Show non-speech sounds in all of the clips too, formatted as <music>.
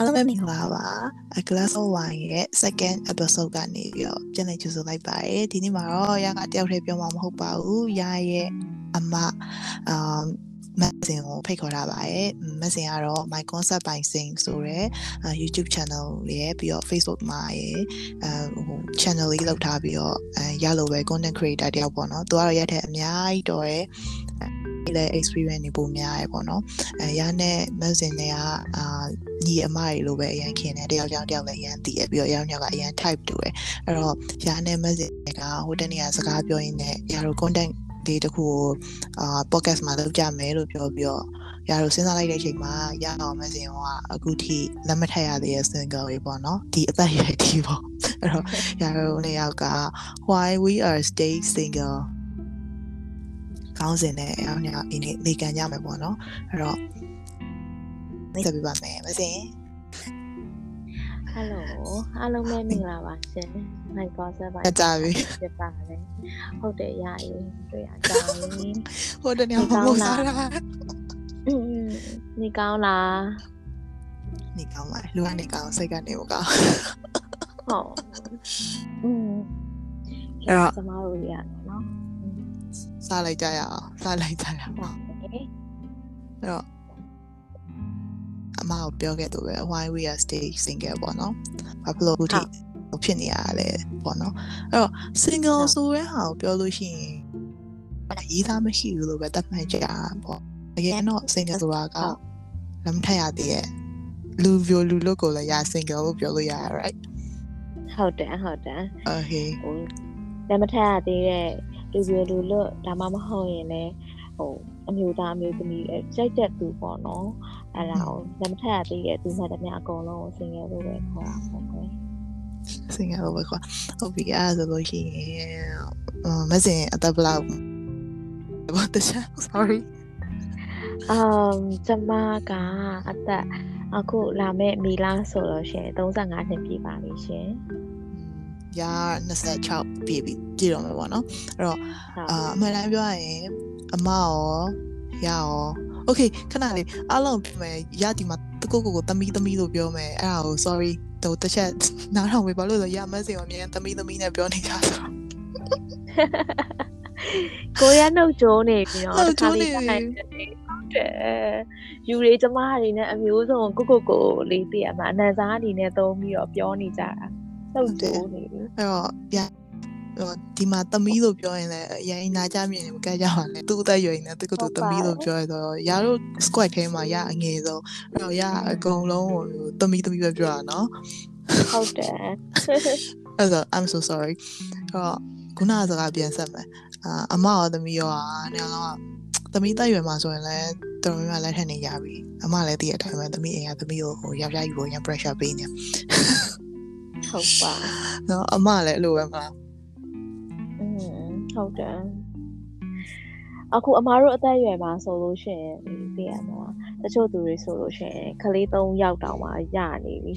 အားလုံးပဲမင်္ဂလာပါ A Glass of Wine ရဲ့ second episode ကနေပြီးတော့ပြန်လည်ကြိုဆိုလိုက်ပါတယ်ဒီနေ့မှာတော့ရကတယောက်တည်းပြောမှာမဟုတ်ပါဘူးရရဲ့အမအာမက်ဆင်ကိုဖိတ်ခေါ်ထားပါတယ်မက်ဆင်ကတော့ My Concept by Sing ဆိုတဲ့ YouTube channel ရဲ့ပြီးတော့ Facebook မှာရဲ့အဲဟို channel လေးလောက်ထားပြီးတော့အဲရလို့ပဲ content creator တယောက်ပေါ့နော်သူကတော့ရက်ထက်အများကြီးတော့ရဲ့ လည်း experience နေပုံများရပေါ့နော်အဲရနဲ့မက်ဆင်တွေကအာညီအမတွေလိုပဲအရင်ခင်တယ်တယောက်ကြောင့်တယောက်လည်းအရင်တည်ရပြီးတော့ရောင်းရောင်းကအရင် type တူတယ်အဲ့တော့ရနဲ့မက်ဆင်တွေကဟိုတနေ့ကစကားပြောရင်းနဲ့ရတော့ content လေးတစ်ခုကိုအာ podcast မှာလုပ်ကြမယ်လို့ပြောပြီးတော့ရတော့စဉ်းစားလိုက်တဲ့အချိန်မှာရအောင်မက်ဆင်ကအခုထိလက်မထက်ရသေးတဲ့ single တွေပေါ့နော်ဒီအသက်အရွယ်ဒီပေါ့အဲ့တော့ရတော့နှစ်ယောက်က why we are stay single ခေါင်းစဉ်နဲ့အောင်ညာအင်းလေးလေကန်ကြမယ်ပေါ့နော်အဲ့တော့ဆက်ပြပါမယ်မစင် Hello အားလုံးပဲမင်္ဂလာပါရှင်။ My God ဆက်ပါ။ကြာပြီ။ဖြစ်ပါတယ်။ဟုတ်တယ်ရရင်တွေ့ရကြရင်။ဟုတ်တယ်ညမမစားတာ။အင်းနေကောင်းလား။နေကောင်းပါလူကနေကောင်းစိတ်ကနေမကောင်း။ဟုတ်။အင်းအဲ့တော့ကျမတို့ရ စားလိုက်ကြရအောင်စားလိုက်ကြရအောင်ဟုတ်တယ်အဲ့တော့အမကိုပြောခဲ့သူပဲ why we are stay single ပေါ့နော်ဘာဖြစ်လို့အခုထိဖြစ်နေရလဲပေါ့နော်အဲ့တော့ single ဆိုတဲ့ဟာကိုပြောလို့ရှိရင်ရေးသားမရှိဘူးလို့ပဲသတ်မှတ်ကြတာပေါ့အရင်တော့ single ဆိုတာကလမ်းထက်ရသေးရဲ့လူပြိုလူလို့ကိုလည်းရ single လို့ပြောလို့ရ right ဟုတ်တယ်ဟုတ်တယ် okay ဟိုလက်မထက်ရသေးတဲ့ လူပြလူလွတ်ဒါမှမဟုတ်ရင်လည်းဟိုအမျိုးသားအမျိုးသမီးအဲကြိုက်တဲ့သူပေါ့နော်အဲ့ဒါကိုလက်မထက်ရသေးတဲ့သူမှတည်းအကုန်လုံးကိုဆင်ရလို့ပဲခေါ်တာပေါ့ကွယ် single လို့ပဲခေါ်ဟုတ်ပြီအဲ့ဒါဆိုလို့ရှိရင်မစင်အသက်ဘယ်လောက်ဘာတခြား sorry အမ်ကျမကအသက်အခုလာမဲ့မီလာဆိုလို့ရှိရင်35နှစ်ပြည့်ပါပြီရှင် ရာ26ပြည့်ပြီပြည့်တော့မှာပေါ့နော်အဲ့တော့ဟုတ်အာအမှန်တမ်းပြောရရင်အမရောရရော okay ခဏလေးအားလုံးပြမယ်ရဒီမှာတကုတ်ကိုကိုတမီတမီလို့ပြောမယ်အဲ့ဒါကို sorry တော့တစ်ချက်နားထောင်ပေးပါလို့ဆိုရမစင်အမြဲတမီတမီနဲ့ပြောနေကြဆိုတော့ကိုရနှုတ်ကြိုးနေပြီးတော့နှုတ်ကြိုးနေပြီဟုတ်တယ်ယူတွေကျမတွေနဲ့အမျိုးစုံကိုကိုကိုလေးတည်ရမှာအနံစားအနေနဲ့သုံးပြီးတော့ပြောနေကြတာ နှုတ်ကြိုးနေပြီအဲ့တော့ရဟိုဒီမှာတမီလို့ပြောရင်လည်းရရင်နာကြမြင်မကကြပါနဲ့သူ့အသက်ရွယ်နေသူကသူတမီလို့ပြောရတော့ရတို့ squad ထဲမှာရအငယ်ဆုံးအဲ့တော့ရအကုန်လုံးဟိုတမီတမီပဲပြောတာနော်ဟုတ်တယ်အဲ့တော့ I'm so sorry အဲ့တော့ခုနကစကားပြန်ဆက်မယ်အာအမရောသမီးရောอ่ะနေတော့သမီးတက်ရွယ်မှာဆိုရင်လည်းတော်တော်များများလက်ထက်နေရပြီအမလည်းတည့်ရတိုင်းပဲသမီးအိမ်ကသမီးကိုဟိုယောက်ျားကြီးကိုရန် pressure ပေးနေ ဟုတ်ပါနော်အမလည်းအဲ့လိုပဲမလားอืมဟုတ်တယ်အခုအမားတို့အသက်အရွယ်မှာဆိုလို့ရှိရင်သိရမှာတချို့သူတွေဆိုလို့ရှိရင်ခလေး၃ယောက်တောင်မှရနေပြီ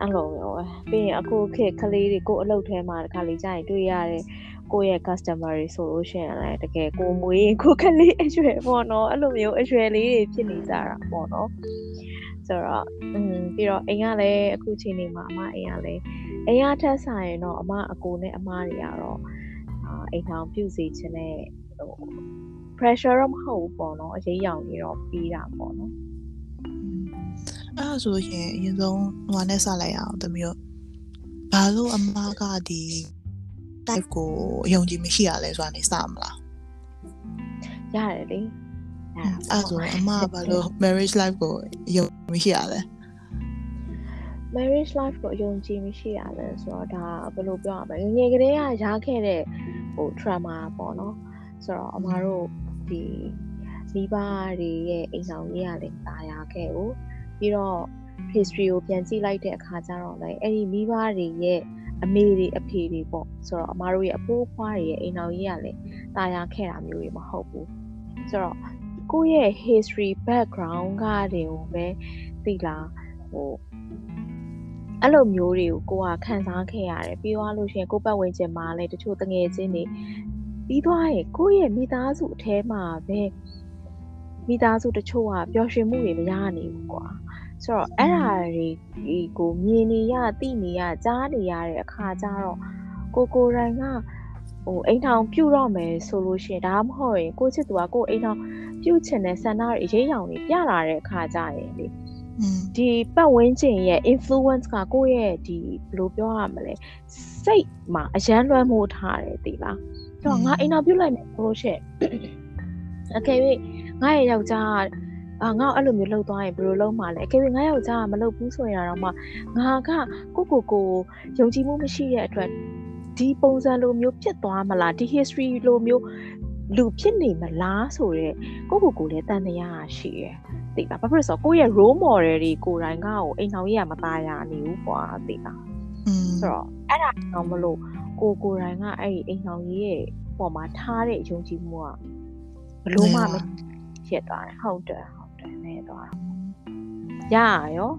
အဲ့လိုမျိုးပဲပြီးရင်အခုခေတ်ခလေးတွေကိုအလုပ်ထဲမှာတခါလေကြာရင်တွေ့ရတယ်ကိုယ့်ရဲ့ customer တွေဆိုလို့ရှိရင်လည်းတကယ်ကိုမွေးရင်ကိုခလေးအရွယ်ပေါ့နော်အဲ့လိုမျိုးအရွယ်လေးတွေဖြစ်နေကြတာပေါ့နော် ဆိုတော့อืมပြီးတော့အိမ်ကလည်းအခုချိန်နေမှာအမအိမ်ကလည်းအိမ်ကထက်ဆိုင်ရင်တော့အမအကိုနဲ့အမတွေကတော့အာအိမ်ထောင်ပြုစီခြင်းနဲ့ဟို pressure တော့မဟုတ်ဘူးပေါ့နော်အရေးရောင်ကြီးတော့ပြီးတာပေါ့နော်အဲ့ဒါဆိုရင်အရင်ဆုံးဟိုနဲ့စလိုက်အောင်သမီးတို့ဘာလို့အမကဒီ type ကိုအယုံကြည်မရှိရလဲဆိုတာနေစမလားရတယ်လေ အဲ့ဒါဆိုရင်အမကဘာလို့ marriage life ကိုအယုံမရှိရလဲ marriage life ကိုအယုံကြည်မရှိရလဲဆိုတော့ဒါဘယ်လိုပြောရမလဲငယ်ငယ်ကလေးကရားခဲ့တဲ့ဟို trauma ပေါ့နော်ဆိုတော့အမတို့ဒီမိဘတွေရဲ့အိမ်ဆောင်ရေးရလည်းတာယာခဲ့ကိုပြီးတော့ history ကိုပြန်ကြည့်လိုက်တဲ့အခါကျတော့လည်းအဲ့ဒီမိဘတွေရဲ့အမေတွေအဖေတွေပေါ့ဆိုတော့အမတို့ရဲ့အဖိုးအဖွားတွေရဲ့အိမ်ဆောင်ရေးရလည်းတာယာခဲ့တာမျိုးတွေမဟုတ်ဘူးဆိုတော့ ကိုယ့်ရဲ့ history background ကတွေကိုပဲသိလားဟိုအဲ့လိုမျိုးတွေကိုကိုကခံစားခဲ့ရတယ်ပြီးသွားလို့ရှိရင်ကိုယ့်ပတ်ဝန်းကျင်မှာလည်းတချို့တငယ်ချင်းတွေပြီးသွားရင်ကိုယ့်ရဲ့မိသားစုအแทမှာပဲမိသားစုတချို့ကပျော်ရွှင်မှုတွေမရနိုင်ဘူးကွာဆိုတော့အဲ့ဒါတွေကိုမြင်နေရသိနေရကြားနေရတဲ့အခါကျတော့ကိုကိုရိုင်းက ဟိုအိမ်ထောင်ပြုတ်တော့မယ်ဆိုလို့ရှိရင်ဒါမှမဟုတ်ရင်ကိုချစ်သူကကိုအိမ်ထောင်ပြုတ်ချင်တဲ့ဆန္ဒတွေအရေးရောင်တွေပြလာတဲ့အခါကျရင်လေဒီပတ်ဝန်းကျင်ရဲ့ influence ကကိုယ့်ရဲ့ဒီဘယ်လိုပြောရမလဲစိတ်မှာအရန်လွှမ်းမိုးထားတယ်တိလားဆိုတော့ငါအိမ်တော်ပြုတ်လိုက်မယ်ဆိုလို့ရှိရင်အကယ်၍ငါရဲ့ယောက်ျားအာငါအဲ့လိုမျိုးလှုပ်သွားရင်ဘယ်လိုလုပ်မှာလဲအကယ်၍ငါယောက်ျားကမလှုပ်ဘူးဆိုရင်တော့မှငါကကိုကိုကိုယုံကြည်မှုမရှိတဲ့အတွက် ဒီပုံစံလိုမျိုးဖြစ်သွားမလားဒီ history လိုမျိုးလူဖြစ်နေမလားဆိုတော့ကိုကိုကိုလည်းတန်တရားရှိရယ်သိလားဘာဖြစ်လို့ဆိုတော့ကိုယ့်ရဲ့ role model တွေကိုယ်တိုင်ကကိုအိမ်ဆောင်ကြီးကမသားရနေဘူးကွာသိလားอืมဆိုတော့အဲ့ဒါတော့မလို့ကိုကိုယ်တိုင်ကအဲ့ဒီအိမ်ဆောင်ကြီးရဲ့ပေါ်မှာထားတဲ့ယုံကြည်မှုကဘလို့မှမဖြစ်သွားတယ်ဟုတ်တယ်ဟုတ်တယ်နေသွားရရော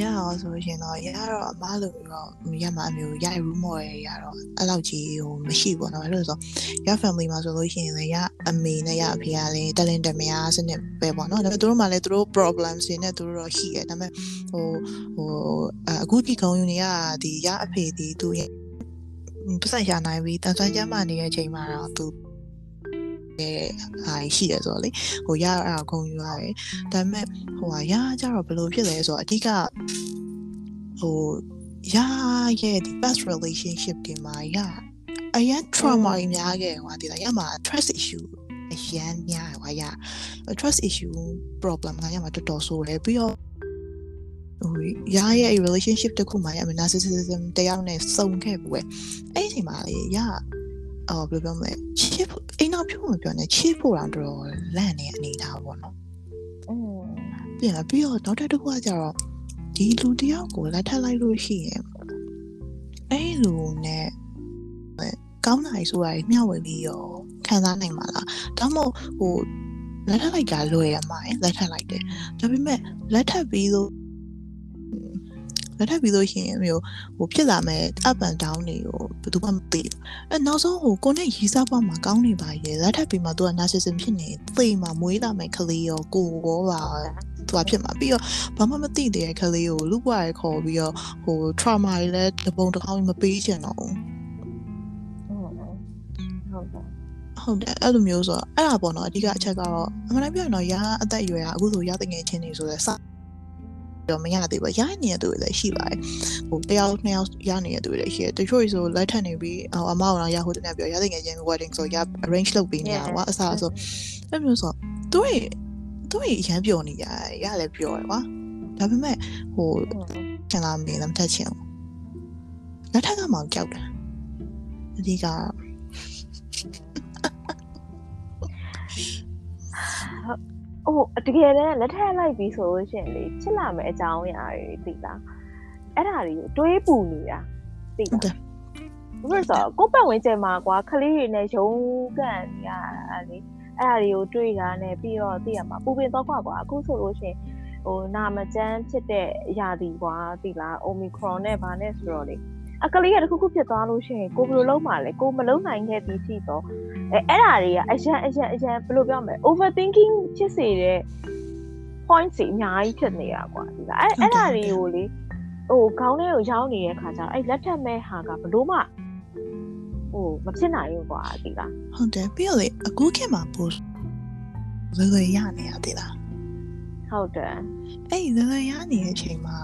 ရအောင်ဆိုရင်တော့ရတော့အမလိုပြီးတော့ရမှာအမျိုးရ room မော်ရရတော့အဲ့လောက်ကြီးဟိုမရှိဘူးနော်အဲ့လိုဆိုရ family မှာဆိုလို့ရှိရင်လည်းရအမေနဲ့ရအဖေကလည်းတလင်တမယာစနစ်ပဲပေါ့နော်ဒါပေမဲ့သူတို့မှလည်းသူတို့ problems တွေနဲ့သူတို့တော့ရှိတယ်ဒါပေမဲ့ဟိုဟိုအခုဒီကောင်းယူနေရဒီရအဖေဒီသူရဲ့ပတ်စံရနိုင်ပြီးတန်ဆွမ်းကျမ်းမာနေတဲ့အချိန်မှာတော့သူ တဲ့ဟာရှိတယ်ဆိုတော့လေဟိုရအဲ့ဒါဂုံယူရတယ်ဒါပေမဲ့ဟိုဟာရကြတော့ဘယ်လိုဖြစ်လဲဆိုတော့အဓိကဟိုရရဲ့ဒီ past relationship တွေမှာရအရင် trauma တွေများခဲ့ဟိုဒီလားရမှာ trust issue အရန်များဟိုရ trust issue problem ကရမှာတော်တော်ဆိုးတယ်ပြီးတော့ဟိုရရဲ့ relationship တခုမှရမှာ narcissism တရားနဲ့စုံခဲ့ဘူးပဲအဲ့ဒီအချိန်မှာလေရ အော်ဘယ်လိုပြောမလဲချစ်ဖို့အိမ်နောက်ပြုတ်မပြောနဲ့ချစ်ဖို့တော့တော်တော်လန့်နေအနေထားပေါ့နော်อืมပြန်လာပြီးတော့နောက်တစ်ခုကကြတော့ဒီလူတယောက်ကိုလက်ထပ်လိုက်လို့ရှိရင်အဲ့လူနဲ့ကောင်းနိုင်ဆိုတာမျှဝေပြီးရောခံစားနိုင်မှာလားဒါမှမဟုတ်ဟိုလက်ထပ်လိုက်တာလွယ်ရမှာလက်ထပ်လိုက်တယ်ဒါပေမဲ့လက်ထပ်ပြီးလို့ လက်ထပ်ပြီးလို့ရှိရင်မျိုးဟိုဖြစ်လာမဲ့ up and down တွေကိုဘယ်သူမှမသိဘူးအဲနောက်ဆုံးဟိုကိုနဲ့ရီစားပွားမှာကောင်းနေပါရဲ့လက်ထပ်ပြီးမှသူက narcissism ဖြစ်နေသိမှမွေးလာမဲ့ကလေးရောကိုရောပါသူကဖြစ်မှာပြီးတော့ဘာမှမသိတဲ့ကလေးကိုလူ့ဘဝရခေါ်ပြီးတော့ဟို trauma တွေလည်းတပုံတစ်ခေါင်းမပေးချင်တော့ဘူးဟုတ်တယ်အဲ့လိုမျိုးဆိုတော့အဲ့ဒါပေါ့နော်အဓိကအချက်ကတော့အမှန်တမ်းပြောရင်တော့ရာအသက်အရွယ်ကအခုဆိုရာတငယ်ချင်းတွေဆိုတော့စ တော့မရသေးဘူးရနေတဲ့သူတွေလည်းရှိပါတယ်ဟိုတယောက်နှစ်ယောက်ရနေတဲ့သူတွေလည်းရှိတယ်တချို့ဆိုလက်ထပ်နေပြီးဟိုအမောင်တော့ရဟိုတနေ့ပြောရတဲ့ငယ်ချင်း wedding ဆိုရ arrange လုပ်ပေးနေတာကွာအစားဆိုအဲ့မျိုးဆိုသူတွေသူတွေရမ်းပြောနေကြရလည်းပြောတယ်ကွာဒါပေမဲ့ဟိုကျန်လာမင်းလည်းမထက်ချင်ဘူးလက်ထက်ကမှကြောက်တယ်အဓိက ဟိုတကယ်တမ်းလက်ထက်လိုက်ပြီဆိုလို့ရှိရင်လေချစ်လာမယ်အကြောင်းအရာတွေသိလားအဲ့ဒါတွေကိုတွေးပူနေတာသိလားဘာလို့ဆိုတော့ကိုပတ်ဝန်းကျင်မှာကွာခလေးတွေနဲ့ရုံးကန်နေရတာလေအဲ့ဒါတွေကိုတွေးတာနဲ့ပြီးတော့သိရမှာပူပင်တော့ကွာကွာအခုဆိုလို့ရှိရင်ဟိုနာမကျန်းဖြစ်တဲ့အရာဒီကွာသိလား Omicron နဲ့ဗာနဲ့ဆိုတော့လေ အကလေးကတခုခုဖြစ်သွားလို့ရှိရင်ကိုဘယ်လိုလုပ်မှာလဲကိုမလုပ်နိုင်ခဲ့သည်ရှိတော့အဲအဲ့ဒါတွေကအရန်အရန်အရန်ဘယ်လိုပြောမလဲ overthinking ဖြစ်စေတဲ့ point တွေအများကြီးဖြစ်နေတာကွာဒီကအဲ့အဲ့ဒါတွေကိုလေဟိုခေါင်းထဲကိုရောက်နေတဲ့ခါကျတော့အဲ့လက်ထက်မဲ့ဟာကဘလို့မှဟိုမဖြစ်နိုင်ဘူးကွာဒီကဟုတ်တယ်ပြီးတော့လေအခုခေတ်မှာပို့လွယ်လွယ်ရနေရသေးလားဟုတ်တယ်အဲ့လွယ်လွယ်ရနေတဲ့အချိန်မှာ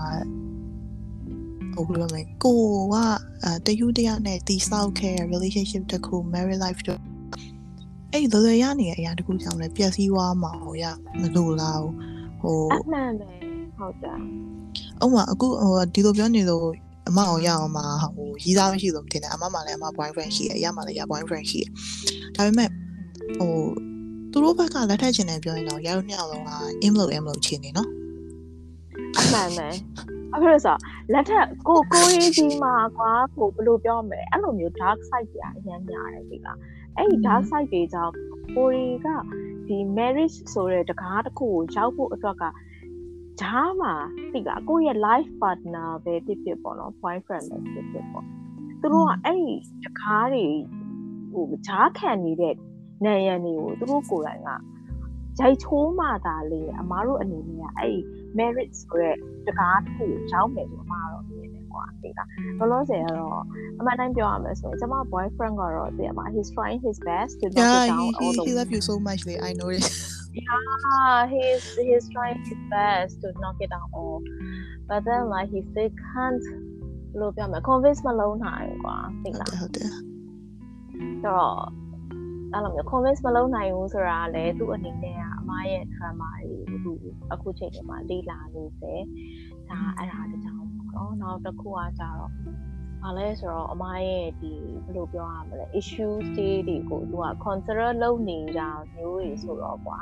ဟိုဘယ်လိုလဲကိုကအဲတယူတရနဲ့တီဆောက်ခဲ့ relationship တခု married life တို့အဲ့လိုလိုရနေတဲ့အရာတခုကြောင့်လည်းပျက်စီးသွားမှာဟိုရမလို့လားဟိုအမှန်ပဲဟုတ်တယ်အမအခုဟိုဒီလိုပြောနေလို့အမအောင်ရအောင်မှာဟိုရီးသားမရှိလို့မတင်တယ်အမမှလည်းအမ boyfriend ရှိတယ်အရမှလည်းရ boyfriend ရှိတယ်ဒါပေမဲ့ဟိုသူတို့ဘက်ကလက်ထပ်ချင်တယ်ပြောရင်တော့ရတို့နှစ်ယောက်လုံးက aim လို့ aim လို့ချင်နေနော်အမှန်ပဲ အဲ့လိုဆိုလက်ထက်ကိုကိုရေးကြီးမှာကွာကိုဘယ်လိုပြောမလဲအဲ့လိုမျိုး dark side တွေအရင်များတယ်ဒီလားအဲ့ဒီ dark side တွေကြောင့်ကိုရီကဒီ marriage ဆိုတဲ့တကားတစ်ခုကိုရောက်ဖို့အတွက်ကဂျားမှာတိကကိုယ့်ရဲ့ life partner ပဲဖြစ်ဖြစ်ပေါ့နော် boyfriend ပဲဖြစ်ဖြစ်ပေါ့သူတို့ကအဲ့ဒီတကားတွေဟိုဂျားခံနေတဲ့နိုင်ရန်တွေကိုသူတို့ကိုယ်တိုင်ကဂျိုက်ချိုးမှသာလေအမားတို့အနေနဲ့အဲ့ merit ဆိုတဲ့တကားတစ်ခုကိုရောင်းမယ်ဆိုအမားတော့မြင်တယ်ကွာဒီကလောလောဆယ်ကတော့အမှန်တိုင်းပြောရမယ်ဆိုရင်ကျွန်မ boyfriend ကတော့ဒီမှာ he's trying his best to knock Yeah, it down he, all he, the he love you so much. Like, I know it. <laughs> yeah he's he's trying his best to knock it down all but then like he still can't ဘယ်လိုပြောမလဲ convince မလုံးနိုင်ဘူးကွာသိလား ဟုတ်တယ် တော့အဲ့လိုမျိုး convince မလုပ်နိုင်ဘူးဆိုတာကလည်းသူ့အနေနဲ့ကအမားရဲ့ drama တွေ ေ ကိုသူအခုချိန်မှာလေ့လာနေစေဒါအဲ့ဒါတကြောင်ပေါ့နော်နောက်တစ်ခုကကြတော့ဘာလဲဆိုတော့အမားရဲ့ဒီဘယ်လိုပြောရမလဲ issues တွေကိုသူက consider လုပ်နေကြမျိုးတွေဆိုတော့ကွာ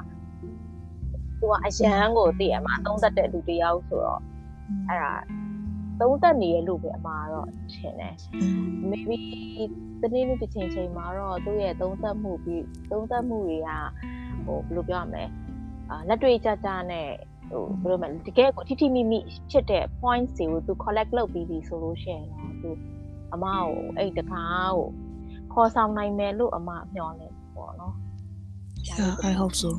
သူကအရန်ကိုသိရမှာသုံးသက်တဲ့လူတစ်ယောက်ဆိုတော့အဲ့ဒါသုံးသက်နေရလို့ပဲအမှားတော့ထင်တယ် maybe တနေ့နေ့တစ်ချိန်ချိန်မှာတော့သူ့ရဲ့သုံးသပ်မှုပြီးသုံးသပ်မှုတွေကဟိုဘယ်လိုပြောရမလဲအာ လက်တွေ့ကြကြနဲ့ဟိုဘယ်လိုမလဲတကယ်ကိုထိထိမိမိဖြစ်တဲ့ points တွေကိုသူ collect လုပ်ပြီးပြီဆိုလို့ရှိရင်တော့သူအမကိုအဲ့တခါကိုခေါ်ဆောင်နိုင်မယ်လို့အမမျှော်နေပေါ့နော် Yeah, I hope so.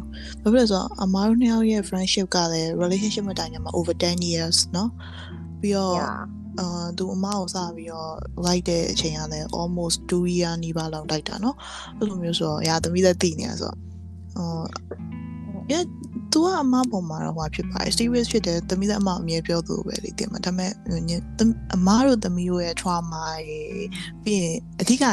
ဘာဖြစ်လဲဆိုတော့အမားတို့နှစ်ယောက်ရဲ့ friendship ကလည်း relationship မတိုင်ခင်မှာ over 10 years เนาะပြီးတော့ Yeah. အာသူအမကိုစပြီးတော့ like တဲ့အချိန်ကလည်း almost 2 year နီးပါးလောက်လိုက်တာเนาะအဲ့လိုမျိုးဆိုတော့ရာသမီးသက်တည်နေတာဆိုတော့ဟို yeah သူကအမပေါ်မှာတော့ဟိုဖြစ်ပါတယ် serious ဖြစ်တယ်သမီးသက်အမအမြဲပြောသူပဲလေတင်မှာဒါပေမဲ့အမတို့သမီးတို့ရဲ့ trauma တွေပြီးရင်အဓိက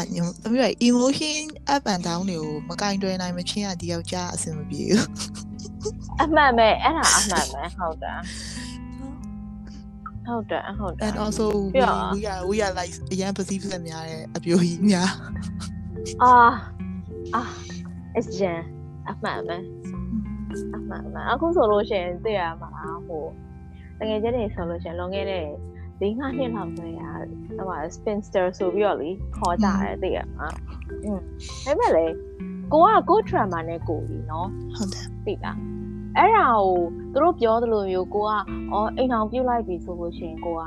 သမီးရဲ့ emotion up and down တွေကိုမကင်တွယ်နိုင်မချင်းရဒီယောက်ျားအဆင်မပြေဘူးအမှန်ပဲအဲ့ဒါအမှန်ပဲဟုတ်တယ်ဟုတ်တယ်ဟုတ်တယ် and also we, ပြီးတော့ we are we are like အရန် perceive ဆက်များတဲ့အပြိုကြီးများအာအာအကျန်အမှန်ပဲ အမှန်ပဲအခုဆိုလို့ရှိရင်သိရမှာဟိုတကယ်ချင်းနေဆိုလို့ရှိရင်လွန်ခဲ့တဲ့၄၅နှစ်လောက်ဆိုရင်ဟို spinster ဆိုပြီးတော့လေခေါ်ကြတယ်သိရမှာอืมဒါပေမဲ့လေကိုကကို trauma နဲ့ကိုကြီးเนาะ ဟုတ်တယ် သိလားအဲ့ဒါကိုသူတို့ပြောသလိုမျိုးကိုကအော်အိမ်အောင်ပြုတ်လိုက်ပြီဆိုလို့ရှိရင်ကိုက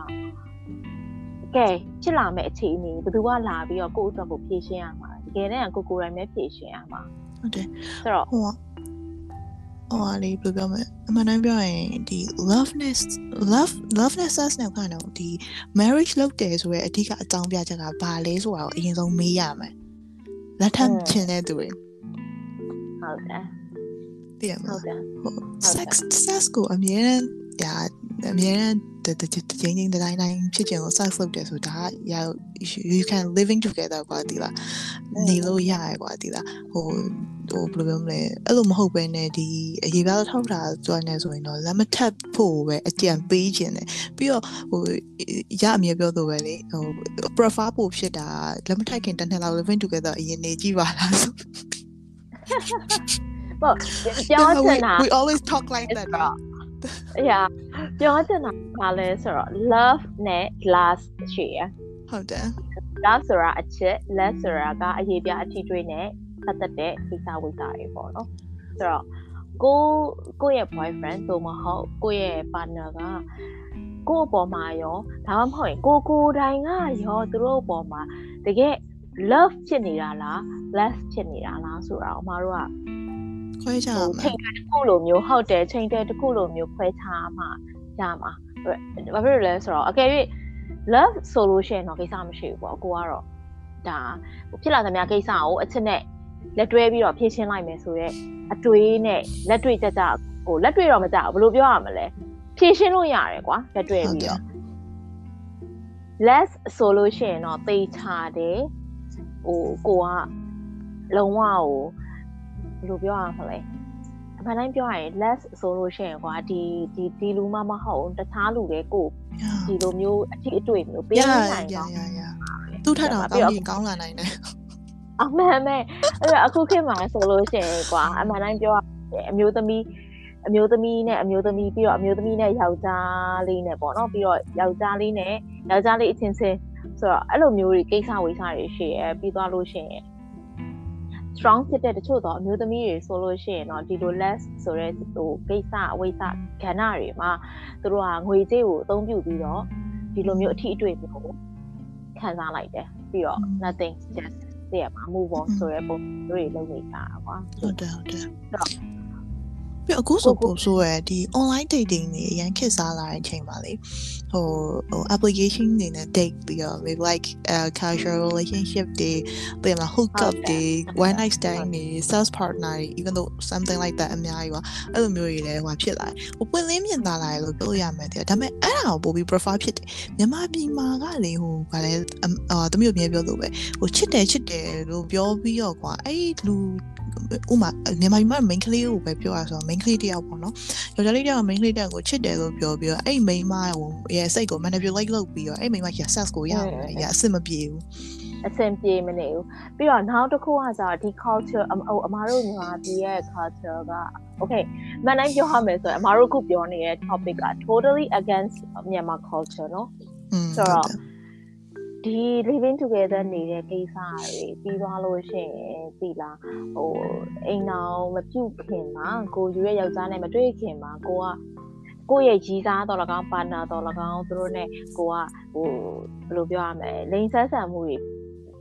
ကဲဖြစ်လာမယ့်အခြေအနေဘယ်သူကလာပြီးတော့ကိုယ့်အတွက်ကိုဖြည့်ရှင်းရမှာတကယ်တမ်းကကိုကိုယ်တိုင်ပဲဖြည့်ရှင်းရမှာ ဟုတ်တယ် ဆိုတော့ ဟို ကဟိုကလေဘယ်လိုပြောမလဲအမှန်တမ်းပြောရင်ဒီ loveness love loveness နဲ့ kind of ဒီ marriage လုပ်တယ်ဆိုရဲအဓိကအကြောင်းပြချက်ကဘာလဲဆိုတာကိုအရင်ဆုံးမေးရမယ်လက်ထပ်ချင်တဲ့သူတွေဟုတ်တယ်သိရမဟုလားတ်တယ် sex sex ကိုအမြဲတမ်း ညာအမြဲတမ်းတတချင်းချင်းတိုင်းတိုင်းဖြစ်ချင်ကို sex လုပ်တယ်ဆိုတာရ you can living together กว่าဒီလားနေလို့ရရกว่าဒီလားဟိုဟိုဘယ်လိုပြောမလဲအဲ့လိုမဟုတ်ပဲねဒီအရေးပြားထောက်တာကျွမ်းနေဆိုရင်တော့လက်မထပ်ဖို့ပဲအကြံပေးခြင်းတယ်ပြီးတော့ဟိုရအမြဲပြောသူပဲလေဟို prefer ဖို့ဖြစ်တာလက်မထပ်ခင်တစ်နှစ်လောက် living together အရင်နေကြည့်ပါလားဆို ပေါ့ပြောချင်တာ we always talk like that ဆိုတော့ အရာပြောချင်တာဘာလဲဆိုတော့ love နဲ့ last ရှိရဟုတ်တယ် love ဆိုတာအချစ် love ဆိုတာကအရေးပြအထီးတွေးနဲ့ပတ်သက်တဲ့ကိစ္စဝိစာတွေပေါ့နော်ဆိုတော့ကိုကိုရဲ့ boyfriend သို့မဟုတ်ကိုရဲ့ partner ကကို့အပေါ်မှာရောဒါမှမဟုတ်ရင်ကိုကိုယ်တိုင်ကရောသူတို့အပေါ်မှာတကယ် love ဖြစ်နေတာလား less ဖြစ်နေတာလားဆိုတာအမတို့က ခွဲခြားဟိုမှာချိန်တဲ့တစ်ခုလိုမျိုးဟုတ်တယ်ချိန်တဲ့တစ်ခုလိုမျိုးခွဲခြားမှရမှာဘာဖြစ်လို့လဲဆိုတော့အကယ်၍ love ဆိုလို့ရှိရင်တော့ကိစ္စမရှိဘူးပေါ့ကိုကတော့ဒါဟိုဖြစ်လာသမျှကိစ္စကိုအချက်နဲ့လက်တွဲပြီးတော့ဖြည့်ရှင်းလိုက်မယ်ဆိုတော့အတွေးနဲ့လက်တွေ့ကြကြဟိုလက်တွေ့တော့မကြဘူးဘယ်လိုပြောရမလဲဖြည့်ရှင်းလို့ရတယ်ကွာလက်တွေ့ပြီးတော့ less ဆိုလို့ရှိရင်တော့သိချတယ်ဟိုကိုကလုံးဝဟို ဘယ်လိုပြောရမလဲအမှန်တိုင်းပြောရရင် less ဆိုလို့ရှိရင်ကွာဒီဒီဒီလူမှမဟုတ်တခြားလူတွေကိုဒီလိုမျိုးအထီးအတွေ့မျိုးပေးရနိုင်ရတော့ရရသူ့ထက်တော့ကောင်းရင်ကောင်းလာနိုင်တယ်အမှန်ပဲအဲ့တော့အခုခေတ်မှာဆိုလို့ရှိရင်ကွာအမှန်တိုင်းပြောရရင်အမျိုးသမီးအမျိုးသမီးနဲ့အမျိုးသမီးပြီးတော့အမျိုးသမီးနဲ့ယောက်ျားလေးနဲ့ပေါ့နော်ပြီးတော့ယောက်ျားလေးနဲ့ယောက်ျားလေးအချင်းချင်းဆိုတော့အဲ့လိုမျိုးတွေကိစ္စဝေးစားတွေရှိရပြီးသွားလို့ရှိရင် strong ဖြစ်တဲ့တချို့တော့အမျိုးသမီးတွေဆိုလို့ရှိရင်တော့ဒီလို less ဆိုတဲ့ဟိုကိစ္စအဝိစ္စကဏ္ဍတွေမှာသူတို့ကငွေကြေးကိုအသုံးပြုပြီးတော့ဒီလိုမျိုးအထီးအတွေ့မျိုးကိုခံစားလိုက်တယ်ပြီးတော့ nothing just တည့်ရမှာ move on ဆိုတဲ့ပုံမျိုးတွေလုပ်နေကြတာကွာဟုတ်တယ်ဟုတ်တယ်ပြီးအခုဆိုပို့ဆိုရဒီ online dating တွေအရင်ခေတ်စားလာတဲ့အချိန်ပါလေ ဟိုဟို application တွေနဲ့ date ပြီးတော့ maybe like uh, casual relationship တွေပြီးတော့ hook up တွေ one night stand တွေ sales partner တွေ even though something like that အများကြီးပါအဲ့လိုမျိုးတွေလည်းဟိုဖြစ်လာတယ်ဟိုပွင့်လင်းမြင်သာလာတယ်လို့ပြောလို့ရမယ်တဲ့ဒါပေမဲ့အဲ့ဒါကိုပို့ပြီး profile ဖြစ်တယ်မြန်မာပြည်မှာကလေဟိုဗာလဲအာတမျိုးအမြဲပြောလို့ပဲဟိုချစ်တယ်ချစ်တယ်လို့ပြောပြီးတော့ကွာအဲ့လူဥမာမြန်မာပြည်မှာ main ကလေးကိုပဲပြောရဆိုတော့ main ကလေးတယောက်ပေါ့နော်ယောက်ျားလေးတယောက် main ကလေးတယောက်ကိုချစ်တယ်လို့ပြောပြီးတော့အဲ့ main မကိုရစိတ်ကို manipulate လုပ်ပြီးတော့အဲ့ main မရ sex ကိုရအောင်ရအဆင်မပြေဘူး အဆင်ပြေမနေဘူးပြီးတော့နောက်တစ်ခုကကျတော့ဒီ culture ဟိုအမားတို့မြန်မာပြည်ရဲ့ culture က okay မန်တိုင်းပြောရမယ်ဆိုရင်အမားတို့ခုပြောနေတဲ့ topic က totally against မြန်မာ culture เนาะ อืม ဆိုတော့ဒီ living together နေတဲ့ကိစ္စတွေပြီးသွားလို့ရှိရင်ပြီလားဟိုအိမ်အောင်မပြုတ်ခင်မှာကိုယူရဲ့ယောက်ျားနဲ့မတွေ့ခင်မှာကိုက ကိုယ့်ရဲ့ကြီးစားတော်၎င်းပါနာတော်၎င်းသူတို့နဲ့ကိုကဟိုဘယ်လိုပြောရမလဲလိန်ဆက်ဆံမှုတွေ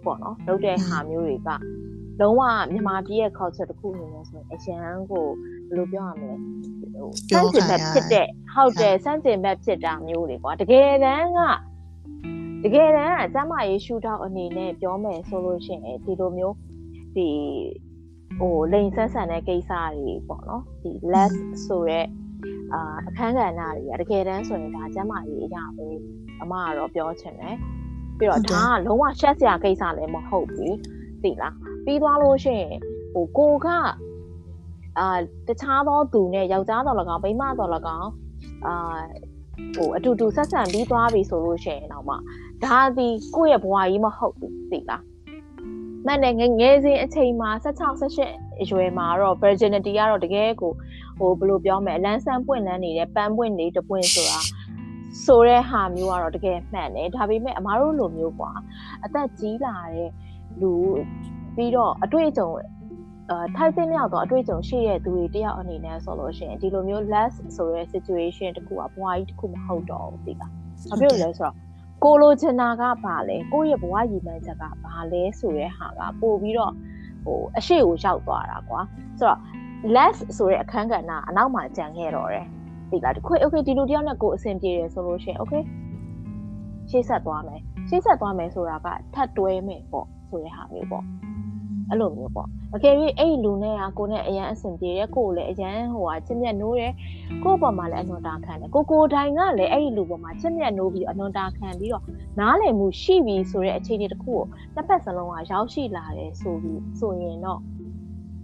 ပေါ့နော်လုပ်တဲ့ဟာမျိုးတွေကလုံးဝမြန်မာပြည်ရဲ့ culture တစ်ခုအနေနဲ့ဆိုရင်အရန်ကိုဘယ်လိုပြောရမလဲဟိုစန့်ကျင်ဘက်ဖြစ်တဲ့ဟုတ်တယ်စန့်ကျင်ဘက်ဖြစ်တာမျိုးတွေကွာတကယ်တမ်းကတကယ်တမ်းကစမ်းမရေးရှူတော့အနေနဲ့ပြောမယ်ဆိုလို့ရှိရင်ဒီလိုမျိုးဒီဟိုလိန်ဆက်ဆန်တဲ့ကိစ္စတွေပေါ့နော်ဒီ less ဆိုရက် အာအခန်းကဏ္ဍတွေကတကယ်တမ်းဆိုရင်ဒါစမ်းမရေးအရာပဲအမကတော့ပြောချင်တယ်ပြီးတော့ဒါကလုံးဝရှက်စရာကိစ္စလည်းမဟုတ်ဘူးသိလားပြီးသွားလို့ရှိရင်ဟိုကိုကအာတခြားသောသူနဲ့ယောက်ျားတော်၎င်းမိန်းမတော်၎င်းအာဟိုအတူတူဆက်ဆံပြီးသွားပြီဆိုလို့ရှိရင်တော့မှဒါဒီကိုယ့်ရဲ့ဘဝကြီးမဟုတ်ဘူးသိလားမှန်တယ်ငယ်ငယ်စဉ်အချိန်မှာ16 18အရွယ်မှာတော့ virginity ကတော့တကယ်ကို ဟိုဘယ်လိုပြောမလဲအလန်းဆန်းပွင့်လန်းနေတဲ့ပန်းပွင့်နေတပွင့်ဆိုတာဆိုတဲ့ဟာမျိုးကတော့တကယ်မှန်တယ်ဒါပေမဲ့အမားတို့လိုမျိုးကွာအသက်ကြီးလာတဲ့လူပြီးတော့အတွေ့အကြုံအာထိုက်တဲ့မြောက်တော့အတွေ့အကြုံရှိတဲ့သူတွေတယောက်အနေနဲ့ဆိုလို့ရှိရင်ဒီလိုမျိုး less ဆိုတဲ့ situation တခုကဘဝကြီးတခုမဟုတ်တော့ဘူးသိလား။ဘာဖြစ်လို့လဲဆိုတော့ကိုလိုချင်တာကဘာလဲကိုယ့်ရဲ့ဘဝရည်မှန်းချက်ကဘာလဲဆိုတဲ့ဟာကပို့ပြီးတော့ဟိုအရှိကိုရောက်သွားတာကွာဆိုတော့ less ဆိုတဲ့အခန်းကဏ္ဍအနောက်မှာကြံခဲ့တော့တယ်သိလားဒီခွေ okay ဒီလိုတယောက်နဲ့ကိုယ်အဆင်ပြေတယ်ဆိုလို့ရှိရင် okay ရှေ့ဆက်သွားမယ်ရှေ့ဆက်သွားမယ်ဆိုတာကထပ်တွဲမယ်ပေါ့ဆိုတဲ့ဟာမျိုးပေါ့အဲ့လိုမျိုးပေါ့အကယ်၍အဲ့လူနဲ့ကကိုနဲ့အရန်အဆင်ပြေတယ်ကိုကိုလည်းအရန်ဟိုဟာချစ်မြတ်နိုးတယ်ကို့ပေါ်မှာလည်းအနွန်တာခံတယ်ကိုကိုတိုင်ကလည်းအဲ့ဒီလူပေါ်မှာချစ်မြတ်နိုးပြီးအနွန်တာခံပြီးတော့နားလည်မှုရှိပြီဆိုတဲ့အခြေအနေတစ်ခုကိုတစ်ဖက်စလုံးကရောက်ရှိလာတယ်ဆိုပြီးဆိုရင်တော့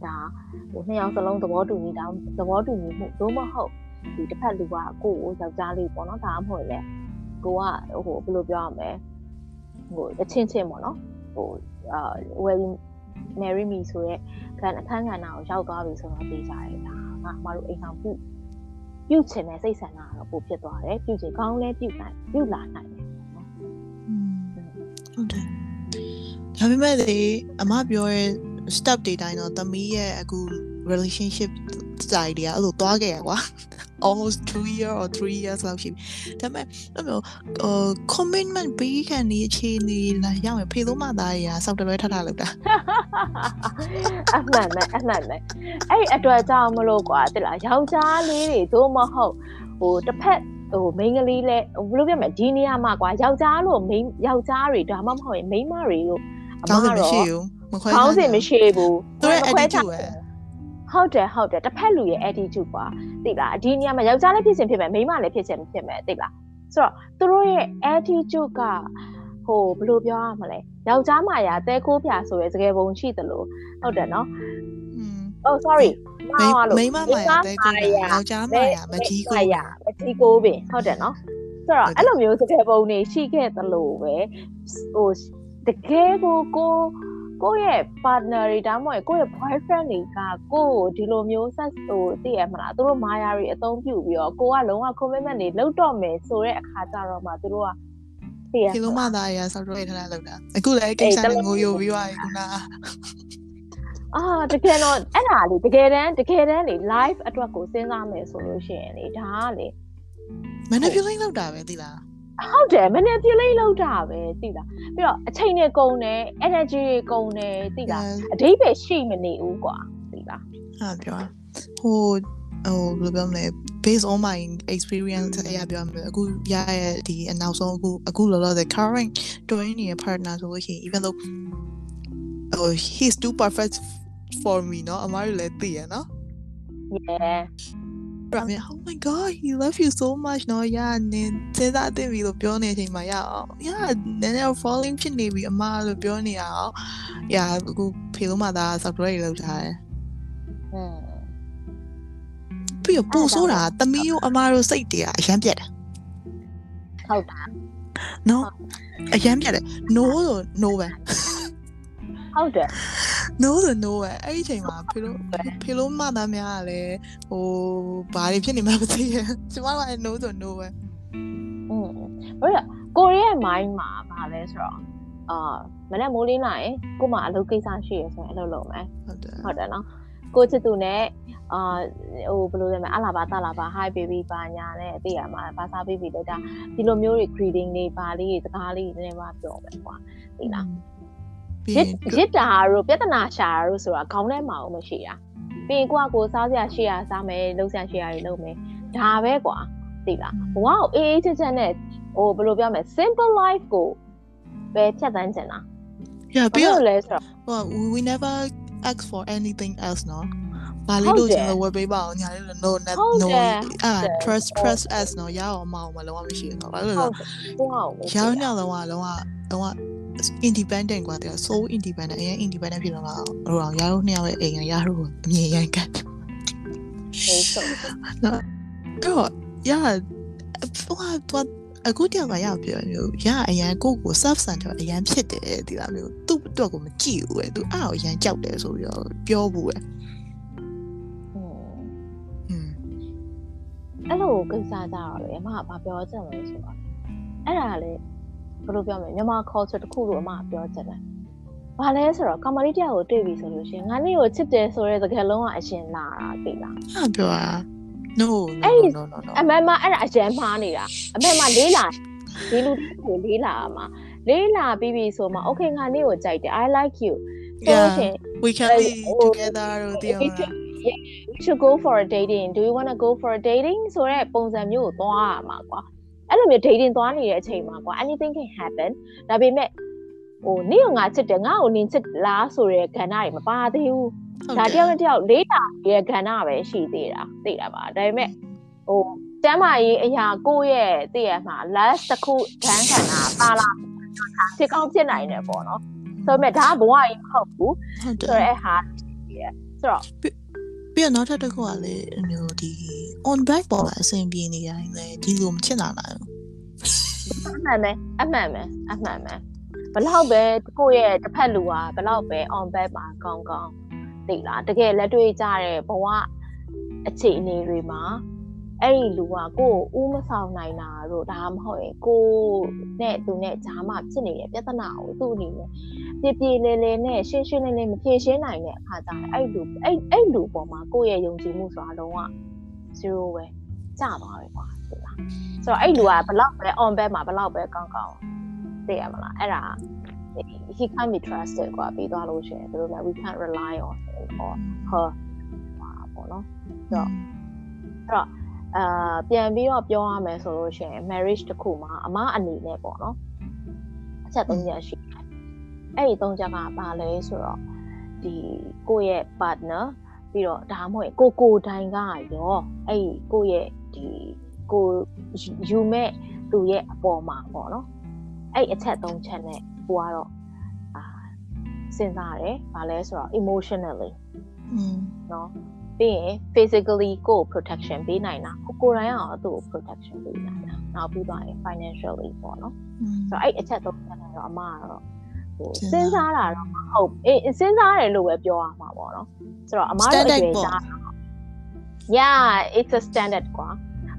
ဒါဟိုနှစ်ယောက်စလုံးသဘောတူညီတာသဘောတူညီမှုသို့မဟုတ်ဒီတစ်ဖက်လူကကိုကိုယောက်ျားလေးပေါ့နော်ဒါမှမဟုတ်လေကိုကဟိုဘယ်လိုပြောရမလဲဟိုအချင်းချင်းပေါ့နော်ဟိုအာ well marry me ဆိုရဲခံအခန်းကဏ္ဍကိုရောက်သွားပြီဆိုတော့သိကြတယ်ဒါကအမတို့အိမ်ဆောင်ပြုပြုချင်တဲ့စိတ်ဆန္ဒကတော့ပိုဖြစ်သွားတယ်ပြုချင်ကောင်းလဲပြုနိုင်ပြုလာနိုင်တယ်နော်ဟုတ်တယ်ဒါပေမဲ့လေအမပြောရဲ step တွေတိုင်းတော့သမီးရဲ့အခု relationship စိုက်တွေကအဲ့လိုသွားခဲ့ရကွာ almost 2 year or 3 years လောက်ရှိပြီဒါပေမဲ့အဲ့လိုဟို commitment ပေးခံနေအခြေအနေလာရောက်ရင်ဖေလို့မသားရစောက်တလွဲထထလောက်တာအမှန်ပဲအမှန်ပဲအဲ့ဒီအတွက်ကြောင့်မလို့ကွာတိလားယောက်ျားလေးတွေသို့မဟုတ်ဟိုတစ်ဖက်ဟိုမိန်းကလေးလဲဘယ်လိုပြောမလဲဒီနေရာမှာကွာယောက်ျားလို့မိန်းယောက်ျားတွေဒါမှမဟုတ်ရင်မိန်းမတွေလို့အမကောင်းစင်တော့မရှိဘူး မခွဲခေါင်းစဉ်မရှိဘူးသူရဲ့မခွဲခြား attitude ပဲဟုတ်တယ်ဟုတ်တယ်တစ်ဖက်လူရဲ့ attitude ကွာသိလားဒီနေရာမှာယောက်ျားလည်းဖြစ်ချင်ဖြစ်မယ်မိန်းမလည်းဖြစ်ချင်ဖြစ်မယ်သိလားဆိုတော့သူတို့ရဲ့ attitude ကဟိုဘယ်လိုပြောရမလဲယောက်ျားမာယာတဲခိုးပြဆိုရဲစကယ်ပုံရှိတယ်လို့ဟုတ်တယ်နော်อืม oh sorry မိမှားသွားလို့မိမမာယာတဲကိုယောက်ျားမာယာမကြီးကိုမာယာမကြီးကိုပင်ဟုတ်တယ်နော်ဆိုတော့အဲ့လိုမျိုးစကယ်ပုံတွေရှိခဲ့သလိုပဲဟိုတကယ်ကိုကို ကိုယ့်ရဲ့ partner တွေဒါမှမဟုတ်ကိုယ့်ရဲ့ boyfriend တွေကကိုယ့်ကိုဒီလိုမျိုးဆက်ဟိုသိရမလားသူတို့မာယာတွေအသုံးပြုပြီးတော့ကိုကလုံးဝ commitment တွေလုပ်တော့မယ်ဆိုတဲ့အခါကျတော့မှသူတို့ကသိရဖေလို့မသားရစောက်တလွဲထထလောက်တာအခုလည်းကိစ္စနဲ့ငိုယိုပြီးသွားပြီခုနကအာတကယ်တော့အဲ့ဒါလေတကယ်တမ်းတကယ်တမ်းလေ live အတွက်ကိုစဉ်းစားမယ်ဆိုလို့ရှိရင်လေဒါကလေ manipulate လုပ်တာပဲသိလား ဟုတ်တယ် manipulate လုပ်တာပဲသိလားပြီးတော့အချိန်တွေကုန်တယ် energy တွေကုန်တယ်သိလားအဓိပ္ပာယ်ရှိမနေဘူးကွာသိလား ဟာပြောဟို ဟိုဘယ်လိုပြောမလဲ based on my experience အရာပြောမယ်အခုရရဲ့ဒီအနောက်ဆုံးအခုအခုလောလောဆယ် current တွင်းနေတဲ့ partner ဆိုလို့ရှိရင် even though oh he's too perfect for me เนาะအမားတို့လည်းသိရเนาะ yeah ရမင်း oh my god he love you so much နော်ယာနင်စဉ်းစားသိပြီလို့ပြောနေတဲ့အချိန်မှာယာယာနည်းနည်း falling ဖြစ်နေပြီအမလို့ပြောနေရအောင်ယာအခုဖေလုံးမသား software တွေလောက်ထားတယ်อืมပြီးတော့ပူဆိုးတာသမီးတို့အမတို့စိတ်တွေကအရန်ပြက်တာဟုတ်ပါနော်အရန်ပြက်တယ် no ဆို no ပဲဟုတ်တယ် no ဆို no ပဲအဲ့ဒီအချိန်မှာဖေလို့ဖေလို့မှသားများကလည်းဟိုဘာတွေဖြစ်နေမှမသိရကျမတို့က no ဆို no ပဲอืมဘာလဲကိုရီးယား mind မှာဘာလဲဆိုတော့အာမနေ့မိုးလင်းလာရင်ကို့မှာအလုပ်ကိစ္စရှိရဆိုရင်အလုပ်လုပ်မယ်ဟုတ်တယ်ဟုတ်တယ်နော်ကိုချစ်သူနဲ့အာဟိုဘယ်လိုလဲမလဲအလာပါတလာပါ hi baby ပါညာနဲ့အသိရမှာဘာသာ baby လိုက်တာဒီလိုမျိုးတွေ greeting တွေပါလေးတွေစကားလေးတွေနည်းနည်းမှပြောမယ်ကွာသိလားပြီး ရရစ်င်ရစ်တာတို့ပြဿနာရှာတာတို့ဆိုတာခေါင်းထဲမှာအောင်မရှိတာပြီးရင်ကိုကကိုစားစရာရှိရစားမယ်လှုပ်ရှားရှိရတွေလုပ်မယ်ဒါပဲကွာသိလားဘဝကိုအေးအေးချမ်းချမ်းနဲ့ဟိုဘယ်လိုပြောမလဲ simple life ကိုပဲဖြတ်သန်းချင်တာရဘာပြီးလို့တော့လဲဆိုတော့ဟို we never ask for anything else နော်ဘာလေးလို့ကျွန်တော်ဝယ်ပေးပါအောင်ညာလေးလို့ no no ဟုတ် no တယ်အာဟုတ်တယ် press press s နော်ရအောင်မအောင်မလုံးဝမရှိဘူးနော်ဘာလို့လဲဟုဆိုတ်တော့တယ်ကိုကရောင်းညလုံးဝလုံးဝလုံးဝ independent กว่าတဲ့ so independent အရင် independent ဖြစ်တော့လာဟိုအောင်ရတော့နှစ်ယောက်ရဲ့အိမ်ကရတော့အမြင်ရန်ကန် ဟေးဆုံး တော့ရဟိုတော့အခုတယောက်ကရပြောမျိုးရအရန်ကိုကို self center အရန်ဖြစ်တယ်ဒီလားမျိုးသူ့အတွက်ကိုမကြည့်ဘူးပဲသူအားကိုအရန်ကြောက်တယ်ဆိုပြီးတော့ပြောဘူးပဲ อืม อืม အဲ့လိုကိစ္စကြတော့လေအမကဘာပြောချင်လဲဆိုတော့အဲ့ဒါလေ ဘယ်လိုပြောမလဲမြန်မာ culture တစ်ခုလို့အမကပြောချင်တယ်ဘာလဲဆိုတော့ကမာရီတယောက်ကိုတွေ့ပြီဆိုလို့ရှိရင်ငါနေ့ကိုချစ်တယ်ဆိုတဲ့စကားလုံးကအရှင်လာတာသိလားအားပြောတာ no အဲ့ no ဒီ no no no အမေမအဲ့ဒါအရန်မှားနေတာအမေမလေးလာဒီလူကိုလေးလာမှာလေးလာပြီးပြီဆိုမှ okay ငါနေ့ကိုကြိုက်တယ် I like you ဆိုလို့ရှိရင် we can Like, be oh, together လို့ပြော we တာ should, yeah, we should go for a dating do you want to go for a dating ဆိုတဲ့ပုံစံမျိုးကိုသွားရမှာကွာ အဲ့လိုမျိုး dating သွားနေတဲ့အချိန်မှာကွာ anything can happen ဒါပေမဲ့ဟိုနင့်ကငါချစ်တယ်ငါ့ကိုနင်ချစ်လားဆိုတဲ့ကဏ္ဍတွေမပါသေးဘူးဟုတ်ဒါတယ်တယောက်နဲ့တယောက်လေးတာရဲ့ကဏ္ဍပဲရှိသေးတာသိတာပါဒါပေမဲ့ဟိုကျမ်းမာရေးအရာကိုယ့်ရဲ့သိရမှာ last တစ်ခုခန်းခံတာပါလာဖြစ်ကောင်းဖြစ်နိုင်တယ်ပေါ့နော်ဆိုပေမဲ့ဒါကဘဝကြီးမဟုတ်ဘူးဟုတ်တယ်ဆိုတော့အဲ့ဟာရှိတယ်ဆိုတော့ ပြီးတော့နောက်ထပ်တစ်ခုကလေအမျိုးဒီ on back ပေါ်မှာအဆင်ပြေနေတိုင်းလေဒီလိုမချစ်လာနိုင်ဘူးအမှန်ပဲအမှန်ပဲအမှန်ပဲဘလောက်ပဲကိုယ့်ရဲ့တစ်ဖက်လူဟာဘလောက်ပဲ on back မှာကောင်းကောင်းသိလားတကယ်လက်တွေ့ကြတဲ့ဘဝအခြေအနေတွေမှာ အဲ့ဒီလူကကိုယ့်ကိုဥမဆောင်နိုင်တာတို့ဒါမှမဟုတ်ရင်ကိုယ်နဲ့သူနဲ့ဂျာမဖြစ်နေတဲ့ပြဿနာကိုသူ့အနေနဲ့ပြပြလဲလဲနဲ့ရှင်းရှင်းလင်းလင်းမဖြေရှင်းနိုင်တဲ့အခါကျရင်အဲ့လူအဲ့အဲ့လူပေါ်မှာကိုယ့်ရဲ့ယုံကြည်မှုဆိုတာလုံးဝ zero ပဲကျသွားပဲကွာသိလား ဆိုတော့အဲ့လူကဘလောက်ပဲ on back မှာဘလောက်ပဲကောင်းကောင်းသိရမလားအဲ့ဒါ he can't be trusted กว่าပြီးသွားလို့ရှိရင်သူတို့က we can't rely on him or her ပါပေါ့နော်ဆိုတော့အာ ပြန်ပြီးတော့ပြောရမယ်ဆိုလို့ရှိရင် marriage တစ်ခုမှာအမအနေနဲ့ပေါ့နော်အချက်သုံးချက်ရှိတယ်အဲ့ဒီသုံးချက်ကဘာလဲဆိုတော့ဒီကိုယ့်ရဲ့ partner ပြီးတော့ဒါမှမဟုတ်ကိုကိုတိုင်းကရောအဲ့ဒီကိုယ့်ရဲ့ဒီ ကိုယူမဲ့သူရဲ့အပေါ်မှာပေါ့နော်အဲ့အချက်သုံးချက်နဲ့ကိုကတော့အာစဉ်းစားရတယ်။ဘာလဲဆိုတော့ emotionally อืม เนาะ ပြီးရင် physically ကို protection ပေးနိုင်တာကိုကိုယ်တိုင်ကသူ့ကို protection ပေးနိုင်တာနောက်ပြီးသွားရင် financially ပေါ့နော်อืมဆိုတော့အဲ့အချက်သုံးချက်နဲ့တော့အမကတော့ဟိုစဉ်းစားစဉ်းစားတာတော့မဟုတ်အေးစဉ်းစားတယ်လို့ပဲပြောရမှာပေါ့နော်ဆိုတော့အမတို့အ Standard ရွယ်ပေါ့ကြား yeah it's a standard ကွာ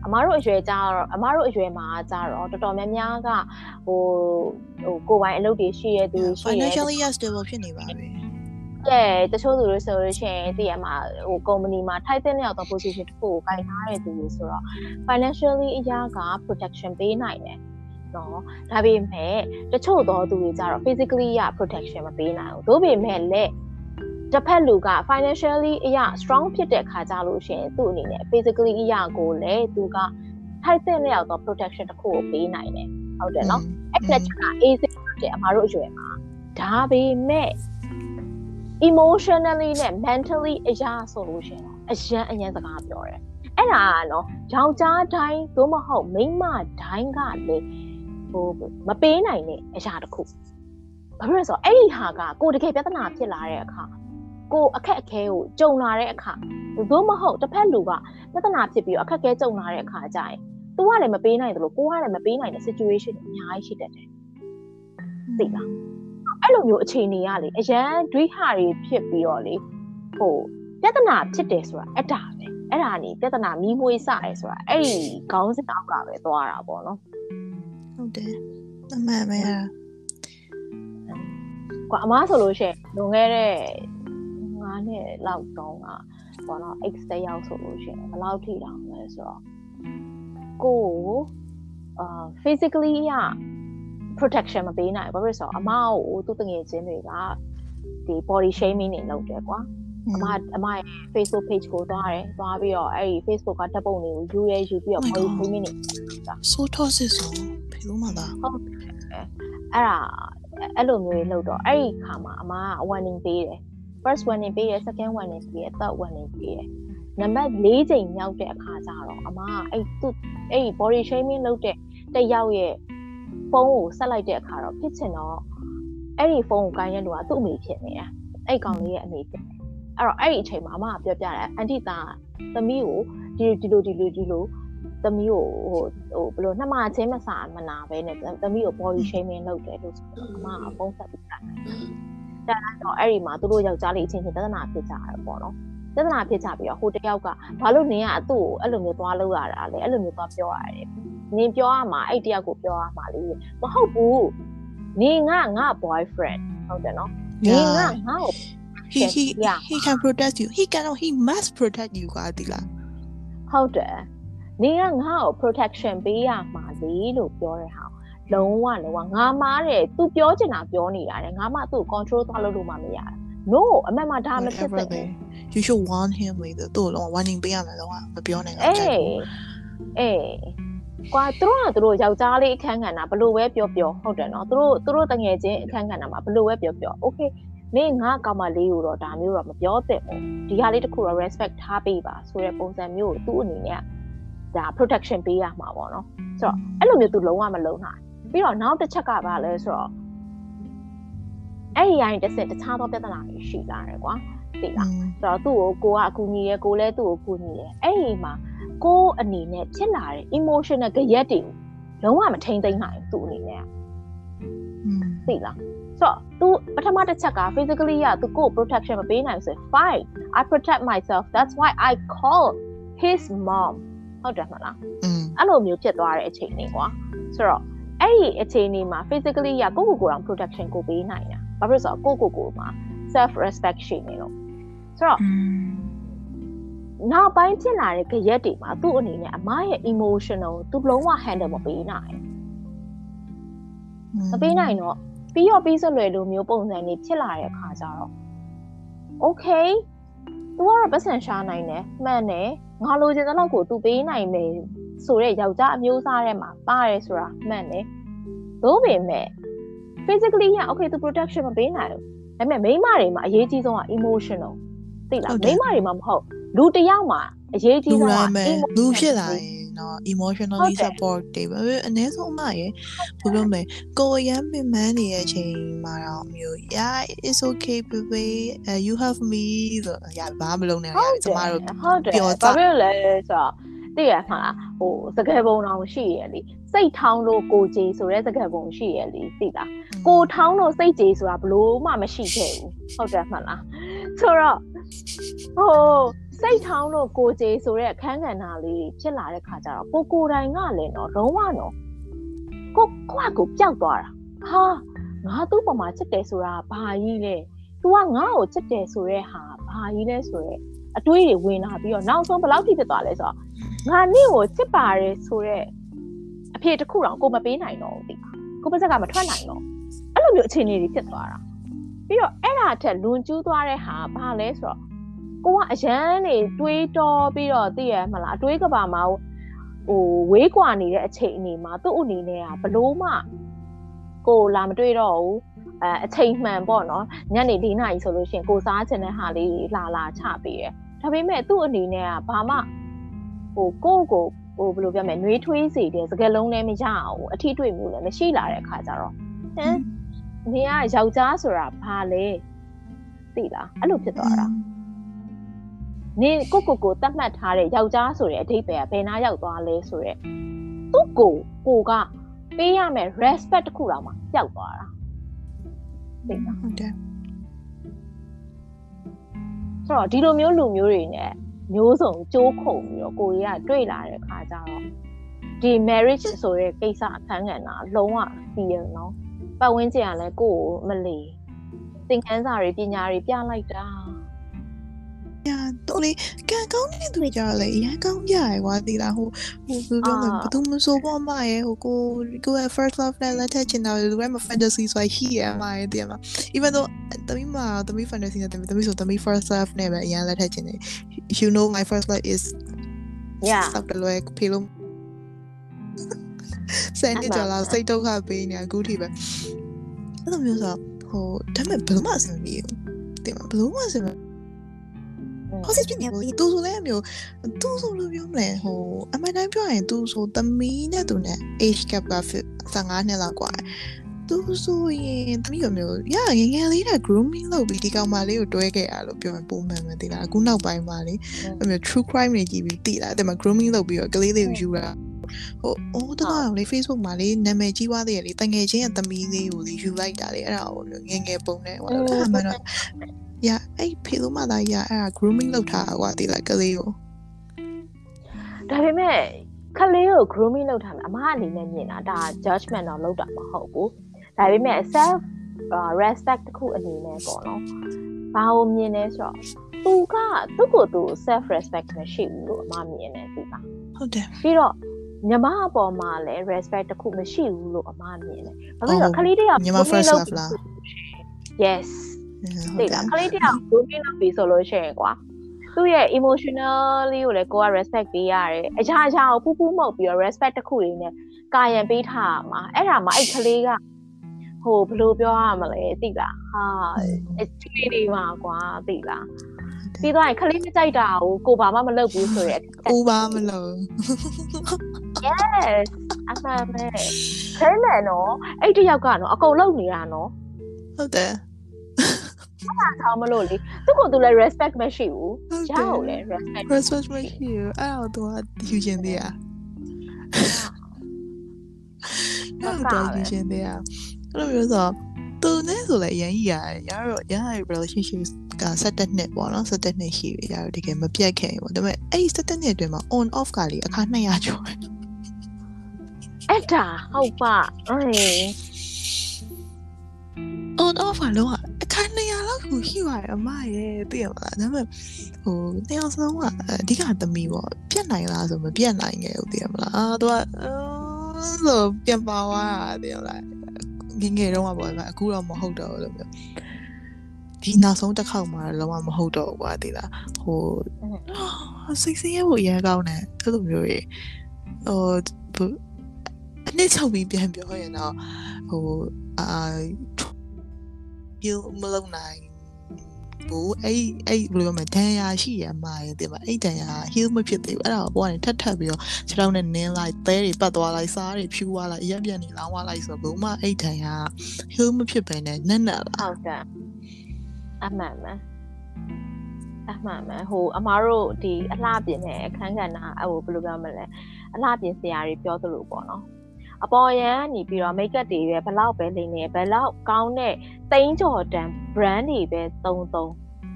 အမတို့အရွယ်ကြတော့အမတို့အရွယ်မှာကြတော့တော်တော်များများကဟိုဟိုကိုယ်ပိုင်အလုပ်တွေရှိရသူတွေရှိရ financially stable ဖြစ်နေပါပြီ ကဲတချို့သူတွေဆိုလို့ရှိရင်တည်ရမှာဟို company မှာထိုက်တဲ့ရောက်တော့ position တစ်ခုကိုကင်ထားတဲ့သူတွေဆိုတော့ financially အရာက protection ပေးနိုင်တယ်နော်ဒါပေမဲ့တချို့သောသူတွေကြတော့ physically ရ protection မပေးနိုင်ဘူးဒါပေမဲ့လည်းတစ်ဖက်လူက financially အရာ strong ဖြစ်တဲ့ခါကြလို့ရှိရင်သူ့အနေနဲ့ physically အရာကိုလည်းသူကထိုက်တဲ့လျောက်တော့ protection တစ်ခုကိုပေးနိုင်တယ်ဟုတ်တယ်နော်အဲ့ဒါချက်က easy တဲ့အမှားတို့အရွယ်မှာဒါပေမဲ့ emotionally နဲ့ mentally အရာဆိုလို့ရှိရင်အရန်အရန်စကားပြောတယ်အဲ့ဒါကနော်ယောက်ျားတိုင်းသို့မဟုတ်မိန်းမတိုင်းကလေဟိုမပေးနိုင်တဲ့အရာတစ်ခုဘာဖြစ်လဲဆိုတော့အဲ့ဒီဟာကကိုတကယ်ပြဿနာဖြစ်လာတဲ့အခါကိုအခက်အခဲကိုကြုံလာတဲ့အခါသို့မဟုတ်တစ်ဖက်လူကပြဿနာဖြစ်ပြီးတော့အခက်အခဲကြုံလာတဲ့အခါကျရင်သူကလည်းမပေးနိုင်တယ်လို့ကိုကလည်းမပေးနိုင်တဲ့ situation အများကြီးရှိတတ်တယ်သိလား အဲ့လိုမျိုးအခြေအနေရလေအရန်ဒွိဟာတွေဖြစ်ပြီးတော့လေဟိုပြဿနာဖြစ်တယ်ဆိုတာအဲ့ဒါပဲအဲ့ဒါနေပြဿနာမီးမွေးစရဲဆိုတာအဲ့ဒီခေါင်းစဉ်အောက်ကပဲသွားတာပေါ့နော်ဟုတ်တယ်အမှန်ပဲဟာကွာအမားဆိုလို့ရှိရင်လွန်ခဲ့တဲ့9နှစ်လောက်တုန်းကပေါ့နော် X တက်ရောက်ဆိုလို့ရှိရင်ဘယ်လောက်ထိတောင်လဲဆိုတော့ကိုကိုအာ physically ရ protection မပေးနိုင်ဘူးဘာဖြစ်လို့ဆိုတော့အမားကိုသူ့တငယ်ချင်းတွေကဒီ body shaming တွေလုပ်တယ်ကွာအမအမရဲ့ Facebook page ကိုသွားတယ်သွားပြီးတော့အဲ့ဒီ Facebook ကတပ်ပုံတွေကိုယူရဲယူပြီးတော့ body shaming တွေဆိုးထောစစ်ဆိုဘယ်လိုမှသာဟုတ်တယ်အဲ့ဒါအဲ့လိုမျိုးတွေလုပ်တော့အဲ့ဒီခါမှာအမက warning ပေးတယ် first warning ပေးတယ် second warning ပေးတယ် third warning ပေးတယ်နံပါတ်၄ချိန်မြောက်တဲ့အခါကျတော့အမကအဲ့သူအဲ့ body shaming လုပ်တဲ့တယောက်ရဲ့ ဖုန်းကိုဆက်လိုက်တဲ့အခါတော့ဖြစ်ချင်တော့အဲ့ဒီဖုန်းကိုကိုင်းတဲ့လူကသူ့အမေဖြစ်နေတာအဲ့ကောင်လေးရဲ့အမေဖြစ်တယ်အဲ့တော့အဲ့ဒီအချိန်မှာအမကပြောပြတယ်အန်တီသားသမီးကိုဒီဒီလိုဒီလိုဒီလိုသမီးကိုဟိုဟိုဘယ်လိုနှမချင်းမစာမနာပဲနဲ့သမီးကို body shaming လုပ်တယ်လို့ဆိုတော့အမကဖုန်းဆက်ပြီးတာတဲ့တော့အဲ့ဒီမှာသူတို့ယောက်ျားလေးအချင်းချင်းပြဿနာဖြစ်ကြတယ်ပေါ့နော်ပြဿနာဖြစ်ကြပြီးတော့ဟိုတယောက်ကဘာလို့နင်ကအသူ့ကိုအဲ့လိုမျိုးသွားလို့ရတာလဲအဲ့လိုမျိုးသွားပြောရတယ် နင်ပြောရမှာအဲ့တယောက်ကိုပြောရမှာလေမဟုတ်ဘူးနင်ကငါ boyfriend ဟုတ်တယ်နော်နင်ကငါ့ကို he he Yeah. he can protect you he cannot he must protect you ကွာဒီလားဟုတ်တယ်နင်ကငါ့ကို protection ပေးရမှာလေလို့ပြောတဲ့ဟာလုံးဝလုံးဝငါမားတယ် तू ပြောချင်တာပြောနေတာလေငါမှသူ့ control သွားလို့လို့မှမရတာ no အမှန်မှဒါမဖြစ်သင့်ဘူး you should warn him လေသူ့လုံး warning ပေးရမယ်လုံးဝမပြောနိုင်ဘူးအေးအေး ကွာသူတို့ကသူတို့ယောက်ျားလေးအခန်းကဏ္ဍဘလို့ပဲပြောပြောဟုတ်တယ်နော်သူတို့သူတို့တငယ်ချင်းအခန်းကဏ္ဍမှာဘလို့ပဲပြောပြော okay မင်းငါကောင်မလေးကိုတော့ဒါမျိုးတော့မပြောသင့်ဘူးဒီဟာလေးတစ်ခုတော့ respect ထားပေးပါဆိုတဲ့ပုံစံမျိုးကိုသူ့အနေနဲ့ဒါ protection ပေးရမှာပေါ့နော်ဆိုတော့အဲ့လိုမျိုးသူလုံးဝမလုံးနိုင်ပြီးတော့နောက်တစ်ချက်ကပါလဲဆိုတော့အဲ့ဒီအရင်တစ်စက်တခြားသောပြဿနာတွေရှိလာတယ်ကွာ သိလား ဆိုတော့သူ့ကိုကိုကအကူညီရယ်ကိုလည်းသူ့ကိုကူညီရယ်အဲ့ဒီမှာကိုအနေနဲ့ဖြစ်လာတဲ့ emotional ကြရက်တွေလုံးဝမထိန်သိမ်းနိုင်ဘူးသူအနေနဲ့သိလားဆိုတော့ तू ပထမတစ်ချက်က physically ရ तू ကို protection မပေးနိုင်ဘူးဆိုရင် fine I protect myself that's why I call his mom ဟုတ်တယ်မလား อืม အဲ့လိုမျိုးဖြစ်သွားတဲ့အချိန်လေးကွာဆိုတော့အဲ့ဒီအချိန်လေးမှာ physically ရကိုကိုကိုယ်တော် protection ကိုပေးနိုင်တာဘာဖြစ်လို့လဲဆိုတော့ကိုကိုကိုမှာ self respect ရှိနေလို့ ဆိုတော့နောက်ပိုင်းဖြစ်လာတဲ့ကြရက်တွေမှာသူ့အနေနဲ့အမရဲ့ emotional ကိုသူလုံးဝ handle မပေးနိုင်မပေးနိုင်တော့ပြီးတော့ပြီးဆက်လွယ်လိုမျိုးပုံစံတွေဖြစ်လာတဲ့အခါကျတော့ okay သူကတော့ပတ်စံရှာနိုင်တယ်မှန်တယ်ငါလိုချင်တဲ့လောက်ကိုသူပေးနိုင်မယ်ဆိုတဲ့ယောက်ျားအမျိုးအစားထဲမှာပါတယ်ဆိုတာမှန်တယ်သို့ပေမဲ့ physically က okay သူ protection မပေးနိုင်ဘူးဒါပေမဲ့မိန်းမတွေမှာအရေးကြီးဆုံးက emotional သိလားမိန်းမတွေမှာမဟုတ်လူတစ်ယောက်မှာအရေးကြီးလူဆုံးကတိုင်းပဲ emotional လူဖြစ်လာရင်တော့ emotionally support တွေပဲအနည်းဆုံးအမရဲ့ဘယ်လိုမလဲကိုယ်ရမ်းပင်ပန်းနေတဲ့အချိန်မှာတော့မျိုး yeah it's okay baby uh, you have me ဆိုရဘာမလုပ်နဲ့ရတယ်ကျမတို့ဟုတ်တယ်ပြောဘာသားဖြစ်လို့လဲဆိုတော့သိရမှာလားဟိုစကယ်ပုံတော်ရှိရလေစိတ်ထောင်းလို့ကိုကြေဆိုတဲ့စကယ်ပုံရှိရလေသိလားကိုထောင်းလို့စိတ်ကြေဆိုတာဘလို့မှမရှိခဲ့ဘူးဟုတ်တယ်မှတ်လားဆိုတော့ ဟိုစိတ်ထောင်းလို့ကိုကြေဆိုတဲ့အခန်းကဏ္ဍလေးဖြစ်လာတဲ့ခါကျတော့ကိုကိုတိုင်ကလည်းတော့လုံးဝတော့ကိုကိုကကိုပျောက်သွားတာဟာငါသူ့ပေါ်မှာချစ်တယ်ဆိုတာဘာကြီးလဲ तू ကငါ့ကိုချစ်တယ်ဆိုတဲ့ဟာဘာကြီးလဲဆိုတော့အတွေးတွေဝင်လာပြီးတော့နောက်ဆုံးဘယ်လောက်ထိဖြစ်သွားလဲဆိုတော့ငါနေ့ကိုချစ်ပါတယ်ဆိုတော့အဖေတစ်ခုတော့ကိုမပေးနိုင်တော့ဘူးတိကိုပါဇက်ကမထွက်နိုင်တော့အဲ့လိုမျိုးအခြေအနေတွေဖြစ်သွားတာ ပြီးတော့အဲ့ဒါထက်လွန်ကျူးသွားတဲ့ဟာဘာလဲဆိုတော့ကိုကအရန်နေတွေးတောပြီးတော့သိရမလားအတွေးကဘာမှာဟိုဝေးကွာနေတဲ့အချိန်အနေမှာသူ့အနေနဲ့ကဘလို့မှကိုလာမတွေးတော့ဘူးအဲအချိန်မှန်ပေါ့နော်ညနေ၄နာရီဆိုလို့ရှိရင်ကိုစားချင်တဲ့ဟာလေးလာလာချပေးတယ်ဒါပေမဲ့သူ့အနေနဲ့ကဘာမှဟိုကိုကိုဟိုဘယ်လိုပြောမလဲနှွေးထွေးစေတဲ့စကလုံးလည်းမရအောင်အထီးတွေ့မျိုးလည်းမရှိလာတဲ့ခါကြတော့ဟမ် နေကယောက်ျားဆိုတာဘာလဲသိလားအဲ့လိုဖြစ်သွားတာနေကိုကိုကိုတတ်မှတ်ထားတဲ့ယောက်ျားဆိုတဲ့အဓိပ္ပာယ်ကဘယ်နာရောက်သွားလဲဆိုတော့သူ့ကိုကိုကပေးရမယ် respect တခုတော့မှပျောက်သွားတာသိလားဟုတ်တယ်ဆိုတော့ဒီလိုမျိုးလူမျိုးတွေနဲ့မျိုးစုံကြိုးခုံပြီးတော့ကိုကြီးကတွေ့လာတဲ့ခါကျတော့ဒီ marriage ဆိုတဲ့ကိစ္စအခန်းကဏ္ဍလုံးဝပြီးရနော် ပတ်ဝန်းကျင်ကလည်းကိုယ့်ကိုမလီသင်ခန်းစာတွေပညာတွေပြလိုက်တာညာတော့လေကံကောင်းတဲ့သူကြလေရန်ကောင်းကြရယ်ကွာဒီလားဟိုဟိုဘယ်လိုပြောမလဲဘယ်သူမဆိုပေါ့မရဲ့ဟိုကိုကိုရဲ့ first love နဲ့လက်ထက်ချင်တာလူတိုင်းမှာ fantasy ဆိုရှိရမှာရဲ့တဲ့မှာ even though တမီးမှာတမီး fantasy နဲ့တမီးတမီးဆိုတမီး first love နဲ့ပဲအရင်လက်ထက်ချင်တယ် you know my first love is yeah စောက်တလွဲဖေလို့ စနေကြလာစိတ်ဒုက္ခပေးနေအခုထိပဲအဲ့လိုမျိုးဆိုဟိုဒါပေမဲ့ဘယ်လိုမှအဆင်မပြေဘူးတင်မဘယ်လိုမှအဆင်မ ဟောစစ်ပြနေဘူးသူဆိုလည်းမျိုးသူဆိုလို့ပြောမလဲဟိုအမှန်တမ်းပြောရင်သူဆိုသမီးနဲ့သူနဲ့ age gap က15နှစ်လောက်กว่าသူဆိုရင်သမီးကမျိုးရငယ်ငယ်လေးက grooming လုပ်ပြီးဒီကောင်မလေးကိုတွဲခဲ့ရလို့ပြောရင်ပုံမှန်မသိလားအခုနောက်ပိုင်းမှာလေအဲ့မျိုး true crime တွေကြည့်ပြီးသိလားအဲ့မှာ grooming လုပ်ပြီးတော့ကလေးလေးကိုယူတာ ဟိုအိုးတော့လေ Facebook မှာလေနာမည်ကြီးွားသေးရလေတငယ်ချင်းရဲ့သမီးလေးကိုလေယူလိုက်တာလေအဲ့ဒါကိုမျိုးငယ်ငယ်ပုံနဲ့ဟိုအဲ့ဒါမှတော့ရအဲ့ဖေလို့မသားရအဲ့ဒါ grooming လုပ်ထားတာကွာဒီလိုကလေးကိုဒါပေမဲ့ခလေးကို grooming လုပ်ထားမှာအမအနေနဲ့မြင်တာဒါ judgment တော့လုပ်တာမဟုတ်ဘူးဒါပေမဲ့ self respect တစ်ခုအနေနဲ့ပေါ့နော်ဘာလို့မြင်လဲဆိုတော့သူကသူ့ကိုယ်သူ self respect မရှိဘူးလို့အမမြင်တယ်ဒီပါဟုတ်တယ်ပြီးတော့ ညီမအပေါ်မှာလည်း respect တစ်ခုမရှိဘူးလို့အမမြင်တယ်ဘာဖြစ်လို့လဲခလေးတယောက်ညီမ first love လား yes ဟုတ်သိတယ်လားခလေးတယောက် grooming လုပ်ပြီဆိုလို့ရှိရင်ကွာသူ့ရဲ့ emotionally ကိုလည်းကိုက respect ပေးရတယ်အရာအရာကိုပူပူမှုတ်ပြီးတော့ respect တစ်ခုရင်းနဲ့ကာယံပေးထားရမှာအဲ့ဒါမှအဲ့ခလေးကဟိုဘယ်လိုပြောရမလဲသိလားဟာအချွေးလေးပါကွာသိလားပြီးတော့ခလေးမကြိုက်တာကိုကိုဘာမှမလုပ်ဘူးဆိုရက်ဦးပါမလို့ yes အမှန်ပဲခဲမယ်နော်အဲ့တယောက်ကတော့အကုန်လုံးနေတာနော် ဟုတ်တယ် ဆောင်းမလို့လေသူ့ကိုသူလည်း respect မရှိဘူး ဟုတ်တ ရော ယ် က်လည်း respect respect မရှိဘူးအဲ့တော့သူကယူခြင်းသေးอ่ะအဲ့တော့ယူခြင်းသေးอ่ะအဲ့လိုမျိုးဆိုသူနဲ့ဆိုလည်းရန်ကြီးရတယ်ရတော့ရရ relationship က17နှစ်ပေါ့နော်17နှစ်ရှိပြီရတော့တကယ်မပြတ်ခင်ပေါ့ဒါပေမဲ့အဲ့ဒီ17နှစ်အတွင်းမှာ on off ကလေအခါ200ကျော်တယ် အဲ့ဒါဟုတ်ပါအေး on off ကလုံးဝအခါ200လောက်ကိုရှိပါတယ်အမရဲ့သိရမလားဒါပေမဲ့ဟိုနှစ်ယောက်စလုံးကအဓိကသမီးပေါ့ပြတ်နိုင်လားဆိုမပြတ်နိုင်ခဲ့ဘူးသိရမလားအာသူကအဲဆိုပြန်ပါသွားတာသိရမလားငယ်ငယ်တုန်းကပေါ့အခုတော့မဟုတ်တော့ဘူးလို့ပြောဒီနောက်ဆုံးတစ်ခေါက်မှာလုံးဝမဟုတ်တော့ဘူးကွာသိလားဟိုစိတ်ဆင်းရဲဖို့အရင်ကောင်းတယ်အဲ့လိုမျိုးကြီးဟိုအ နည်းချုပ်ပြီးပြန်ပြောရင်တော့ဟိုအာ feel မလုပ်နိုင်ဘူးအဲ့အဲ့ဘယ်လိုမလဲဒဏ်ရာရှိရမှာရတဲ့မှာအဲ့ဒဏ်ရာ heal မဖြစ်သေးဘူးအဲ့ဒါကိုဘောကနေထပ်ထပ်ပြီးတော့ခြေထောက်နဲ့နင်းလိုက်သဲတွေပတ်သွားလိုက်စားတွေဖြူသွားလိုက်ရက်ပြန်နေလောင်းသွားလိုက်ဆိုတော့ဘုံမအဲ့ဒဏ်ရာ heal မဖြစ်ဘဲနဲ့နက်နက်လာဟုတ်တယ်အမှန်ပဲအမှန်ပဲဟိုအမားတို့ဒီအလှပြင်တဲ့အခန်းကဏ္ဍအဲ့ဟိုဘယ်လိုပြောမလဲအလှပြင်ဆရာတွေပြောသလိုပေါ့နော် အပေါ်ရန်ကနေပြီးတော့ make up တွေပဲဘလောက်ပဲလိမ့်နေဘလောက်ကောင်းတဲ့တိန်းကြော်တန် brand တွေပဲသုံးသုံး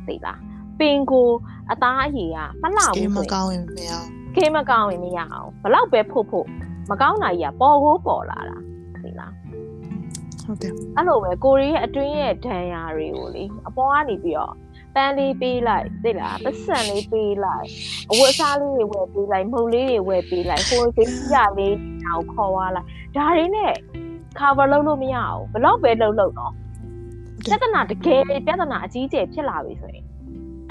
သိလားပင်ကိုအသားအရည်ကမလှစကင်ဘူးမဆိုရင်ကောင်းရင်မရခင်းမကောင်းရင်မရအောင်ဘလောက်ပဲဖို့ဖို့မကောင်းတာကြီးကပေါ်ကိုပေါ်လာတာသိလားဟုတ်တယ်အဲ့လိုပဲကိုရီးရဲ့အတွင်းရဲ့ဒဏ်ရာတွေကိုလေအပေါ်ကနေပြီးတော့ ပန်းလေးပေးလိုက်သိလားပတ်စံလေးပေးလိုက်အဝတ်အစားလေးတွေဝယ်ပေးလိုက်မုတ်လေးတွေဝယ်ပေးလိုက်ဟိုကိစ္စလေးတောင်ခေါ်သွားလိုက်ဒါတွေနဲ့ cover လုပ်လို့မရအောင်ဘလောက်ပဲလုပ်လို့တော့ပြဿနာတကယ်ပြဿနာအကြီးကျယ်ဖြစ်လာပြီဆိုရင်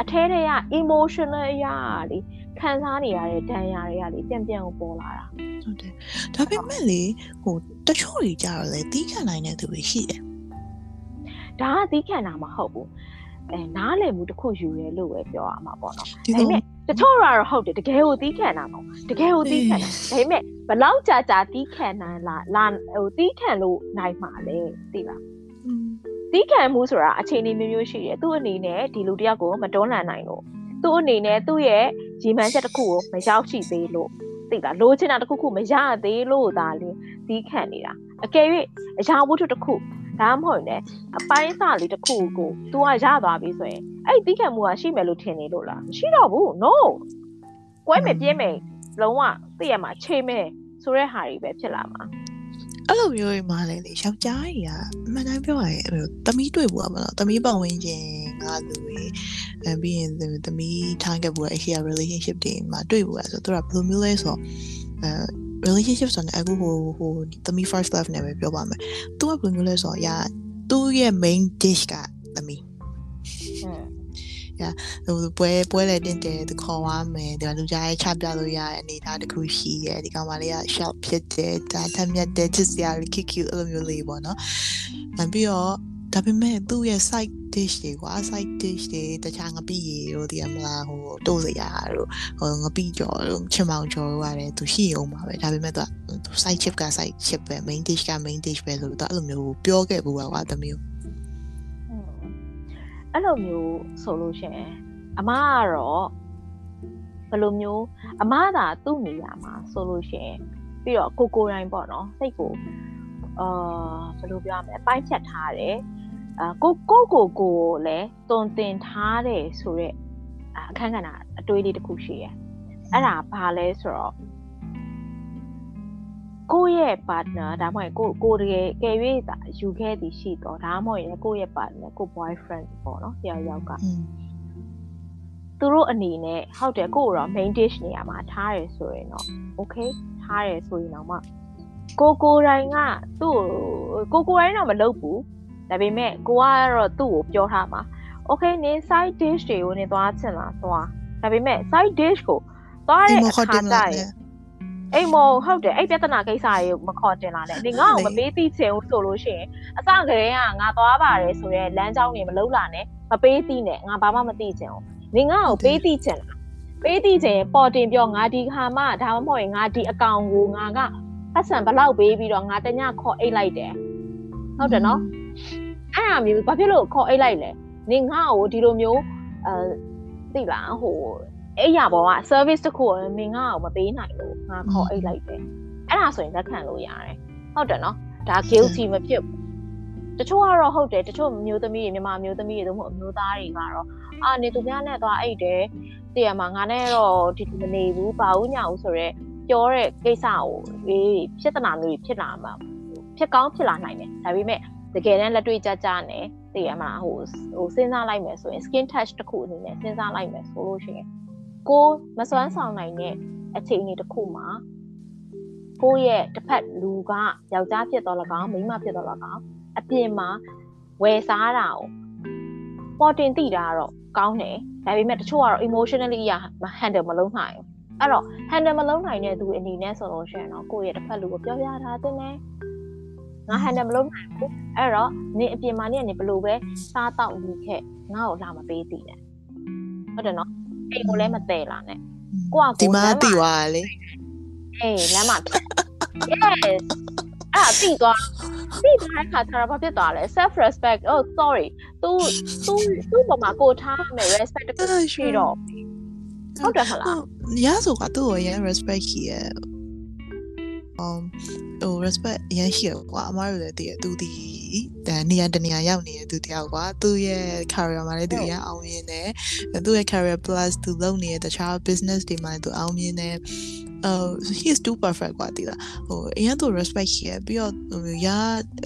အထဲထဲက emotional အရာလေခံစားနေရတဲ့ဒဏ်ရာတွေကလေပြန်ပြန်ကိုပေါ်လာတာဟုတ်တယ်ဒါပေမဲ့လေဟိုတချို့တွေကြတော့လေတီးခံနိုင်တဲ့သူတွေရှိတယ်ဒါကသီးခံတာမဟုတ်ဘူး အဲနားလည်မှုတစ်ခုယူရဲလို့ပဲပြောရမှာပေါ့နော်ဒီဒါပေလိုမဲ့တချို့ကတော့ဟုတ်တယ်တကယ်ကိုသီးခံတာမဟုတ်တကယ်ကိုသီးခံတာဒါပေမဲ့ဘလောက်ကြာကြာသီးခံနိုင်လားလာဟိုသီးခံလို့နိုင်မှာလဲသိလားอืมသီးခံမှုဆိုတာအခြေအနေမျိုးမျိုးရှိတယ်သူ့အနေနဲ့ဒီလူတစ်ယောက်ကိုမတွန်းလှန်နိုင်လို့သူ့အနေနဲ့သူ့ရဲ့ရည်မှန်းချက်တစ်ခုကိုမရောက်ရှိသေးလို့သိလားလိုချင်တာတစ်ခုခုမရသေးလို့ဒါလင်းသီးခံနေတာအကယ်၍အရာဝတ္ထုတစ်ခု ဒါမှမဟုတ်လည်းအပိုင်းစာလေးတစ်ခုကို तू ကရသွားပြီဆိုရင်အဲ့တီးခံမှုကရှိမယ်လို့ထင်နေလို့လားရှိတော့ဘူး no ကွဲမယ်ပြင်းမယ်လုံးဝသိရမှာချိန်မယ်ဆိုတဲ့ဟာတွေပဲဖြစ်လာမှာအဲ့လိုမျိုးတွေမှာလည်းလေယောက်ျားကြီးကအမှန်တမ်းပြောရရင်အဲ့လိုတမီးတွေ့ဘူးအမလားတမီးပတ်ဝန်းကျင်ငါလူတွေအဲပြီးရင်တမီး target ဘူးအရှိရ relationship တွေမှာတွေ့ဘူးဆိုတော့သူကဘယ်လိုမျိုးလဲဆိုတော့အဲ relationship ဆိုတော့အခုဟိုဟိုတမီး first love နဲ့ပဲပြောပါမယ်သူကဘယ်လိုမျိုးလဲဆိုတော့ယာသူ့ရဲ့ main dish ကတမီးอืมဟိုပွဲပွဲလေတင်တယ်သူခေါ်သွားမယ်ဒီကလူကြားရဲ့ချပြလို့ရတဲ့အနေအထားတစ်ခုရှိရဲ့ဒီကောင်မလေးက shop ဖြစ်တယ်ဒါထက်မြတ်တဲ့ချစ်စရာလေး cute cute အဲ့လိုမျိုးလေးပေါ့နော်နောက်ပြီးတော့ ဒါပေမဲ့သူ့ရဲ့ side dish တွေကွာ side dish တွေတခြားငပိရေတို့ဒီမလားဟိုတိုးစရာတို့ဟိုငပိကြော်တို့ချင်မောင်ကြော်တို့ရတယ်သူရှိအောင်ပါပဲဒါပေမဲ့သူက side chip က side chip ပဲ main dish က main dish ပဲဆိုတော့အဲ့လိုမျိုးပြောခဲ့ဘူးကွာတမျိုးอืมအဲ့လိုမျိုးဆိုလို့ရှိရင်အမကတော့ဘယ်လိုမျိုးအမသာသူ့နေရာမှာဆိုလို့ရှိရင်ပြီးတော့ကိုကိုယ်တိုင်းပေါ့နော်စိတ်ကိုအာဘယ်လိုပြောရမလဲပိုင်းဖြတ်ထားတယ် အာကိုကိုကိုကိုလည်းတုံတင်ထားတယ်ဆိုတော့အခန်းကဏ္ဍအတွေးလေးတစ်ခုရှိရယ်အဲ့ဒါဘာလဲဆိုတော့ကိုယ့်ရဲ့ partner ဒါမှမဟုတ်ကိုကိုတကယ်ကယ်၍သာယူခဲ့သည်ရှိတော့ဒါမှမဟုတ်ရင်ကိုယ့်ရဲ့ partner ကို boyfriend ပေါ့နော်တယောက်ယောက်ကอืมသူတို့အနေနဲ့ဟုတ်တယ်ကိုယ့်ကိုတော့ main dish နေရာမှာထားရဆိုရင်တော့ okay ထားရဆိုရင်တော့မှကိုကိုယ်တိုင်းကသူ့ကိုကိုကိုယ်တိုင်းတော့မလုပ်ဘူး ဒါပေမဲ့ကိုကတော့သူ့ကိုပြောထားမှာ okay နင် side dish တွေကိုနင်သွားချင်လားသွားဒါပေမဲ့ side dish ကိုသွားအိတဲ့မ်မအခါခေါ်တင်ကျလာရတယ်င်အိမ်မောဟုတ်တယ်အဲ့ပြဿနာကိစ္စရေမခေါ်တင်လာနဲ့နင်ငါ့ကိုမပေးသိချင်ဘူးဆိုလို့ရှိရင်အစကတည်းကငါသွားပါတယ်ဆိုရဲလမ်းကြောင်းတွေမလုံးလာနဲ့မပေးသိနဲ့ငါဘာမှမသိချင်ဘူးနင်ငါ့ကိုပေးသိချင်လားပေးသိချင်ရင်ပေါ်တင်ပြောငါဒီခါမှဒါမှမဟုတ်ရင်ငါဒီအကောင်ကိုငါကပတ်စံဘလောက်ပေးပြီးတော့ငါတညခေါ်အိတ်လိုက်တယ်ဟုတ်တယ်နော် အဲ့ဒါမျိုးဘာဖြစ်လို့ခေါ်အိတ်လိုက်လဲနင်ငါ့ကိုဒီလိုမျိုးအဲသိလားဟိုအဲ့ရပေါ်က service တစ်ခုကိုနင်ငါ့ကိုမပေးနိုင်လို့ငါခေါ်အိတ်လိုက်တယ်အဲ့ဒါဆိုရင်လက်ခံလို့ရတယ်ဟုတ်တယ်နော်ဒါ guilty မဖြစ်ဘူးတချို့ကတော့ဟုတ်တယ်တချို့မျိုးသမီးတွေမြန်မာမျိုးသမီးတွေတို့မဟုတ်အမျိုးသားတွေကတော့အာနေသူများနဲ့သွားအိတ်တယ်တည်ရမှာငါနဲ့တော့ဒီဒီမနေဘူးဘာဘူးညာဘူးဆိုတော့ပြောတဲ့ကိစ္စကိုအေးဖြစ်တနာမျိုးတွေဖြစ်လာမှာဖြစ်ကောင်းဖြစ်လာနိုင်တယ်ဒါပေမဲ့ တကယ်တမ်းလက်တွေ့ကြကြနဲ့သိရမလားဟိုဟိုစဉ်းစားလိုက်မယ်ဆိုရင် skin touch တစ်ခုအနေနဲ့စဉ်းစားလိုက်မယ်ဆိုလို့ရှိရင်ကိုမစွမ်းဆောင်နိုင်တဲ့အခြေအနေတစ်ခုမှာကိုရဲ့တစ်ဖက်လူကယောက်ျားဖြစ်တော့လကောင်မိန်းမဖြစ်တော့လကောင်အပြင်မှာဝယ်စားတာကိုပေါ်တင်သိတာကတော့ကောင်းတယ်ဒါပေမဲ့တချို့ကတော့ emotionally အရ handle မလုပ်နိုင်ဘူးအဲ့တော့ handle မလုပ်နိုင်တဲ့သူအနေနဲ့ဆိုလို့ရှိရင်တော့ကိုယ့်ရဲ့တစ်ဖက်လူကိုပြောပြထားတဲ့နဲ့ ငါ handle မလုပ်နိုင်ဘူးအဲ့တော့နင်အပြင်မှာနေကနေဘလို့ပဲစားတော့ဒီခက်ငါ့ကိုလာမပေးသေးနဲ့ဟုတ်တယ်နော်အိမ်ကိုလည်းမတည်လာနဲ့ကိုကကိုဒီမှာတည်သွားလေအေးလမ်းမှာ yes အဲ့တည်သွားတည်သွားခါကျတော့ဘာဖြစ်သွားလဲ self respect oh sorry သူသူသူ့ပေါ်မှာကိုထားမယ် respect တခုရှိတော့ဟုတ်တယ်ခလားရဆိုကသူ့ကိုရ respect ကြီးရဲ့ um ဟို respect ရန်ရှိရကွာအမားတို့လည်းတည်ရသူဒီတန်နေရာတနေရာရောက်နေတဲ့သူတယောက်ကွာသူ့ရဲ့ career မှာလည်းသူရန်အောင်မြင်တယ်သူ့ရဲ့ career plus သူလုပ်နေတဲ့တခြား business တွေမှာလည်းသူအောင်မြင်တယ် uh he is too perfect กว่าတိလားဟိုအရင်သူ respect ရှိရပြီးတော့ဟိုရ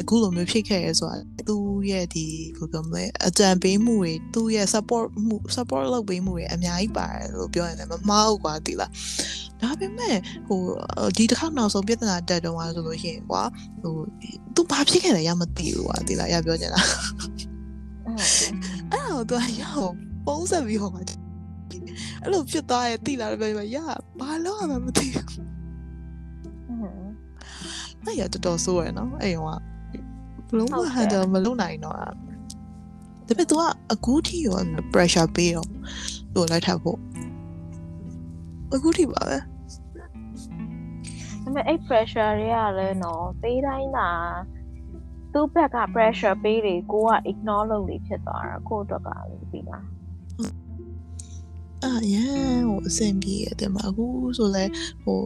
အခုလိုမျိုးဖြစ်ခဲ့ရဲဆိုတာသူ့ရဲ့ဒီဘယ်လိုမလဲအကြံပေးမှုတွေသူ့ရဲ့ support မှု support လုပ်ပေးမှုတွေအများကြီးပါတယ်လို့ပြောရင်လည်းမမှားဘူးกว่าတိလားဒါပေမဲ့ဟိုဒီတစ်ခါနောက်ဆုံးပြဿနာတက် တော့ဆိုလို့ရှိရင်ကွာဟိုသူဘာဖြစ်ခဲ့လဲရမသိဘူးကွာတိလားရပြောချင်လားအဲ့ဒါတော့ရအောင်ပုံးဆက်ပြီးဟောမှာအဲ့လိုဖြစ်သွားရဲ့တိလာတယ်ပဲရဘာလို့မှမသိဘူးအဲ့ရတော်တော်ဆိုးရနော်အဲ့ရောကဘလုံးမဟန်တယ်မလုံးနိုင်တော့ဒါပေမဲ့ तू ကအကူထီရော pressure ပေးတော့သူ့လိုက်ထပ်ဖို့အကူထီပါပဲ ဒါပေမဲ့အဲ့ pressure တွေကလည်းနော်သေးတိုင်းသာသူ့ဘက်က pressure ပေးတယ်ကိုက ignore လုပ်နေဖြစ်သွားတာကိုအတွက်ကလည်းပြီးလားအာရန်ဟိုအဆင်ပြေတယ်မှာအခုဆိုလဲဟို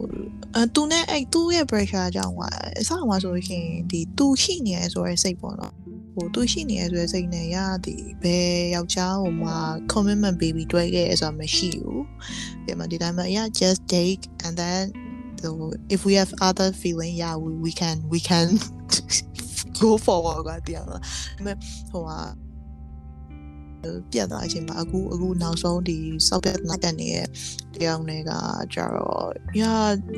အသူနဲ့အဲ့သူ့ရဲ့ pressure ကြောင့်ကအစမှာဆိုရှင်ဒီသူရှိနေရဆိုရဲစိတ်ပေါ့နော်ဟိုသူရှိနေရဆိုရဲစိတ်နဲ့ရသည်ဘယ်ယောက်ျားဟိုမှာ commitment baby တွဲခဲ့ရဆိုတာမရှိဘူးဒီမှာဒီတိုင်းမှာ yeah just take and then so if we have other feeling yeah we, we can we can go forward ကတရားလားဒါပေမဲ့ဟိုဟာ ပြတ်သွားအချိန်မှာအခုအခုနောက်ဆုံးဒီ socket နဲ့တက်နေတဲ့တရားတွေကကြတော့ရ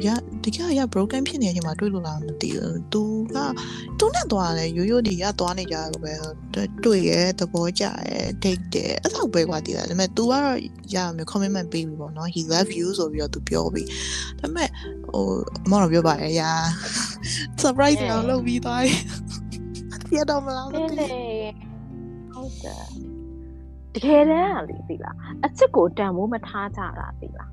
ရတကယ်ရ broken ဖြစ်နေတဲ့အချိန်မှာတွေ့လို့လားမသိဘူး။ तू က तू နဲ့သွားတယ်ရိုးရိုးဒီရသွားနေကြတယ်ပဲတွေ့ရဲသဘောကျရဲ date တယ်အဲ့လောက်ပဲကွာတည်တယ်ဒါပေမဲ့ तू ကတော့ရမယ် commitment ပေးပြီပေါ့နော် he love you ဆိုပြီးတော့ तू ပြောပြီဒါပေမဲ့ဟိုအမတော့ပြောပါရဲ့ရာ surprise တော့လုပ်ပြီးသွားတယ်ပြတ်တော့မလားမ နည်း သိ နည်းဟုတ်တယ် တကယ်တမ်းကလေသိလားအချစ်ကိုတန်ဖိုးမထားကြတာသိလား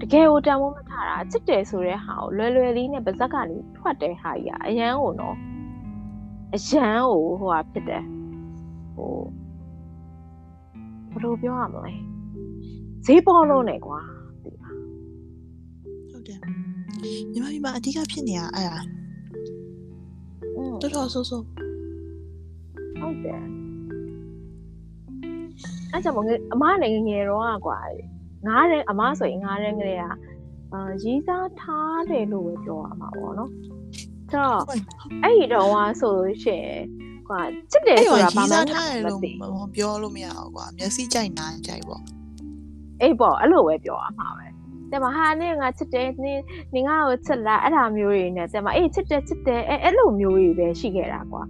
တကယ်ကိုတန်ဖိုးမထားတာအချစ်တယ်ဆိုတဲ့ဟာကိုလွယ်လွယ်လေးနဲ့ပါဇက်ကနေထွက်တဲ့ဟာကြီးอ่ะအရန်ကိုနော်အရန်ကိုဟိုဟာဖြစ်တယ်ဟိုဘယ်လိုပြောရမလဲဈေးပေါ်လို့နေကွာသိလားဟုတ်တယ်ညီမညီမအဓိကဖြစ်နေတာအဲ့ဒါတော်တော်ဆိုးဆိုးဟုတ်တယ် အဲ့ကြောင့်မငယ်အမလည်းငယ်ငယ်တော့ကွာငားတယ်အမဆိုရင်ငားတယ်ကလေးကအာရီးစားထားတယ်လို့ပဲပြောရမှာပေါ့နော်ဆိုတော့အဲ့ဒီတော့ဟာဆိုလို့ရှိရင်ကွာချစ်တယ်အဲ့ဆိုတော့တာဘာရီးမှစားမထားရသိလို့ဘူးမပြောလို့မရဘူးကွာမျက်စိကြိုက်နားကြိုက်ပေါ့အေးပေါ့အဲ့လိုပဲပြောရမှာပဲတဲ့မှာဟာနေငါချစ်တယ်နေနေငါ့ကိုချစ်လားအဲ့ဒါမျိုးတွေနဲ့တဲ့မှာအေးချစ်တယ်ချစ်တယ်အဲ့အဲ့လိုမျိုးတွေပဲရှိခဲ့တာကွာ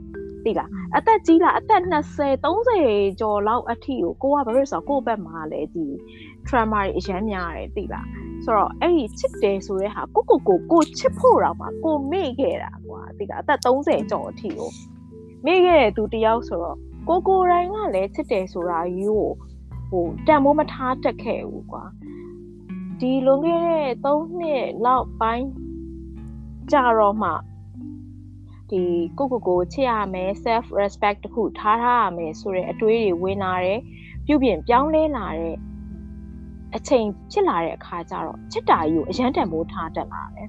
သိလားအသက်ကြီးလာအသက်20 30ကျော်လောက်အထိကိုကိုကဘာလို့လဲဆိုတော့ကိုယ့်ဘက်မှာလည်းဒီ trauma တွေအရမ်းများတယ်သိလားဆိုတော့အဲ့ဒီချစ်တယ်ဆိုတဲ့ဟာကိုကိုကိုကိုချစ်ဖို့တော့မှာကိုမေ့ခဲ့တာကွာသိလားအသက်30ကျော်အထိကိုမေ့ခဲ့တဲ့သူတယောက်ဆိုတော့ကိုကိုတိုင်းကလည်းချစ်တယ်ဆိုတာယူကိုဟိုတန်မိုးမထားတတ်ခဲ့ဘူးကွာဒီလွန်ခဲ့တဲ့3နှစ်လောက်ပိုင်းကြာတော့မှ ဒီကိုကိုကိုချစ်ရမယ် self respect တခုထားထားရမယ်ဆိုတဲ့အတွေးတွေဝင်လာတယ်ပြုပြင်ပြောင်းလဲလာတဲ့အချိန်ဖြစ်လာတဲ့အခါကျတော့ချစ်တာကြီးကိုအရန်တန်မိုးထားတတ်လာတယ်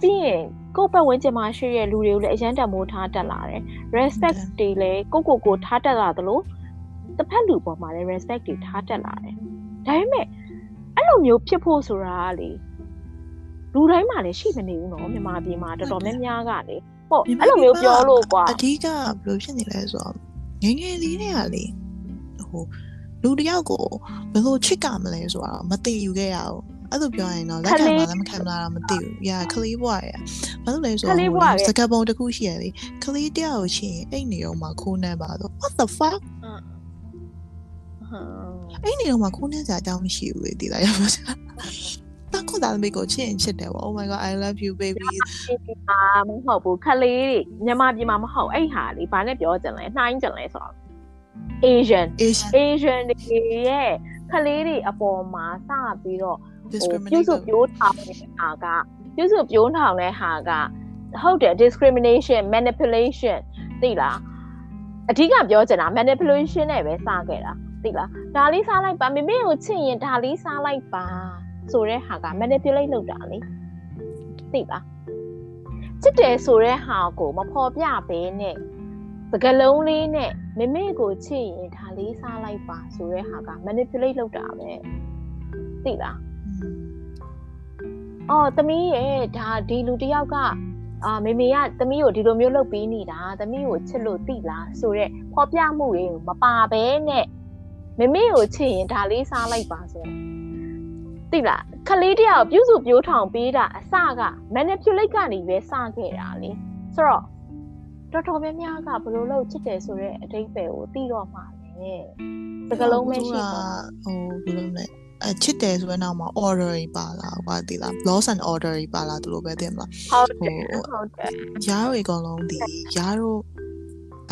ပြီးရင်ကိုယ့်ဘက်ဝန်းကျင်မှာရှိတဲ့လူတွေကိုလည်းအရန်တန်မိုးထားတတ်လာတယ် respect တွေလည်းကိုကိုကိုထားတတ်လာသလိုတစ်ဖက်လူပေါ်မှာလည်း respect တွေထားတတ်လာတယ်ဒါပေမဲ့အဲ့လိုမျိုးဖြစ်ဖို့ဆိုတာကလေလူတိုင်းမှာလည်းရှိမနေဘူးနော်မြန်မာပြည်မှာတော်တော်များများကလေ ဟုတ်အဲ့လိုမျိုးပြောလို့ကွာအဓိကဘယ်လိုဖြစ်နေလဲဆိုတော့ငယ်ငယ်လေးတွေကလေဟိုလူတယောက်ကိုဘယ်လိုချစ်ကမလဲဆိုတာမသိယူခဲ့ရအောင်အဲ့လိုပြောရင်တော့လက်ခံမှာလည်းမခံမှာတော့မသိဘူး။ Yeah ခလေးဘွားရ။ဘာလို့လဲဆိုတော့စကားပုံတစ်ခုရှိရလေ။ခလေးတယောက်ကိုချင်းအိတ်နေအောင်မှာခိုးနှမ်းပါတော့ What the fuck အိတ်နေအောင်မှာခိုးနှမ်းစရာအကြောင်းမရှိဘူးလေဒီလားရပါစ။ တခုသားမိကိုချစ်ရင်ချစ်တယ်ပေါ့။ Oh my god I love you baby အာမဟုတ်ဘူးခလေးတွေမြန်မာပြည်မှာမဟုတ်အဲ့ဟာလေဘာနဲ့ပြောကြလဲနှိုင်းကြလဲဆိုတော့ Asian Asian Asian တွေရဲ့ခလေးတွေအပေါ်မှာစပြီးတော့ဟိုပြု discriminate စုပြိုးထောင်တဲ့ဟာကပြုစုပြိုးထောင်တဲ့ဟာကဟုတ်တယ် discrimination manipulation သိလားအဓိကပြောချင်တာ manipulation နဲ့ပဲစခဲ့တာသိလားဒါလေးစားလိုက်ပါမိမိကိုချစ်ရင်ဒါလေးစားလိုက်ပါ ဆိုတဲ့ဟာက manipulate လုပ်တာလေသိလားချစ်တယ်ဆိုတဲ့ဟာကိုမဖော်ပြဘဲနဲ့စကလုံးလေးနဲ့မိမိကိုချစ်ရင်ဒါလေးစားလိုက်ပါဆိုတဲ့ဟာက manipulate လုပ်တာပဲသိလားအော်သမီးရဲ့ဒါဒီလူတယောက်ကအာမေမေကသမီးကိုဒီလိုမျိုးလုပ်ပေးနေတာသမီးကိုချစ်လို့တိလားဆိုတော့ဖော်ပြမှုတွေကိုမပါဘဲနဲ့မေမေကိုချစ်ရင်ဒါလေးစားလိုက်ပါဆိုတိ လားခလေးတယောက်ပြုစုပြိုးထောင်ပေးတာအစက manipulate ကနေပဲစခဲ့တာလေဆိုတော့တော်တော်များများကဘယ်လိုလုပ်ချစ်တယ်ဆိုတဲ့အတိတ်ပဲကိုသိတော့မှာလေစကလုံးမရှိဘူးဟိုဘယ်လိုလဲအချစ်တယ်ဆိုတဲ့နောက်မှာ order ကြီးပါလာကွာဒီလား loss and order ကြီးပါလာသူလိုပဲတင်မလားဟုတ်တယ်ဟုတ်တယ်ရားတို့အကုန်လုံးဒီရားတို့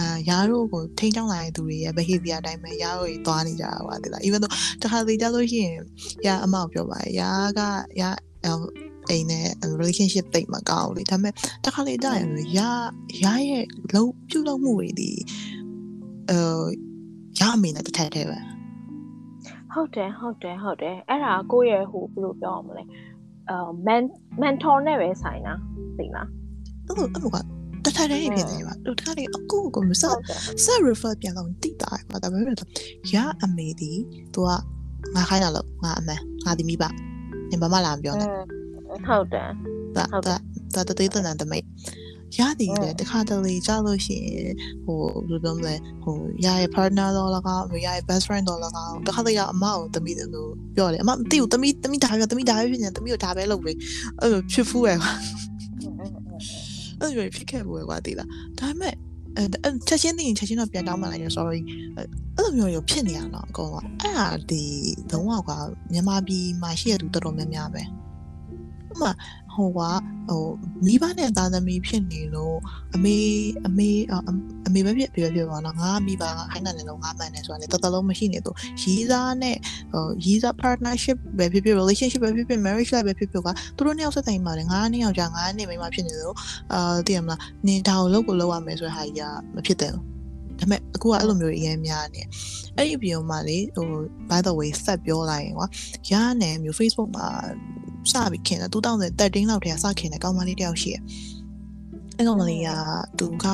အာရားတို့ကိုထိန်းချောင်းလာတဲ့သူတွေရဲ့ behavior အတိုင်းပဲရားတို့ကြီးသွားနေကြတာပါဒီလား even though တခါလေကြလို့ရှိရင်ရားအမောက်ပြောပါတယ်ရားကရားအိမ်နဲ့ relationship တိတ်မကောင်းဘူးလေဒါပေမဲ့တခါလေကြာရင်ရာရာရဲ့လုံးပြုတ်လောက်မှုတွေဒီအဲရာအမေနဲ့တစ်ထက်တည်းပဲဟုတ်တယ်ဟုတ်တယ်ဟုတ်တယ်အဲ့ဒါကိုယ့်ရဲ့ဟိုဘယ်လိုပြောရမလဲအာ man mentor နဲ့ပဲဆိုင်တာသိလားအဲ့လိုအဲ့လိုက တထက်တည်းဖြစ်နေပါတို့တခါလေအကူကိုမဆက်ဆက် refer ပြန်လို့တိတာပါဒါပေမဲ့ရာအမေဒီသူကငါခိုင်းတာလို့ငါအမှန်ငါဒီမိပါနင်ဘာမှလာမပြောနဲ့ဟုတ်တယ်ဒါဒါဒါတသေးတန်တမိတ်ရသည်လေတခါတလေကြာလို့ရှိရင်ဟိုဘယ်လိုပြောမလဲဟိုရရဲ့ partner တော့လကောက်ရရဲ့ best friend တော့လကောက်တခါတလေအမကိုတမိတယ်လို့ပြောတယ်အမမသိဘူးတမိတမိဒါပဲတမိဒါပဲဖြစ်နေတမိကိုဒါပဲလုပ်လေအဲ့လိုဖြစ်ဖူးရယ်ကွာ အဲ့လိုဖြစ်ခဲ့ဘူးကွာတိလားဒါပေမဲ့အဲချက်ချင်းသိရင်ချက်ချင်းတော့ပြန်တောင်းမှလိုက်ရ sorry အဲ့လိုမျိုးရဖြစ်နေရတော့အကုန်ကအဲ့ဒါဒီလုံးဝကမြန်မာပြည်မှာရှိရသူတော်တော်များများပဲဥပမာ ဟိုကဟိုမိဘနဲ့သားသမီးဖြစ်နေလို့အမေအမေအမေပဲဖြစ်ပြပြပါတော့ငါမိဘကဟိုင်းတယ်လို့ငါမှန်တယ်ဆိုတာလေတော်တော်လုံးမရှိနေတော့ရီးစားနဲ့ဟိုရီးစား partnership ပဲဖြစ်ဖြစ် relationship ပဲဖြစ်ဖြစ် marriage life ပဲဖြစ်ဖြစ်ကသူတို့နှစ်ယောက်ဆက်တိုင်ပါတယ်ငါးနှစ်ယောက်ကြာငါးနှစ်မိမဖြစ်နေလို့အာသိရမလားနင်ဒါကိုလုပ်ကိုလုပ်ရမယ်ဆိုတဲ့ဟာကြီးကမဖြစ်တယ်ဒါပေမဲ့အခုကအဲ့လိုမျိုးအရင်များနေအဲ့ဒီအပြင်မှာလေဟို by the way ဆက်ပြောလိုက်ရင်ကွာရဟနဲ့မျိုး Facebook မှာ စပြီးခင်တယ်2013လောက်တည်းကစခင်တယ်ကောင်မလေးတယောက်ရှိရယ်အဲ့ကောင်မလေးကသူက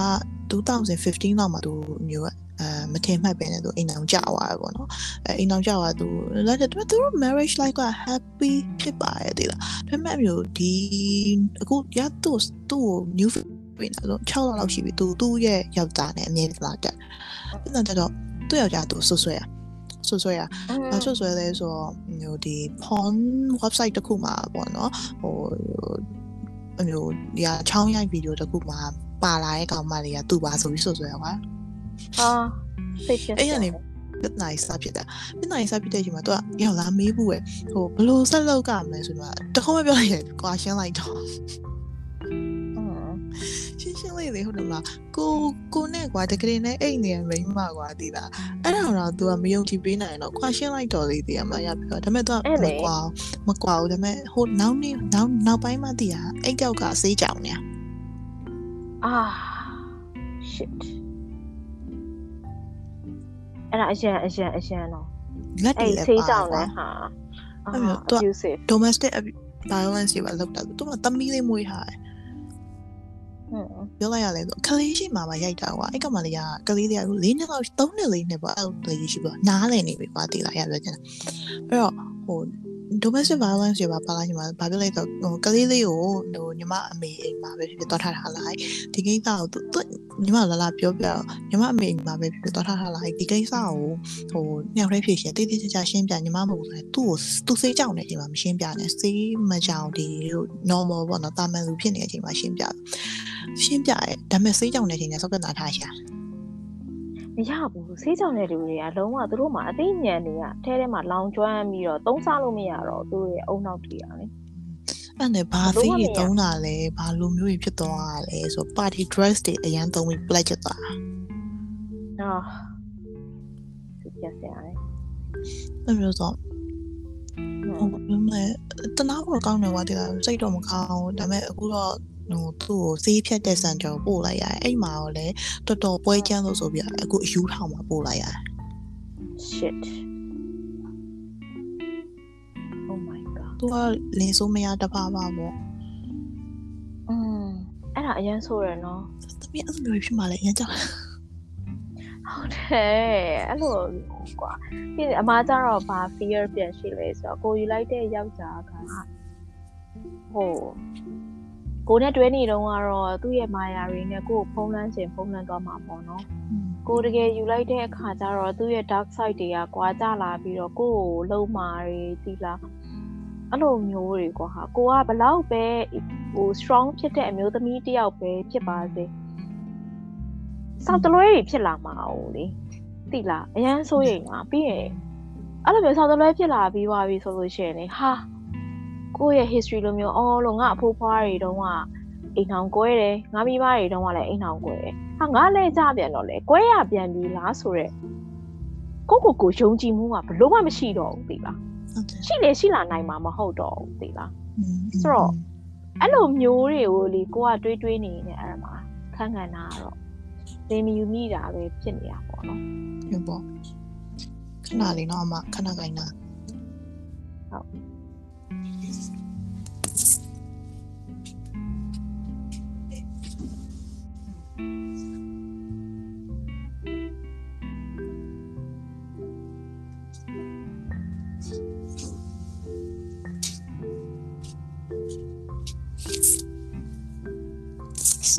2015လောက်မှာသူမျိုးအဲမထင်မှတ်ပဲနဲ့သူအိမ်အောင်ကြာသွားတယ်ပေါ့နော်အဲအိမ်အောင်ကြာသွားသူလက်တူသူ marriage life က happy ဖြစ်ပါရဲ့ဒီလားဒါပေမဲ့မျိုးဒီအခုရသူ့သူ့ new ပြင်တော့6လလောက်ရှိပြီသူသူ့ရဲ့ယောက်ျားနဲ့အမြဲတမ်းတက်ပြီးတော့တော့သူ့ယောက်ျားသူဆွဆွဲရ ဆွဆွဲရဘာဆွဆွဲလဲဆိုတော့ဟိုဒီ porn website တခုမှာပေါ့နော်ဟိုအမျိုးဒီဟာချောင်းရိုက်ဗီဒီယိုတခုမှာပါလာတဲ့ကောင်မလေးကသူ့ပါဆိုပြီးဆွဆွဲရကွာဟာသိချင်အဲ့ရနေပြဿနာစဖြစ်တာပြဿနာစဖြစ်တဲ့အချိန်မှာသူကရောက်လာမေးဘူးပဲဟိုဘလို့ဆက်လောက်ကမလဲဆိုတော့တခေါမပြောရကွာရှင်းလိုက်တော့ ရှင်းလေးလေဟုတ်တယ်မလားကိုကိုနဲ့ကွာတကယ်နဲ့အိတ်နေမိန်းမကွာဒီလားအဲ့ဒါတော့ तू ကမယုံကြည်ပေးနိုင်တော့ခွာရှင်းလိုက်တော်လေးတည်ရမှာရပြီတော့ဒါပေမဲ့ तू ကမကွာမကွာဘူးဒါပေမဲ့ဟိုနောက်နေ့နောက်နောက်ပိုင်းမှတည်ရအိတ်ကြောက်ကစေးကြောင်နေအာ shit အဲ့ဒါအရန်အရန်အရန်တော့လက်တွေလည်းပါဆေးကြောင်လဲဟာအဲ့တော့ domestic violence တွေပါလောက်တာသူကတမီးလေးမွေးထားတယ် ပြောလိုက်ရလဲဆိုကလေးရှိမှာပါရိုက်တာကွာအဲ့ကမလေးကကလေးတွေက၄နှစ်လောက်၃နှစ်၄နှစ်ပေါ့အဲ့လိုလေးရှိပေါ့နားလည်နေပြီကွာတည်လာရပြောချင်တာအဲ့တော့ဟို domestic violence တွေပါပါလာညီမဘာပြောလိုက်တော့ဟိုကလေးလေးကိုဟိုညီမအမေအိမ်မှာပဲဖြစ်ဖြစ်သွားထားထားလိုက်ဒီကိစ္စကိုသူညီမလာလာပြောပြညီမအမေအိမ်မှာပဲဖြစ်ဖြစ်သွားထားထားလိုက်ဒီကိစ္စကိုဟိုညောင်ရဲဖြစ်ရှင်တိတိကျကျရှင်းပြညီမမဟုတ်ဘူးသူ့ကိုသူစိတ်ကြောက်နေချိန်မှာမရှင်းပြနဲ့စိတ်မကြောက်ဒီ normal ပေါ့နော်တာမန်လူဖြစ်နေတဲ့အချိန်မှာရှင်းပြရှင်းပြရဲဒါပေမဲ့စိတ်ကြောက်နေချိန်နဲ့စောက်ကနာထားရှာ မရဘူးဆေးကြောင်တဲ့လူတွေကလုံးဝသူတို့မှာအသိဉာဏ်တွေကအဲထဲမှာလောင်ကျွမ်းပြီးတော့သုံးစားလို့မရတော့သူတို့ရဲ့အုံနောက်တွေอ่ะလေအဲ့နဲ့ဘာသိတွေသုံးတာလဲဘာလိုမျိုးတွေဖြစ်သွားတာလဲဆို party dress တွေအရန်သုံးပြီး pledge သွားအာသူပြစရာလေအဲ့လိုဆိုဟုတ်ကဲ့မဲတနာဖို့ကောင်းတယ်ကွာဒီကစိတ်တော့မကောင်းဘူးဒါပေမဲ့အခုတော့ ဟိုသူ့ကိုဈေးဖြတ်တဲ့စံကြော်ပို့လိုက်ရတယ်အဲ့မှာရောလေတော်တော်ပွဲချမ်းလို့ဆိုပြီးအခုအယူထောင်မှာပို့လိုက်ရတယ် shit oh my god သူကလင်းစိုးမရတပါပါပေါ့อืมအဲ့ဒါအရင်ဆိုရနော်သမီးအဲ့လိုမျိုးဖြစ်မှလည်းအရင်ကြောက်ဟုတ်တယ်အဲ့လိုကွာပြီးအမားကျတော့ဘာ fear ပြန်ရှိလဲဆိုတော့ကိုယူလိုက်တဲ့ယောက်ျားကဟို ကိုနဲ့တွဲနေတော့ကတော့သူ့ရဲ့မာယာတွေနဲ့ကိုကိုဖုံးလန်းချင်ဖုံးလန်းသွားမှာပေါ့နော်ကိုတကယ်ယူလိုက်တဲ့အခါကျတော့သူ့ရဲ့ dark side တွေကကွာကြလာပြီးတော့ကိုကိုလုံမာတွေဒီလားအဲ့လိုမျိုးတွေကွာဟာကိုကဘလောက်ပဲဟို strong ဖြစ်တဲ့အမျိုးသမီးတယောက်ပဲဖြစ်ပါစေစောက်တလွဲတွေဖြစ်လာမှာ哦လေတိလားအရန်ဆိုးရိမ်မှာပြီးရင်အဲ့လိုမျိုးစောက်တလွဲဖြစ်လာပြီးသွားပြီဆိုလို့ရှိရင်လေဟာ ကိုယ့်ရဲ့ history လိုမျိုးအော်လို့ငါအဖိုးဖွားတွေတုန်းကအိမ်ထောင်ကွဲတယ်ငါမိဘတွေတုန်းကလည်းအိမ်ထောင်ကွဲတယ်ဟာငါလည်းကြပြန်တော့လေကွဲရပြန်ပြီလားဆိုတော့ကိုကိုကိုယုံကြည်မှုကဘလို့မှမရှိတော့ဘူးသိလားဟုတ်တယ်ရှိလေရှိလာနိုင်မှာမဟုတ်တော့ဘူးသိလားอืมဆိုတော့အဲ့လိုမျိုးတွေကိုလေကိုကတွေးတွေးနေနေအဲ့ဒါမှာခန်းခန်းနာကတော့သင်မယူမိတာပဲဖြစ်နေတာပေါ့နော်ဟုတ်ပေါ့ခဏလေးနော်အမခဏကိုင်းနာ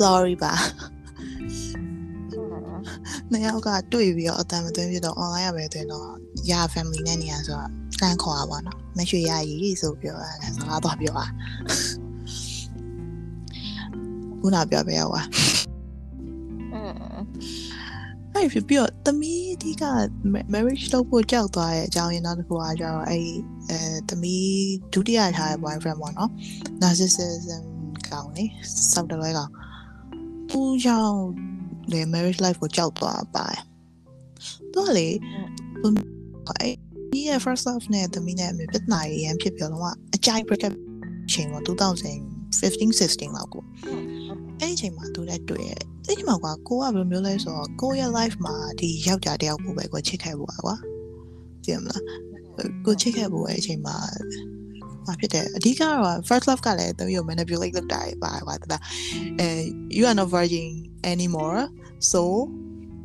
sorry ပါနှစ်ယောက်ကတွေ့ပြီးတော့အတန်မသွင်းပြတော့ online ရပဲသွင်းတော့ရာ family နဲ့နေရဆိုတော့တန်းခေါ်တာပေါ့နော်မရွှေရရီဆိုပြောတာစကားတော့ပြောတာခုနပြောပြရောက်ပါอืมအဲ့ဖြစ်ပြီးတော့သမီးဒီက marriage လုပ်ဖို့ကြောက်သွားတဲ့အကြောင်းရင်းနောက်တစ်ခုကကျတော့အဲ့အဲသမီးဒုတိယထားတဲ့ boyfriend ပေါ့နော် narcissism ကောင်လေစောက်တလွဲကောင် သူကြောင့်လေ marriage life ကိုကြောက်သွားပါတယ်သူကလေအဲ့ဒီရဲ့ first love နဲ့သမီးနဲ့အမြဲပြဿနာရရန်ဖြစ်ပြောတော့အကြိုက် break up ချိန်ပေါ့2015 16လောက်ကိုအဲ့ဒီအချိန်မှာသူလည်းတွေ့ရတယ်။အဲ့ဒီမှာကွာကိုကဘယ်လိုမျိုးလဲဆိုတော့ကိုရဲ့ life မှာဒီယောက်ျားတစ်ယောက်ကိုပဲကိုချစ်ခဲ့ဖို့ကွာ။သိရမလား။ကိုချစ်ခဲ့ဖို့အဲ့ဒီအချိန်မှာ ဘာဖြစ်တယ်အဓိကတော့ first love ကလည်းသူကို manipulate လုပ်တာပါကွာတလားအဲ you are not virgin anymore so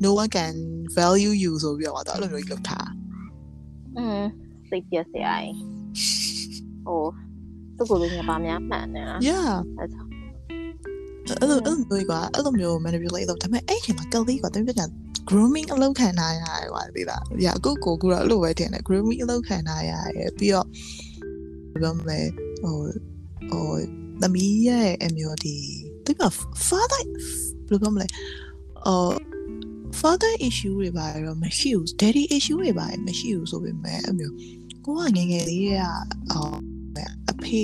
no one can value you ဆိုပြီးတော့အဲ့လိုမျိုးကြီးလုပ်ထားอืมစိတ်ပြက်စရာကြီးဟိုသူ့ကိုယ်လေးကပါများမှန်နေတာ yeah အဲ့ဒါအဲ့လိုအဲ့လိုမျိုးကွာအဲ့လိုမျိုး manipulate လုပ်ဒါပေမဲ့အဲ့ဒီအချိန်မှာကလေးကွာတမီးပြန် grooming အလုပ်ခံထားရတယ်ကွာသိလား။ညာအခုကိုကူတော့အဲ့လိုပဲထင်တယ် grooming အလုပ်ခံထားရတယ်ပြီးတော့ ဘယ်လိုမလဲဟိုဟိုသမီးရဲ့အမျိုးဒီတိမ father ဘယ်လိုမလဲအော် father issue တွေပါတော့မရှိဘူး daddy issue တွေပါမရှိဘူးဆိုပေမဲ့အမျိုးကိုကငယ်ငယ်လေးကအော်အဖေ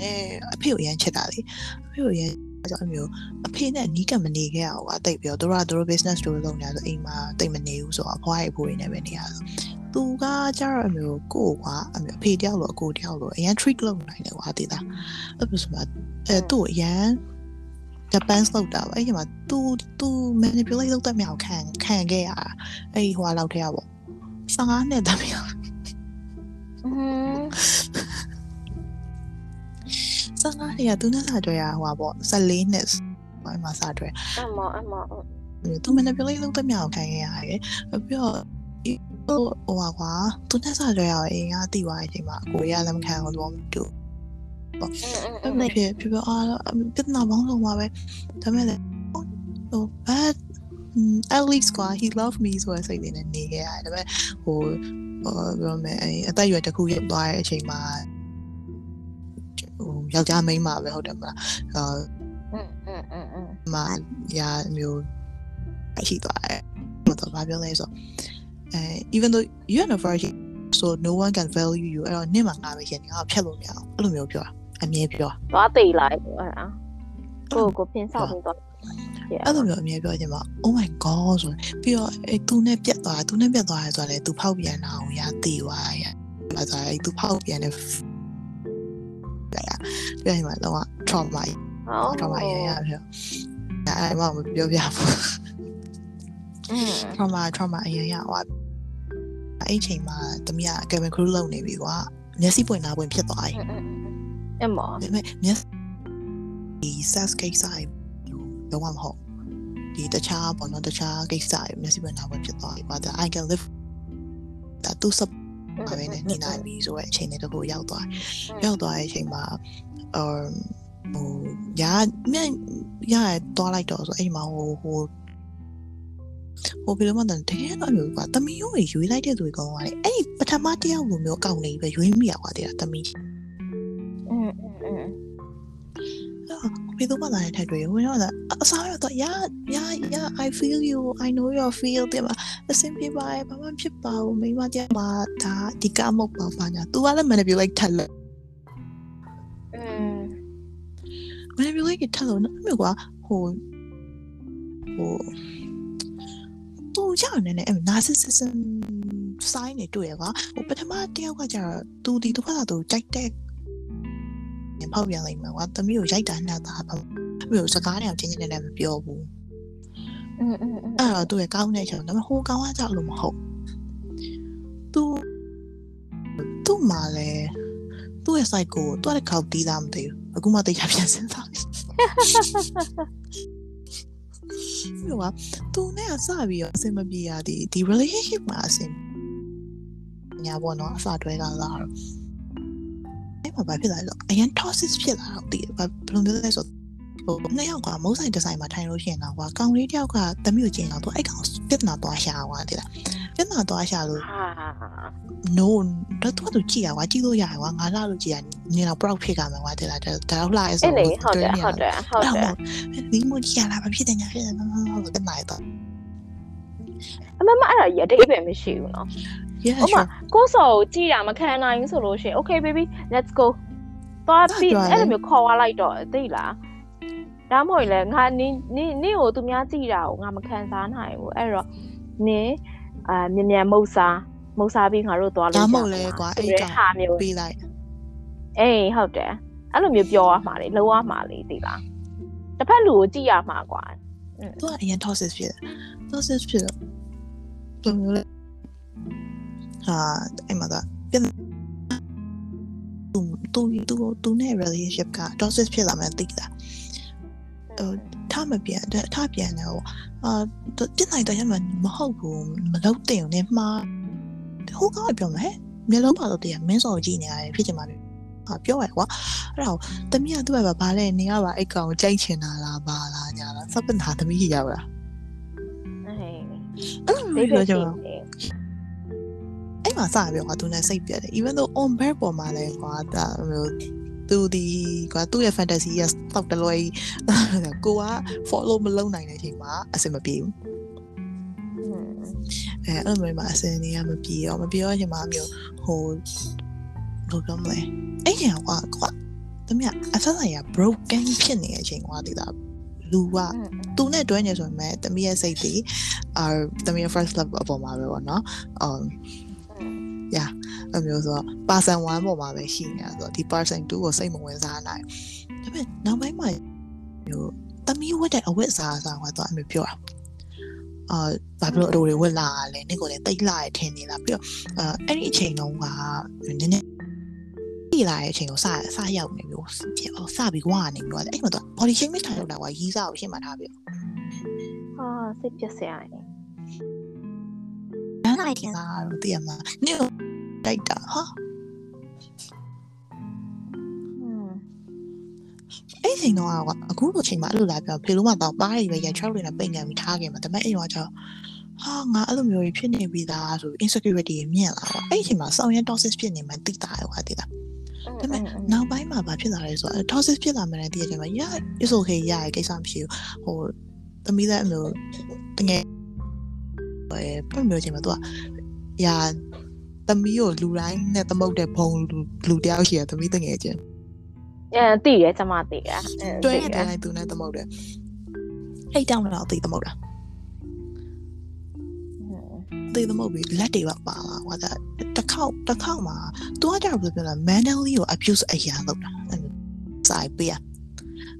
နဲ့အဖေကိုရမ်းချစ်တာလေအဖေကိုရမ်းအဲ့ကြောင့်အမျိုးအဖေနဲ့နီးကပ်မနေခဲ့အောင်ကွာတိတ်ပြီးတော့တို့ကတို့ business တွေလုပ်နေဆိုအိမ်မှာတိတ်မနေဘူးဆိုတော့အဖွားရဲ့အဖိုးတွေနဲ့ပဲနေရဆို သူကကြတော့အမျိုးကိုကွာအမျိုးအဖေတယောက်လို့အကိုတယောက်လို့အရန် trick လုပ်နိုင်တယ်ကွာသိလားအဲ့လိုဆိုမှအဲသူ့အရန် Japan လောက်တာပါအဲ့ဒီမှာ तू तू manipulate လုပ်တဲ့မြောက်ခံခံခဲ့ရတာအဲ့ဒီဟိုလောက်ထဲကပေါ့15နှစ်တည်းမြောက် อืม 15နှစ်ကသူနဲ့စာကြွရဟိုပေါ့14နှစ်ဟိုမှာစာကြွ အမအမ သူ manipulate လုပ်တဲ့မြောက်ခံခဲ့ရတယ်ပြီးတော့ သူ့ဟိုဟာကွာသူနဲ့ဆက်လွယ်ရအောင်အင်းကတိသွားတဲ့အချိန်မှာအကိုရလက်မခံဘူးသဘောမတူပေါ့အဲ့မဲ့ဖြစ်ဖြစ်အာပြဿနာပေါင်းစုံပါပဲဒါမဲ့လည်းဟိုဘတ် at least ကွာ he loved me ဆိုတဲ့စိတ်လေးနဲ့နေခဲ့ရတယ်ဒါပေမဲ့ဟိုဘယ်လိုမလဲအသက်အရွယ်တစ်ခုရောက်သွားတဲ့အချိန်မှာဟိုယောက်ျားမိန်းမပဲဟုတ်တယ်မလားအာမရာမျိုးရှိသွားတယ်ဘာပြောလဲဆိုတော့ အဲ even though you are not virgin so no one can value you အဲ့တော့နင့်မှာငါပဲရှင်ငါဖြတ်လို့မရအောင်အဲ့လိုမျိုးပြောတာအမြဲပြောသွားသိလိုက်အဲ့ဒါကိုကိုပင်းဆောက်ပြီးတော့အဲ့လိုမျိုးအမြဲပြောချင်ပါ Oh my god ဆိုပြီးတော့အဲသူနဲ့ပြတ်သွားသူနဲ့ပြတ်သွားရဲဆိုတော့လေသူဖောက်ပြန်တာအောင်ရသေးသွားရဘာသာအဲသူဖောက်ပြန်တဲ့ပြန်ပြန်မှာတော့ trauma ဟုတ် trauma ရရပြောအဲ့မှမပြောပြဘူးอืม trauma trauma အရင်ရဟို အဲ့ချိန်မှာတမီးက cabin crew လုပ်နေပြီကွာမျက်စိပွင့်နာပွင့်ဖြစ်သွားပြီအမဒါပေမဲ့မျက်ဒီ SAS ကိစ္စတော့မဟုတ်ဒီတခြားပေါ့နော်တခြားကိစ္စမျက်စိပွင့်နာပွင့်ဖြစ်သွားပြီကွာဒါ I can live ဒါသူစပ်ပါပဲနဲ့နေနိုင်ပြီဆိုတဲ့အချိန်လေးတခုရောက်သွားရောက်သွားတဲ့အချိန်မှာအမ်ဟိုညာမြန်ရသွားလိုက်တော့ဆိုအဲ့ဒီမှာဟိုဟို ဟိုဘယ်လိုမှတန်တယ်အဲ့လိုကွာတမီးရောရွေးလိုက်တဲ့သူကြီးကောင်းပါတယ်အဲ့ဒီပထမတယောက်လိုမျိုးကောင်းနေပြီပဲရွေးမိရကွာတဲ့တမီးအင်းအင်းဘယ်သူမှလာတဲ့ထိုက်တွေဝင်တော့အစားရတော့ yeah yeah yeah i feel you i know your feel တဲ့မှာအဆင်ပြေပါရဲ့ဘာမှဖြစ်ပါဘူးမိမတရားမှာဒါဒီကမဟုတ်ပါဘာညာ तू ကလည်း manipulate ထက်လို့ manipulate ထက်လို့နော်မျိုးကဟိုဟို သူရနေနဲ့အဲ့ narcissism sign တွေတွေ့ရကွာဟိုပထမတယောက်ကကျတော့သူဒီတစ်ခါသူကြိုက်တဲ့ပေါက်ပြန်လိုက်မှာကွာသမီးကိုရိုက်တာနှက်တာပေါ့မျိုးစကားတွေအောင်ချင်းချင်းလည်းမပြောဘူးအဲ့တော့သူရဲ့ကောင်းတဲ့ချက်ဒါပေမဲ့ဟိုကောင်ကကြောက်လို့မဟုတ်သူသူ့မှာလဲသူ့ရဲ့ site ကိုသူ့ရဲ့ခောက်တီးသားမသိဘူးအခုမှသိချပြန်စဉ်းစား ပြီးတော့သူနဲ့အစပြီးတော့အဆင်မပြေရသည်ဒီ relationship မှာအဆင်ညာပေါ့နော်အစတွဲကလာတော့အဲ့မှာဘာဖြစ်လာလဲဆိုတော့အရင် toxic ဖြစ်လာတော့တည်ဘာဘယ်လိုမျိုးလဲဆိုတော့ဟိုနှစ်ယောက်ကမုန်းဆိုင်ဒီဇိုင်းမှာထိုင်လို့ရှိရင်တော့ကွာကောင်လေးတယောက်ကတမျိုးကိုကျင်တော့သူအဲ့ကောင်ပြဿနာသွားရှာသွားတယ်လား ပြဿနာသွားရှာလို့ဟာ no တော့သူကသူကြည့်ရကွာကြည့်လို့ရကွာငါလာလို့ကြည့်ရနေတော့ proud ဖြစ်ကြမှာကွာတဲ့လားဒါတော့လာရဲဆိုတော့ဟုတ်တယ်ဟုတ်တယ်ဟုတ်တယ်ဒီမို့ကြည့်ရလားမဖြစ်တယ်ညာဖြစ်တယ်ဟုတ်တယ်နိုင်တော့အမမအဲ့ဒါကြီးအတိတ်ပဲမရှိဘူးနော် yeah ဟုတ်ပါကိုစော်ကိုကြည့်တာမခံနိုင်ဘူးဆိုလို့ရှိရင် okay baby let's go သွားပြီးအဲ့လိုမျိုးခေါ်သွားလိုက်တော့သိလားဒါမှမဟုတ်လေငါနင်းနင်းကိုသူများကြည့်တာကိုငါမခံစားနိုင်ဘူးအဲ့တော့နင်း အာမြန်မြန်မုတ်စားမုတ်စားပြီးငါတို့သွားလို့ဒါရမှမဟုတ်လေကွာအဲ့ကောင်ဟာမျိုးပေးလိုက်အေးဟုတ်တယ်အဲ့လိုမျိုးပြောရမှာလေလုံးဝမှာလေသိလားတစ်ဖက်လူကိုကြည့်ရမှာကွာသူကအရင် toxic ဖြစ်တယ် toxic ဖြစ်တော့ဘယ်လိုလဲဟာအဲ့မှာကပြန်သူသူသူသူနဲ့ relationship က toxic ဖြစ်လာမှသိတာ ဟိုထားမပြန်ထားပြန်တယ်ဟိုအာပြစ်နိုင်တော့ရမှာမဟုတ်ဘူးမလုပ်တဲ့ုံနဲ့မှားဟိုကောင်ပြောမယ်မျက်လုံးပါတော့တည်းမင်းစော်ကြည့်နေရတယ်ဖြစ်ချင်ပါပြီဟာပြောရကွာအဲ့ဒါတမီးကသူ့ဘက်ဘာလဲနေရပါအဲ့ကောင်ကြိုက်ချင်တာလားဘာလားညာလားစပန်ဟာတမီးရောက်လားအေးအဲ့လိုမျိုးပြောကြပါတယ်အဲ့မှာစပြောကွာသူနဲ့စိတ်ပြတ်တယ် even though on bear ပေါ်မှာလဲကွာဒါမျိုး သူဒီကွာသူ့ရဲ့ fantasy ရဲ့ stock တလွဲကိုက follow မလုပ်နိုင်တဲ့အချိန်မှာအဆင်မပြေဘူးအဲအဲ့လိုမျိုးမှာအဆင်နေရမပြေရောမပြေရောအချိန်မှာမျိုးဟိုဘယ်လိုပြောမလဲအဲ့ချိန်ကွာကွာတမီးအဆက်ဆိုင်က broken ဖြစ်နေတဲ့အချိန်ကွာဒီလားလူကသူနဲ့တွဲနေဆိုရင်တမီးရဲ့စိတ်တွေအာတမီးရဲ့ first love အပေါ်မှာပဲပေါ့နော်အ အဲ့မျိုးဆိုတော့ person 1ပေါ်မှာပဲရှိနေတာဆိုတော့ဒီ person 2ကိုစိတ်မဝင်စားနိုင်ဒါပေမဲ့နောက်ပိုင်းမှာမျိုးတမီးဝတ်တဲ့အဝတ်အစားအစားကတော့အမေပြောတာအာဘာဖြစ်လို့အတူတွေဝတ်လာလဲနေ့ကိုလည်းတိတ်လာရထင်နေလားပြီးတော့အဲအဲ့ဒီအချိန်တုန်းကနည်းနည်းဒီလာတဲ့အချိန်ကိုစစရောက်နေမျိုးဖြစ်အောင်စပြီးဝါနေမျိုးအဲ့မှာတော့ body shape ထိုင်လောက်တာကရီးစားကိုရှင်းမှထားပြီးဟာစိတ်ပြက်စရာနေနားလိုက်တင်တာတော့တည်ရမှာနေ့ တိုက်တာဟာอืมအဲ့ဒီချိန်တော့အခုလိုချိန်မှာအဲ့လိုလာပြောဖေလို့မှတော့ပါးရီပဲရ6လေးနဲ့ပိတ်ငံပြီးထားခဲ့မှာဒါပေမဲ့အဲ့တော့ကျတော့ဟာငါအဲ့လိုမျိုးဖြစ်နေပြီသားဆို insecurity မြင့်လာတော့အဲ့ဒီချိန်မှာစောင်းရဲ toxic ဖြစ်နေမှတိတာရောဟာတိတာဒါပေမဲ့နောက်ပိုင်းမှာဘာဖြစ်လာလဲဆိုတော့ toxic ဖြစ်လာမှလည်းတည်ရချိန်မှာ yeah it's okay ရရကိစ္စမရှိဘူးဟိုသမီးလည်းအမျိုးတကယ်ပဲပုံမျိုးချိန်မှာသူကရာ သမီးကိုလူတိုင်းနဲ့သမုတ်တဲ့ဘုံလူတယောက်ရှိရသမီးတငယ်ချင်းအဲတည်ရကျမတည်ရတွဲနဲ့တွဲလိုက်သူနဲ့သမုတ်တယ်အဲ့တောင်းတော့သိသမုတ်တာသိသမုတ်ပြီးလက်တွေပါပါလာဟိုကတစ်ခေါက်တစ်ခေါက်မှာသူကကြတော့ပြောတာ mentally ကို abuse အရာလုပ်တာစိုက်ပေးရ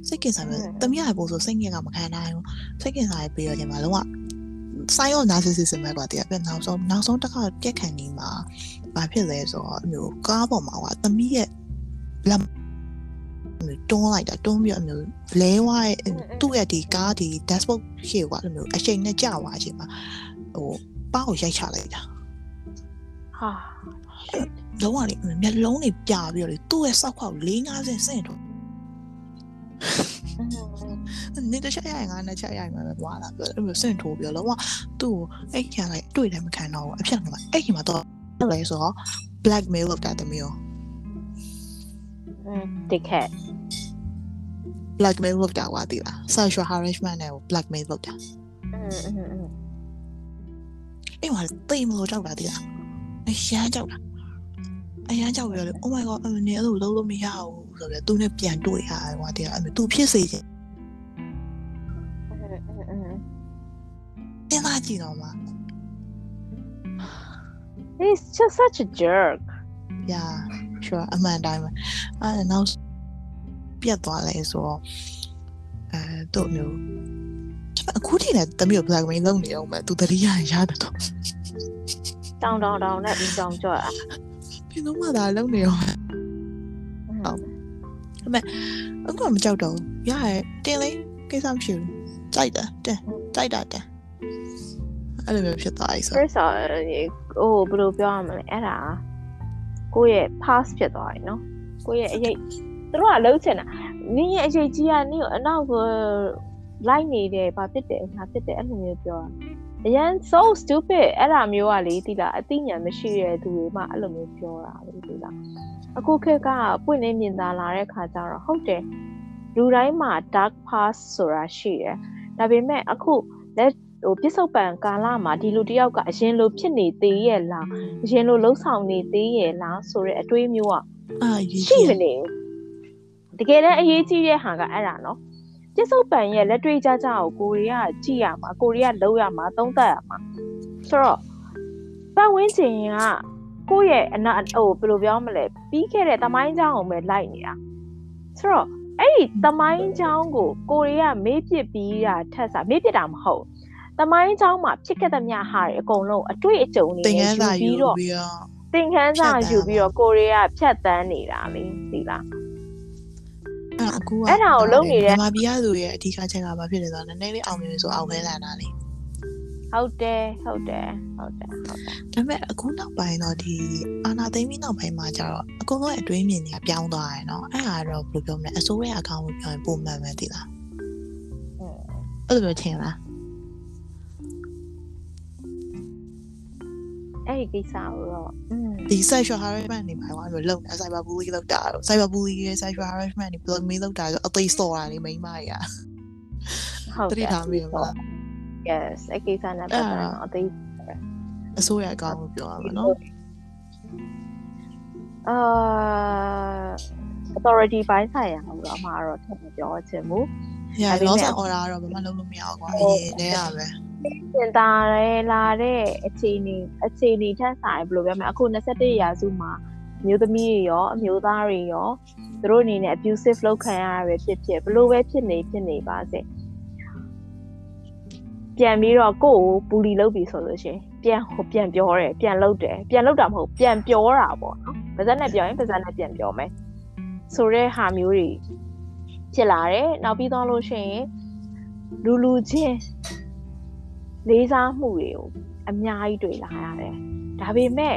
စိတ်ကင်စားမယ်တမရပို့ဆိုစိတ်ငက်ကမခံနိုင်ဘူးစိတ်ကင်စားပေးရခြင်းမှာလုံးဝ ဆိုင်ရော narcissism ပဲကွာတရားပြနောက်ဆုံးနောက်ဆုံးတစ်ခါပြက်ခံနေမှာဘာဖြစ်လဲဆိုတော့အမျိုးကားပေါ်မှာကသမီးရဲ့လက်မျိုးတွန်းလိုက်တာတွန်းပြီးအမျိုးလဲဝါရဲ့သူ့ရဲ့ဒီကားဒီ dashboard ရှေ့ကအမျိုးအချိန်နဲ့ကြာသွားအချိန်မှာဟိုပေါက်ကိုရိုက်ချလိုက်တာဟာလုံးဝလေမျက်လုံးတွေပြပြီးတော့လေသူ့ရဲ့စောက်ခေါက်၄၅ဆင့်ဆင့်တော့ နေတချက်ရရင်ငါနဲ့ချက်ရရင်ပဲသွားလာပြောအဲ့လိုဆင့်ထိုးပြီးတော့လုံးဝသူ့ကိုအဲ့ခံလိုက်တွေ့တယ်မခံတော့ဘူးအဖြစ်ကအဲ့ဒီမှာတော့အဲ့လေဆိုတော့ blackmail လုပ်တာတမျိုး อืมတိခက် blackmail လုပ်တာကွာတိလား sexual harassment နဲ့ကို blackmail လုပ်တာ อืมอืมอืม အဲ့မှာတိတ်မလို့ကြောက်တာတိလားအရန်ကြောက်တာအရန်ကြောက်ပြီးတော့လေ oh my god အမေအဲ့လိုလုပ်လို့မရဘူး ဆိုတော့သူနဲ့ပြန်တွေ့ရတယ်ဟိုတရားအဲ့သူဖြစ်စေခြင်းစဉ်းစားကြည့်တော့မှာ He's just such a jerk yeah sure အမှန်တိုင်းပဲအဲ့နောက်ပြတ်သွားလဲဆိုတော့အဲတို့မျိုးအခုထိလည်းတမျိုး black mail လုပ်နေအောင်မယ်သူတတိယရရတယ်တော့တောင်းတောင်းတောင်းနဲ့ပြီးကြောင်ကြွတာဘယ်တော့မှဒါလုပ်နေအောင် အခုကမကြောက်တော့ဘူးရရဲ့တင်းလေးကိစ္စမရှိဘူးကြိုက်တာတင်းကြိုက်တာတင်းအဲ့လိုမျိုးဖြစ်သွားပြီဆို first of all ဟိုဘယ်လိုပြောရမလဲအဲ့ဒါကိုယ့်ရဲ့ past ဖြစ်သွားပြီနော်ကိုယ့်ရဲ့အရေးသူတို့ကလှုပ်ချင်တာနင်းရဲ့အရေးကြီးကနင်းကိုအနောက်ကိုလိုက်နေတယ်ဘာဖြစ်တယ်ငါဖြစ်တယ်အဲ့လိုမျိုးပြောတာအရန် so stupid အဲ့ဒါမျိုးကလေတိလားအသိဉာဏ်မရှိတဲ့သူတွေမှအဲ့လိုမျိုးပြောတာလေတိလား အခုခေတ်ကပွင့်နေမြင်သာလာတဲ့ခါကျတော့ဟုတ်တယ်လူတိုင်းမှာ dark past ဆိုတာရှိတယ်ဒါပေမဲ့အခုလက်ဟိုပြစ္ဆုတ်ပံကာလမှာဒီလူတယောက်ကအရင်လိုဖြစ်နေသေးရဲ့လားအရင်လိုလှုပ်ဆောင်နေသေးရဲ့လားဆိုတဲ့အတွေးမျိုးကအာရေးရှိကြီးမနေဘူးတကယ်တမ်းအရေးကြီးတဲ့ဟာကအဲ့ဒါနော်ပြစ္ဆုတ်ပံရဲ့လက်တွေ့ကြကြကိုကိုရီးယားကြည့်ရမှာကိုရီးယားလုံးရမှာသုံးသပ်ရမှာဆိုတော့ပတ်ဝန်းကျင်က ကိုယ့်ရဲ့အနာဟိုဘယ်လိုပြောမလဲပြီးခဲ့တဲ့တမိုင်းချောင်းအောင်ပဲလိုက်နေတာဆိုတော့အဲ့ဒီတမိုင်းချောင်းကိုကိုရီးယားမေးပစ်ပြီးတာထက်စားမေးပစ်တာမဟုတ်တမိုင်းချောင်းမှာဖြစ်ခဲ့သမျှဟာတွေအကုန်လုံးအတွေ့အကြုံတွေယူပြီးတော့သင်ခန်းစာယူပြီးတော့ကိုရီးယားဖြတ်တန်းနေတာလေဒီလားအဲ့ဒါကိုလုံနေတဲ့ဗမာပြည်သူရဲ့အဓိကချက်ကဘာဖြစ်လဲဆိုတော့နည်းနည်းလေးအောင်မြင်ဆိုအောင်ခဲလာတာလေ။ ဟုတ်တယ်ဟုတ်တယ်ဟုတ်တယ်ဟုတ်တယ်ဒါပေမဲ့အခုနောက်ပိုင်းတော့ဒီအာနာသိမ့်ပြီးနောက်ပိုင်းမှာကျတော့အကုန်လုံးအတွင်းမြင်ကြီးပြောင်းသွားတယ်နော်အဲ့ဒါတော့ဘယ်လိုပြောမလဲအစိုးရအကောင့်ကိုပြောရင်ပုံမှန်ပဲသိလားအဲ့လိုပြောချင်လားအဲ့ဒီကိစ္စကိုတော့ဒီ sexual harassment တွေပါကွာအဲ့လိုလုံတာ cyber bullying လောက်တာတော့ cyber bullying ရဲ့ sexual harassment တွေ block me လောက်တာဆိုအသေးစော်တာနေမိမကြီးอ่ะဟုတ်တယ်တတိထားမိပါ yes အဲ့ကိစ္စနဲ့ပတ်သက်တော့အသေးအစိုးရအကောင့်ကိုပြောရမှာနော်အာ authority ဘိုင်းဆိုင်ရာဟိုတော့အမှားတော့ထပ်မပြောချင်ဘူး။ Yeah ဒါပေမဲ့ loss and order ကတော့ဘာမှလုပ်လို့မရဘူးကွာ။အရင်တည်းကပဲစင်တာရဲလာတဲ့အခြေအနေအခြေအနေထက်ဆိုင်ဘယ်လိုပြောမလဲအခု21ရာစုမှာမျိုးသမီးတွေရောအမျိုးသားတွေရောသူတို့အနေနဲ့ abusive လုပ်ခံရတာပဲဖြစ်ဖြစ်ဘယ်လိုပဲဖြစ်နေဖြစ်နေပါစေ ပြန်ပြီးတော့ကိုယ့်ကိုပူလီလုပ်ပြီဆိုလို့ရှရင်ပြန်ဟိုပြန်ပြောတယ်ပြန်လုပ်တယ်ပြန်လုပ်တာမဟုတ်ပြန်ပြောတာပေါ့နော်ပါဇက်နဲ့ပြောရင်ပါဇက်နဲ့ပြန်ပြောမယ်ဆိုတဲ့ဟာမျိုးတွေဖြစ်လာတယ်နောက်ပြီးတော့လို့ရှိရင်လူလူချင်းလေးစားမှုတွေကိုအများကြီးတွေ့လာရတယ်ဒါပေမဲ့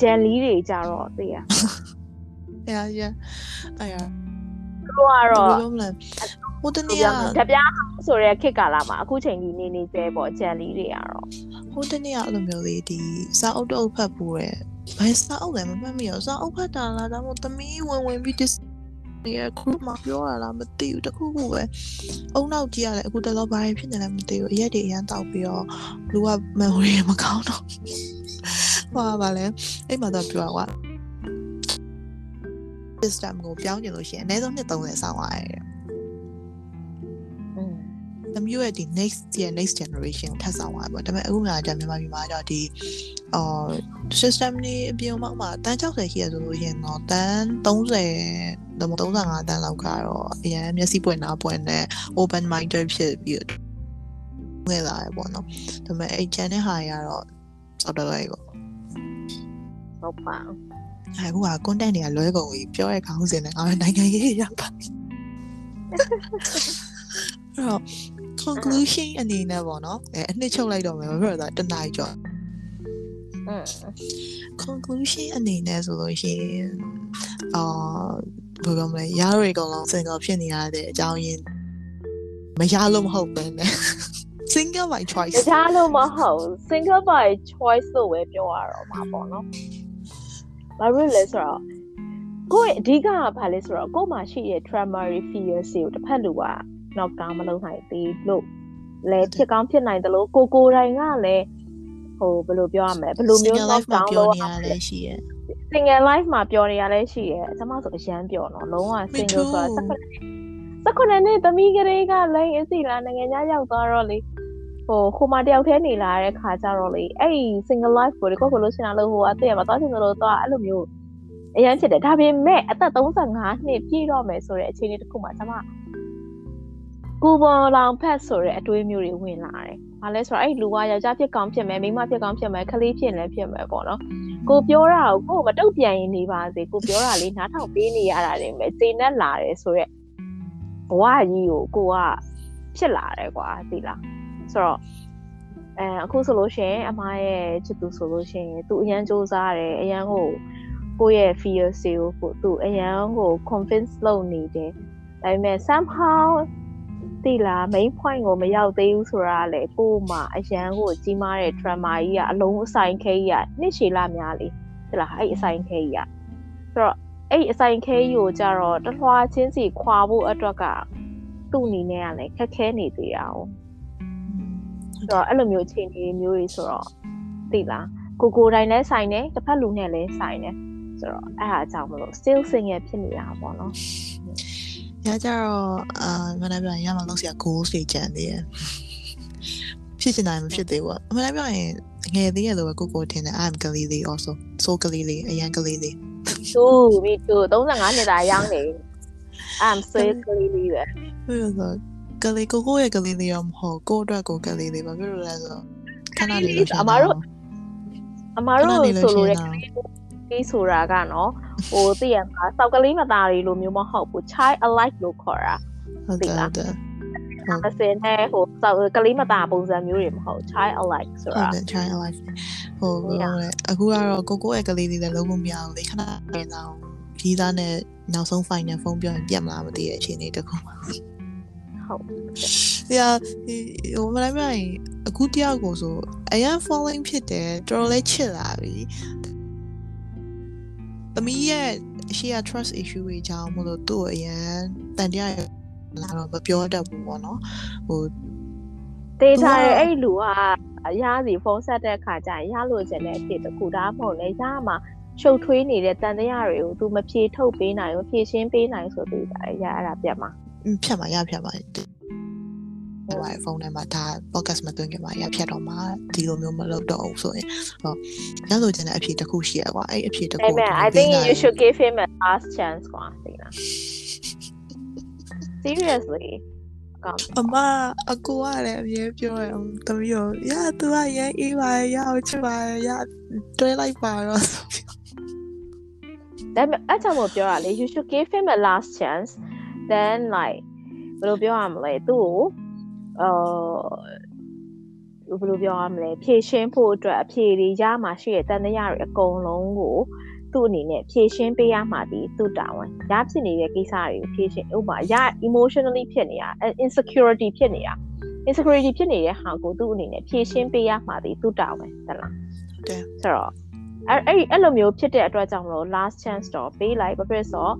ဂျန်လီတွေကြတော့သိရ။ Yeah yeah ။အဲ့ရသူတို့ကတော့ဘယ်လိုမလဲ။ ဟိုတနေ့ကတပြားဆိုတဲ့ခေတ်ကာလမှာအခုချိန်ကြီးနေနေသေးပေါ့ဂျန်လီတွေကတော့ဟိုတနေ့ကအဲ့လိုမျိုးလေးဒီစာအုပ်တော့ဖတ်ဖို့ရယ်ဘယ်စာအုပ်လဲမမှတ်မိတော့စာအုပ်ဖတ်တာလားဒါမှမဟုတ်သမီးဝင်ဝင်ပြီး dis ရဲ့ group မှာပြောရလားမသိဘူးတခုခုပဲအုံနောက်ကြီးရတယ်အခုတလောဘာဖြစ်နေလဲမသိဘူးအရက်တွေအရန်တောက်ပြီးတော့လူက memory မကောင်းတော့ဟွာပါလဲအဲ့မှာတော့ပြောကွာ system ကိုပြောင်းကျင်လို့ရှိရင်အနည်းဆုံးနှစ်30ဆောင်းရတယ်อืม။ တမျိုးရဲ့ဒီ next year next generation ကိုထပ်ဆောင်သွားပေါ့။ဒါပေမဲ့အခုမှကြာမြန်မာပြည်မှာကြောင့်ဒီအော် system နေအပြင်မှာမှာတန်း60ရှိရဆိုလို့ရှိရင်တော့တန်း30တော့35တန်းလောက်ကတော့အရင်မျက်စိပွင့်နာပွင့်နဲ့ open minded ဖြစ်ပြီးတော့ငဲလာရပေါ့နော်။ဒါပေမဲ့အဲ့ channel ဟာရတော့စောက်တော့လိုက်ပေါ့ဟုတ်ပါ။အခုက content တွေကလွဲကုန်ပြီပြောတဲ့ခေါင်းစဉ်နဲ့ငါတို့နိုင်ငံရေးရပါပြီ။အဲ့တော့ conclusion အနေနဲ့ပေါ့နော်အဲအနှစ်ချုပ်လိုက်တော့မယ်ဘာဖြစ်လို့လဲဆိုတော့တနားရီကျော်อืม conclusion အနေနဲ့ဆိုလို့ရှိရင်အာဘယ်လိုမလဲရရအကောင်လုံး single ဖြစ်နေရတဲ့အကြောင်းရင်းမရလို့မဟုတ်ပဲနဲ့ single by တ choice ခြားလို့မဟုတ် single by choice လို့ပဲပြောရတော့မှာပေါ့နော်ဘာလို့လဲဆိုတော့ကိုယ့်အဓိကကဘာလဲဆိုတော့ကိုယ့်မှာရှိတဲ့ primary fears တွေကိုတစ်ဖက်လူက knock down မလုပ်နိုင်သေးလို့လဲဖြစ်ကောင်းဖြစ်နိုင်တယ်လို့ကိုကိုယ်တိုင်ကလည်းဟိုဘယ်လိုပြောရမလဲဘယ်လိုမျိုး knock down လုပ်ရလဲရှိရဲ့ single life မှာပြောနေရလဲရှိရဲ့ကျွန်မဆိုအရန်ပြောတော့လုံးဝ single ဆိုတာစက္ကနဲ့နဲ့သမီးကလေးကလိန်အစီလာနိုင်ငံခြားရောက်သွားတော့လေဟိုခိုမတယောက်တည်းနေလာတဲ့ခါကျတော့လေအဲ့ single life ကိုကိုကိုလို့ရှင်လာလို့ဟိုအတည့်မှာသွားချင်တယ်လို့သွားအဲ့လိုမျိုးအရင်ဖြစ်တယ်ဒါပေမဲ့အသက်35နှစ်ပြည့်တော့မယ်ဆိုတဲ့အခြေအနေတစ်ခုမှာကျွန်မ ကိုပေါ်လောင်ဖက်ဆိုတဲ့အတွေးမျိုးတွေဝင်လာတယ်။ဘာလဲဆိုတော့အဲ့လူကယောက်ျားဖြစ်ကောင်းဖြစ်မယ်မိန်းမဖြစ်ကောင်းဖြစ်မယ်ခလေးဖြစ်လည်းဖြစ်မယ်ပေါ့နော်။ကိုပြောတာကိုကိုမတုတ်ပြန်ရင်နေပါစေကိုပြောတာလေးနားထောင်ပေးနေရတာတွေပဲစိတ်နဲ့လာတယ်ဆိုတော့ဘဝကြီးကိုကိုကဖြစ်လာတယ်ကွာသိလား။ဆိုတော့အဲအခုဆိုလို့ရှိရင်အမားရဲ့ချစ်သူဆိုလို့ရှိရင်သူအရန်စူးစားတယ်အရန်ကိုကိုယ့်ရဲ့ fear တွေကိုသူအရန်ကို convince လုပ်နေတယ်ဒါပေမဲ့ somehow တိလား main point ကိုမရောက်သေးဘူးဆိုတာလေကို့မှာအရန်ကိုကြီးမားတဲ့ drama ကြီးကအလုံးအဆိုင်ခဲကြီးကနှစ်ရှည်လာများလေတိလားအဲ့အဆိုင်ခဲကြီးကဆိုတော့အဲ့အဆိုင်ခဲကြီးကိုကြတော့တထွားချင်းစီခွာဖို့အတွက်ကသူ့အနေနဲ့ကလည်းခက်ခဲနေသေးတာ哦ဆိုတော့အဲ့လိုမျိုးအခြေအနေမျိုးတွေဆိုတော့သိလားကိုကိုတိုင်းလည်းဆိုင်တယ်တစ်ဖက်လူနဲ့လည်းဆိုင်တယ်ဆိုတော့အဲ့ဟာအကြောင်းမလို့ still single ဖြစ်နေတာပေါ့နော်။ ညကြတော့အာမနေ့ပြန်ရမလို့ဆရာ goal တွေကြံသေးတယ်။ဖြစ်ချင်တိုင်းမဖြစ်သေးဘူး။မနေ့ပြန်ရင်ငယ်သေးရလို့ကိုကိုထင်တယ် I'm ကလေးလေး also so ကလေးလေးအရန်ကလေးလေး too me too 35နှစ်သားရောင်းနေ I'm so ကလေးလေးပဲဟုတ်ဆိုကလေးကိုကိုရဲ့ကလေးလေးရောမဟုတ်ကိုအတွက်ကိုကလေးလေးဘာဖြစ်လို့လဲဆိုခဏလေးလို့အမတို့အမတို့ဆိုလိုတဲ့ကလေး လေးဆိုတာကနော်ဟိုသိရမှာစောက်ကလေးမသားတွေလိုမျိုးမဟုတ်ဘူး child alike လို့ခေါ်တာဟုတ်တယ်ဟုတ်တယ်အစင်းနဲ့ဟိုစောက်ကလေးမသားပုံစံမျိုးတွေမဟုတ် child alike ဆိုတာဟုတ်တယ် child alike ဟိုအခုကတော့ကိုကိုရဲ့ကလေးလေးလည်းလုံးဝမရဘူးလေခဏလေးတော့ကြီးသားနဲ့နောက်ဆုံး final ဖုန်းပြောရင်ပြတ်မလားမသိတဲ့အခြေအနေတခုပါဟုတ်။ရာဟိုမလိုက်မလိုက်အခုတယောက်ကိုဆိုအရန် falling ဖြစ်တယ်တော်တော်လေးချစ်လာပြီ သမီးရဲ့အရှိရ trust issue တွေကြောင့်မလို့သူ့အရန်တန်တရားလာတော့မပြောတတ်ဘူးပေါ့နော်ဟိုတေးထားတဲ့အဲ့လူကအရစီဖုန်းဆက်တဲ့အခါကျရင်ရလို့ကျင်တဲ့အဖြစ်တခုဒါမှမဟုတ်လေရမှာရှုပ်ထွေးနေတဲ့တန်တရားတွေကို तू မဖြေထုတ်ပေးနိုင်ဘူးဖြေရှင်းပေးနိုင်ဆိုပြီးတာရအဲ့ဒါပြတ်မှာဖြတ်မှာရဖြတ်မှာ ဟို iPhone ထဲမှာဒါ podcast မသွင်းခင်မှာရဖြတ်တော့မှဒီလိုမျိုးမလုပ်တော့ဘူးဆိုရင်ဟောရလို့ကျန်တဲ့အဖြေတစ်ခုရှိရကွာအဲ့အဖြေတစ်ခု I think you should give him a last chance ကွာသိလား seriously အမအကူကလည်းအမြဲပြောရအောင်တမီးရောရသူကရဲအေးပါရအောင်ချပါရတွဲလိုက်ပါတော့ဒါပေမဲ့အချောင်မပြောရလေ you should give him a last chance then like ဘယ်လိုပြောရမလဲသူ့ကို အာဘယ်လိုပြောရမလဲဖြည့်ရှင်းဖို့အတွက်အဖြေတွေရမှာရှိတဲ့တန်တရားတွေအကုန်လုံးကိုသူ့အနေနဲ့ဖြည့်ရှင်းပေးရမှာဒီသူ့တာဝန်ရဖြစ်နေတဲ့ကိစ္စတွေကိုဖြည့်ရှင်းဥပမာရ emotionally ဖြစ်နေတာ insecurity ဖြစ်နေတာ insecurity ဖြစ်နေတဲ့ဟာကိုသူ့အနေနဲ့ဖြည့်ရှင်းပေးရမှာဒီသူ့တာဝန်တလားဟုတ်တယ်ဆိုတော့အဲ့အဲ့အဲ့လိုမျိုးဖြစ်တဲ့အတွက်ကြောင့်မလို့ last chance တော့ပေးလိုက်ဘာဖြစ်လို့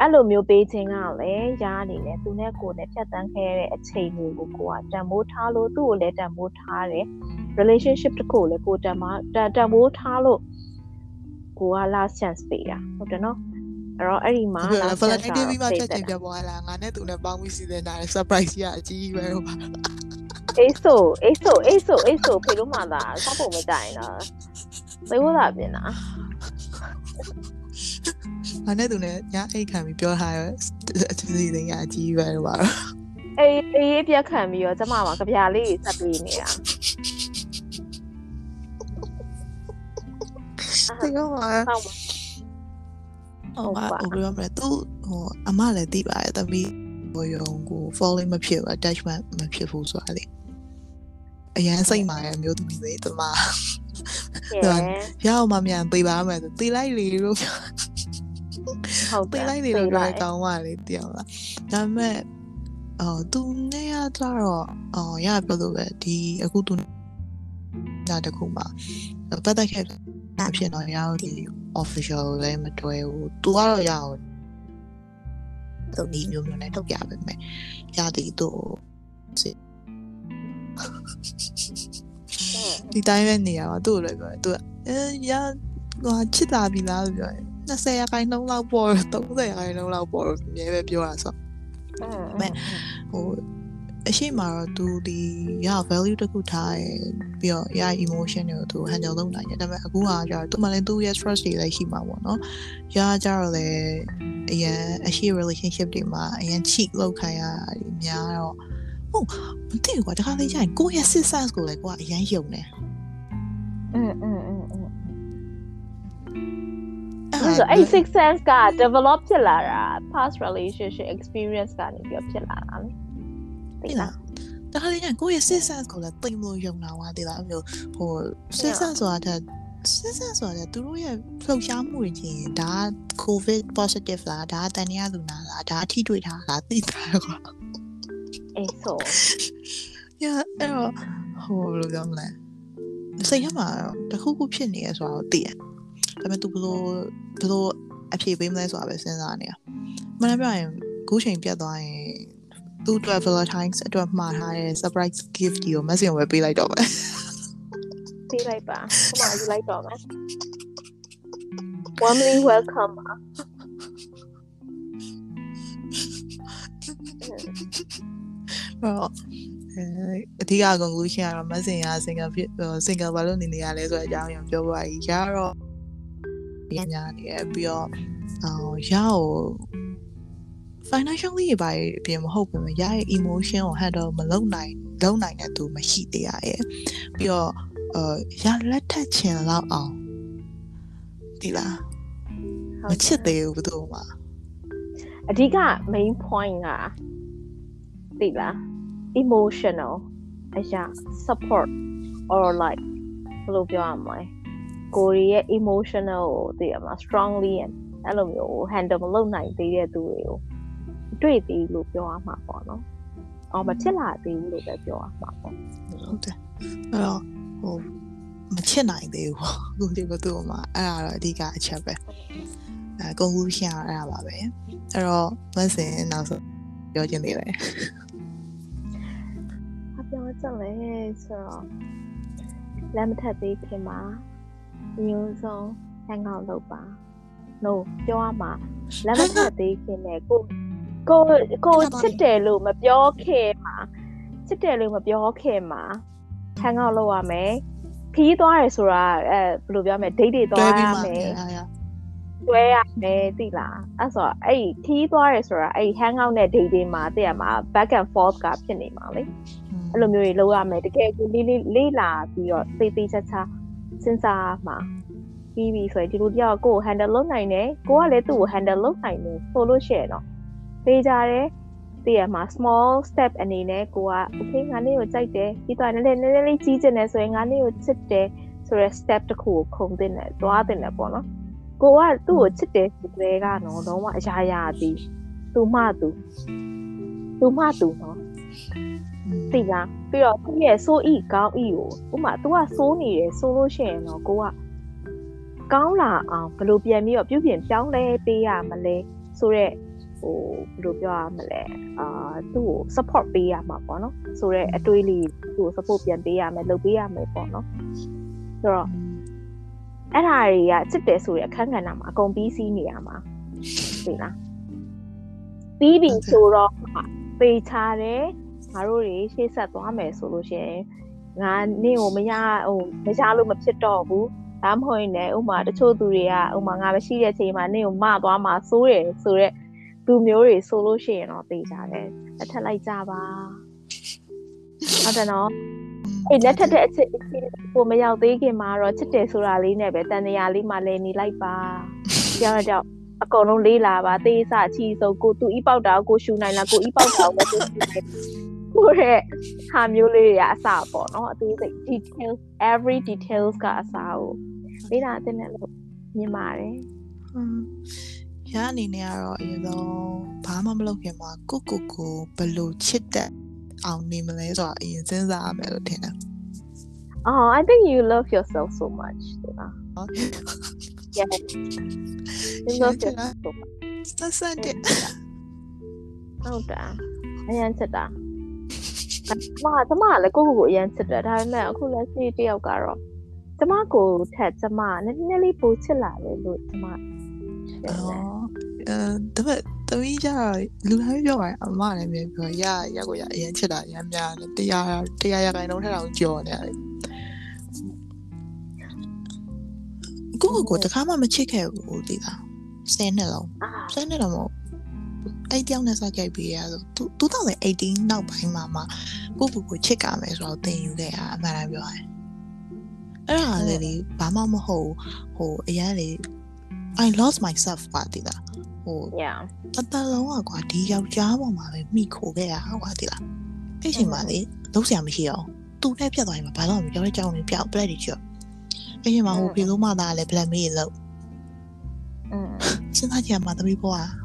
အဲ့လိုမျိုးပေးခြင်းကလည်းရာအနေနဲ့သူနဲ့ကိုယ်နဲ့ဖြတ်တန်းခဲ့တဲ့အချိန်တွေကိုကိုကတန်ဖိုးထားလို့သူ့ကိုလည်းတန်ဖိုးထားတယ် relationship တစ်ခုကိုလည်းကိုတန်မတန်တန်ဖိုးထားလို့ကိုက last chance ပေးတာဟုတ်တယ်နော်အဲ့တော့အဲ့ဒီမှာ last chance ပေးပြီးမှဖြတ်ချိန်ပြပွားလာငါနဲ့သူနဲ့ပေါင်းပြီးစီစဉ်တာ surprise ရအကြီးပဲတော့အေးဆိုအေးဆိုအေးဆိုအေးဆိုဖေလို့မှသာစောက်ဖို့မတိုင်တော့သေဝတာပြင်တာ ငါနဲ့သူနဲ့ညအိတ်ခံပြီးပြောထားရအစီအစဉ်ရအကြီးပဲတော့ပါအေးအေးပြက်ခံပြီးတော့ကျမမှာကြပြာလေးဆက်ပေးနေတာဒီကောင်ပါဟုတ်ပါဟုတ်ပါဘယ်လိုမလဲသူဟိုအမလည်းသိပါတယ်တပီးဟိုယုံကို falling မဖြစ်ဘူး attachment မဖြစ်ဘူးဆိုတာလေအရန်စိတ်မာရဲ့မျိုးသမီးတွေတမရအောင်မမြန်သိပါမယ်သိလိုက်လေလို့ ဟုတ်ပေးလိုက်နေလို့လည်းကောင်းပါလေတယောက်လားဒါပေမဲ့အော်သူနဲ့ရကြတော့အော်ရပြောလို့ပဲဒီအခုသူနာတခုမှာပတ်သက်ခဲ့အဖြစ်တော့ရအောင်ဒီ official လည်းမတွဲဘူး तू ကတော့ရအောင်သူဒီမျိုးမျိုးနဲ့ထုတ်ပြပေးမယ်ရသည်သူဒီတိုင်းပဲနေရပါသူ့ကိုလည်းပြောတယ်သူကအဲရဟိုချစ်တာပြီလားလို့ပြောတယ် 20ရာခိုင်နှုန်းလောက်ပေါ်30ရာခိုင်နှုန်းလောက်ပေါ်လို့မြဲပဲပြောတာဆို မဲ့ ဟိုအရှိမတော့ तू ဒီရ value တစ်ခုထားရယ်ပြီးတော့ရ emotion တွေကို तू handle လုပ်နိုင်တယ်ဒါပေမဲ့အခုကကျတော့ तू မှလည်း तू ရဲ့ stress တွေလည်းရှိမှာပေါ့နော်ရကြတော့လေအရင်အရှိ relationship တွေမှာအရင် cheat လုပ်ခိုင်းရတာတွေများတော့ဟုတ်မသိဘူးကွာတခါလေကျရင်ကိုယ့်ရဲ့ six sense ကိုလည်းကိုကအရင်ယုံတယ် อืมอืมอืมอืม အဲ့ ဆိုဒါအဲ့ six sense က develop ဖြစ်လာတာ past relationship experience ကနေပြီးတော့ဖြစ်လာတာလေသိလားတခါလေကျရင်ကိုယ့်ရဲ့ six sense ကိုလည်းတိမ်လို့ယုံတာဝါဒီလားအဲ့လိုဟို six sense ဆိုတာတဲ့ six sense ဆိုတာတဲ့သူတို့ရဲ့လှုပ်ရှားမှုတွေချင်းဒါက covid positive လားဒါကတန်တရားလူနာလားဒါအထိတွေ့ထားလားသိတာကွာအေးဆို။ညာအဲ့တော့ဟိုဘယ်လိုပြောမလဲ။စိတ်ထဲမှာတခုခုဖြစ်နေရဆိုတော့သိတယ်။ ဒါပေမဲ့ तू ဘယ်လိုဘယ်လိုအဖြေပေးမလဲဆိုတာပဲစဉ်းစားနေရ။မနေ့ပြောရင်ခုချိန်ပြတ်သွားရင်သူ့အတွက် Valentine's အတွက်မှာထားတဲ့ surprise gift ဒီကို message ဝယ်ပေးလိုက်တော့မယ်သိလိုက်ပါခမယူလိုက်တော့မယ် warmly welcome ပါ။အဲ့တော့အဲအဓိက conclusion ကတော့ message က single ဖြစ် single ဘာလို့နေနေရလဲဆိုတဲ့အကြောင်းအရာပြောပါကြီး။ရတော့ ညညာနေရပြီးတော့အော်ရကို financially ဘာအပြင်မဟုတ်ဘူးမရရဲ့ emotion ကို handle မလုပ်နိုင်လုပ်နိုင်တဲ့သူမရှိသေးရရဲ့ပြီးတော့အာရလက်ထက်ချင်လောက်အောင်ဒီလားမချစ်သေးဘူးဘယ်သူမှအဓိက main point ကသိလား emotional အရာ support or like ဘယ်လိုပြောရမလဲ ကိုရီရဲ့ emotional ကိုသိရမှာ strongly အဲ့လိုမျိုး handle မလုပ်နိုင်သေးတဲ့သူတွေကိုတွေ့သေးလို့ပြောရမှာပေါ့နော်။အော်မဖြစ်လာသေးဘူးလို့ပဲပြောရမှာပေါ့ဟုတ်တယ်အဲ့တော့ဟိုမချစ်နိုင်သေးဘူးပေါ့အခုဒီဘယ်သူမှအဲ့ဒါတော့အဓိကအချက်ပဲအဲ conclusion ကအဲ့ဒါပါပဲအဲ့တော့မဆင်နောက်ဆုံးပြောချင်သေးတယ်။အပြောကြလဲဆိုတော့လက်မထပ်သေးခင်မှာ မျိုးစုံဟန်အောင်လုပ်ပါ no ပြောရမှာလက်မထပ်သေးခင်နဲ့ကိုကိုကိုချစ်တယ်လို့မပြောခင်မှာချစ်တယ်လို့မပြောခင်မှာဟန်အောင်လုပ်ရမယ်ခီးသွားတယ်ဆိုတာအဲဘယ်လိုပြောမလဲဒိတ်တွေတွဲသွားရပြီးမှမယ်အားရတွဲရမယ်သိလားအဲ့ဆိုတော့အဲ့ဒီခီးသွားတယ်ဆိုတာအဲ့ဒီ hang out နဲ့ date တွေမှာသိရမှာ back and forth ကဖြစ်နေမှာလေအဲ့လိုမျိုးတွေလုပ်ရမယ်တကယ်ကိုလေးလေးလေးလာပြီးတော့သိသိချာချာ စဉ်းစားမှာပြီးပြီဆိုရင်ဒီလိုတယောက်ကိုယ် handle လုပ်နိုင်တယ်ကိုကလည်းသူ့ကို handle လုပ်နိုင်တယ်ဆိုလို့ရှိရင်တော့ပေးကြတယ်သိရမှာ small step အနေနဲ့ကိုက okay ငါနေ့ကိုကြိုက်တယ်ပြီးတော့နည်းနည်းနည်းနည်းလေးကြီးကျင်တယ်ဆိုရင်ငါနေ့ကိုချစ်တယ်ဆိုရဲ step တစ်ခုကိုခုံတင်တယ်သွားတင်တယ်ပေါ့နော်ကိုကသူ့ကိုချစ်တယ်ဆိုတဲ့ကတော့လုံးဝအရာရာသည်သူမှသူသူမှသူနော် သိလားပြီးတော့သူ့ရဲ့ဆိုးဤကောင်းဤကိုဥမာ तू ကဆိုးနေတယ်ဆိုလို့ရှိရင်တော့ကိုကကောင်းလာအောင်ဘယ်လိုပြန်ပြီးတော့ပြုပြင်ပြောင်းလဲပေးရမလဲဆိုတော့ဟိုဘယ်လိုပြောရမလဲအာသူ့ကို support ပေးရမှာပေါ့နော်ဆိုတော့အတွေးလေးသူ့ကို support ပြန်ပေးရမယ်လုပ်ပေးရမယ်ပေါ့နော်ဆိုတော့အဲ့ဓာတွေကစစ်တယ်ဆိုရအခန်းကဏ္ဍမှာအကုန်ပြီးစီးနေရမှာသိလားပြီးပြီဆိုတော့ပေချာတယ် ငါတို့တွေရှေ့ဆက်သွားမယ်ဆိုလို့ရှိရင်ငါနင့်ကိုမရဟိုမရလို့မဖြစ်တော့ဘူးဒါမှမဟုတ်ရင်လည်းဥမာတချို့သူတွေကဥမာငါမရှိတဲ့ချိန်မှာနင့်ကိုမသွားမှာစိုးတယ်ဆိုတော့လူမျိုးတွေဆိုလို့ရှိရင်တော့ပေချာတယ်အထက်လိုက်ကြပါဟုတ်တယ်နော်အဲ့လက်ထက်တဲ့အချစ်ကိုမရောက်သေးခင်မှာတော့ချစ်တယ်ဆိုတာလေးနဲ့ပဲတန်တရာလေးမှလည်းနေလိုက်ပါကြောက်ကြောက်အကုန်လုံးလေးလာပါသေးစချီဆုံးကိုသူဤပေါက်တာကိုရှူနိုင်လားကိုဤပေါက်တာကိုကိုရှူနိုင် ကိုရဲ့ဟာမျိုးလေးတွေကအစပေါ့နော်အသေးစိတ် details every details ကအစကိုလေးလာတဲ့နဲ့လို့မြင်ပါတယ်ရအနေနဲ့ကတော့အရင်ဆုံးဘာမှမလုပ်ခင်မှာကိုကိုကိုဘယ်လိုချစ်တဲ့အောင်နေမလဲဆိုတာအရင်စဉ်းစားရမယ်လို့ထင်တယ် Oh I think you love yourself so much ဒီလား yes နင်းတော့ချက်တာဆက်ဆက်တဲ့ဟုတ်တာအရန်ချက်တာအ မကျမကလည်းကိုကိုကိုအရန်ချက်တယ်ဒါပေမဲ့အခုလက်ရှိတယောက်ကတော့ကျမကိုထက်ကျမနည်းနည်းလေးပိုချစ်လာတယ်လို့ကျမရှင်းတယ်အော်အဲဒါပေမဲ့သမီးကြတော့လူတိုင်းပြောပါတယ်အမလည်းမြင်ပြောရရကိုရအရင်ချစ်တာရမ်းများတယ်တရားတရားရခိုင်နှုန်းထက်တော့ကြော်နေတယ်ကိုကိုကိုတခါမှမချစ်ခဲ့ဘူးဒီလားဆယ်နှစ်လုံးအာဆယ်နှစ်တော့မဟုတ် အဲ့တယောက်နဲ့စကြိုက်ပြီးရဆို2018နောက်ပိုင်းမှာမှကိုကိုကိုချစ်ကြမယ်ဆိုတော့သင်ယူခဲ့ရအမှန်တမ်းပြောရင်အဲ့ဒါလည်းလေဘာမှမဟုတ်ဟိုအရင်လေ I lost myself ပါဒီလားဟို yeah တတလုံးอ่ะကွာဒီယောက်ျားပေါ်မှာပဲမိခိုခဲ့ရကွာဒီလားအဲ့ချိန်မှာလေလုံးဆရာမရှိအောင်သူနဲ့ပြတ်သွားရင်ဘာလို့မပြောလဲကြောင်းနေပြောက်ပလက်ဒီကျော်အဲ့ချိန်မှာဟိုဖေလို့မသားလည်း black မေးလို့ อืม စဉ်းစားကြည့်ရမှာသမီးဘွား อืม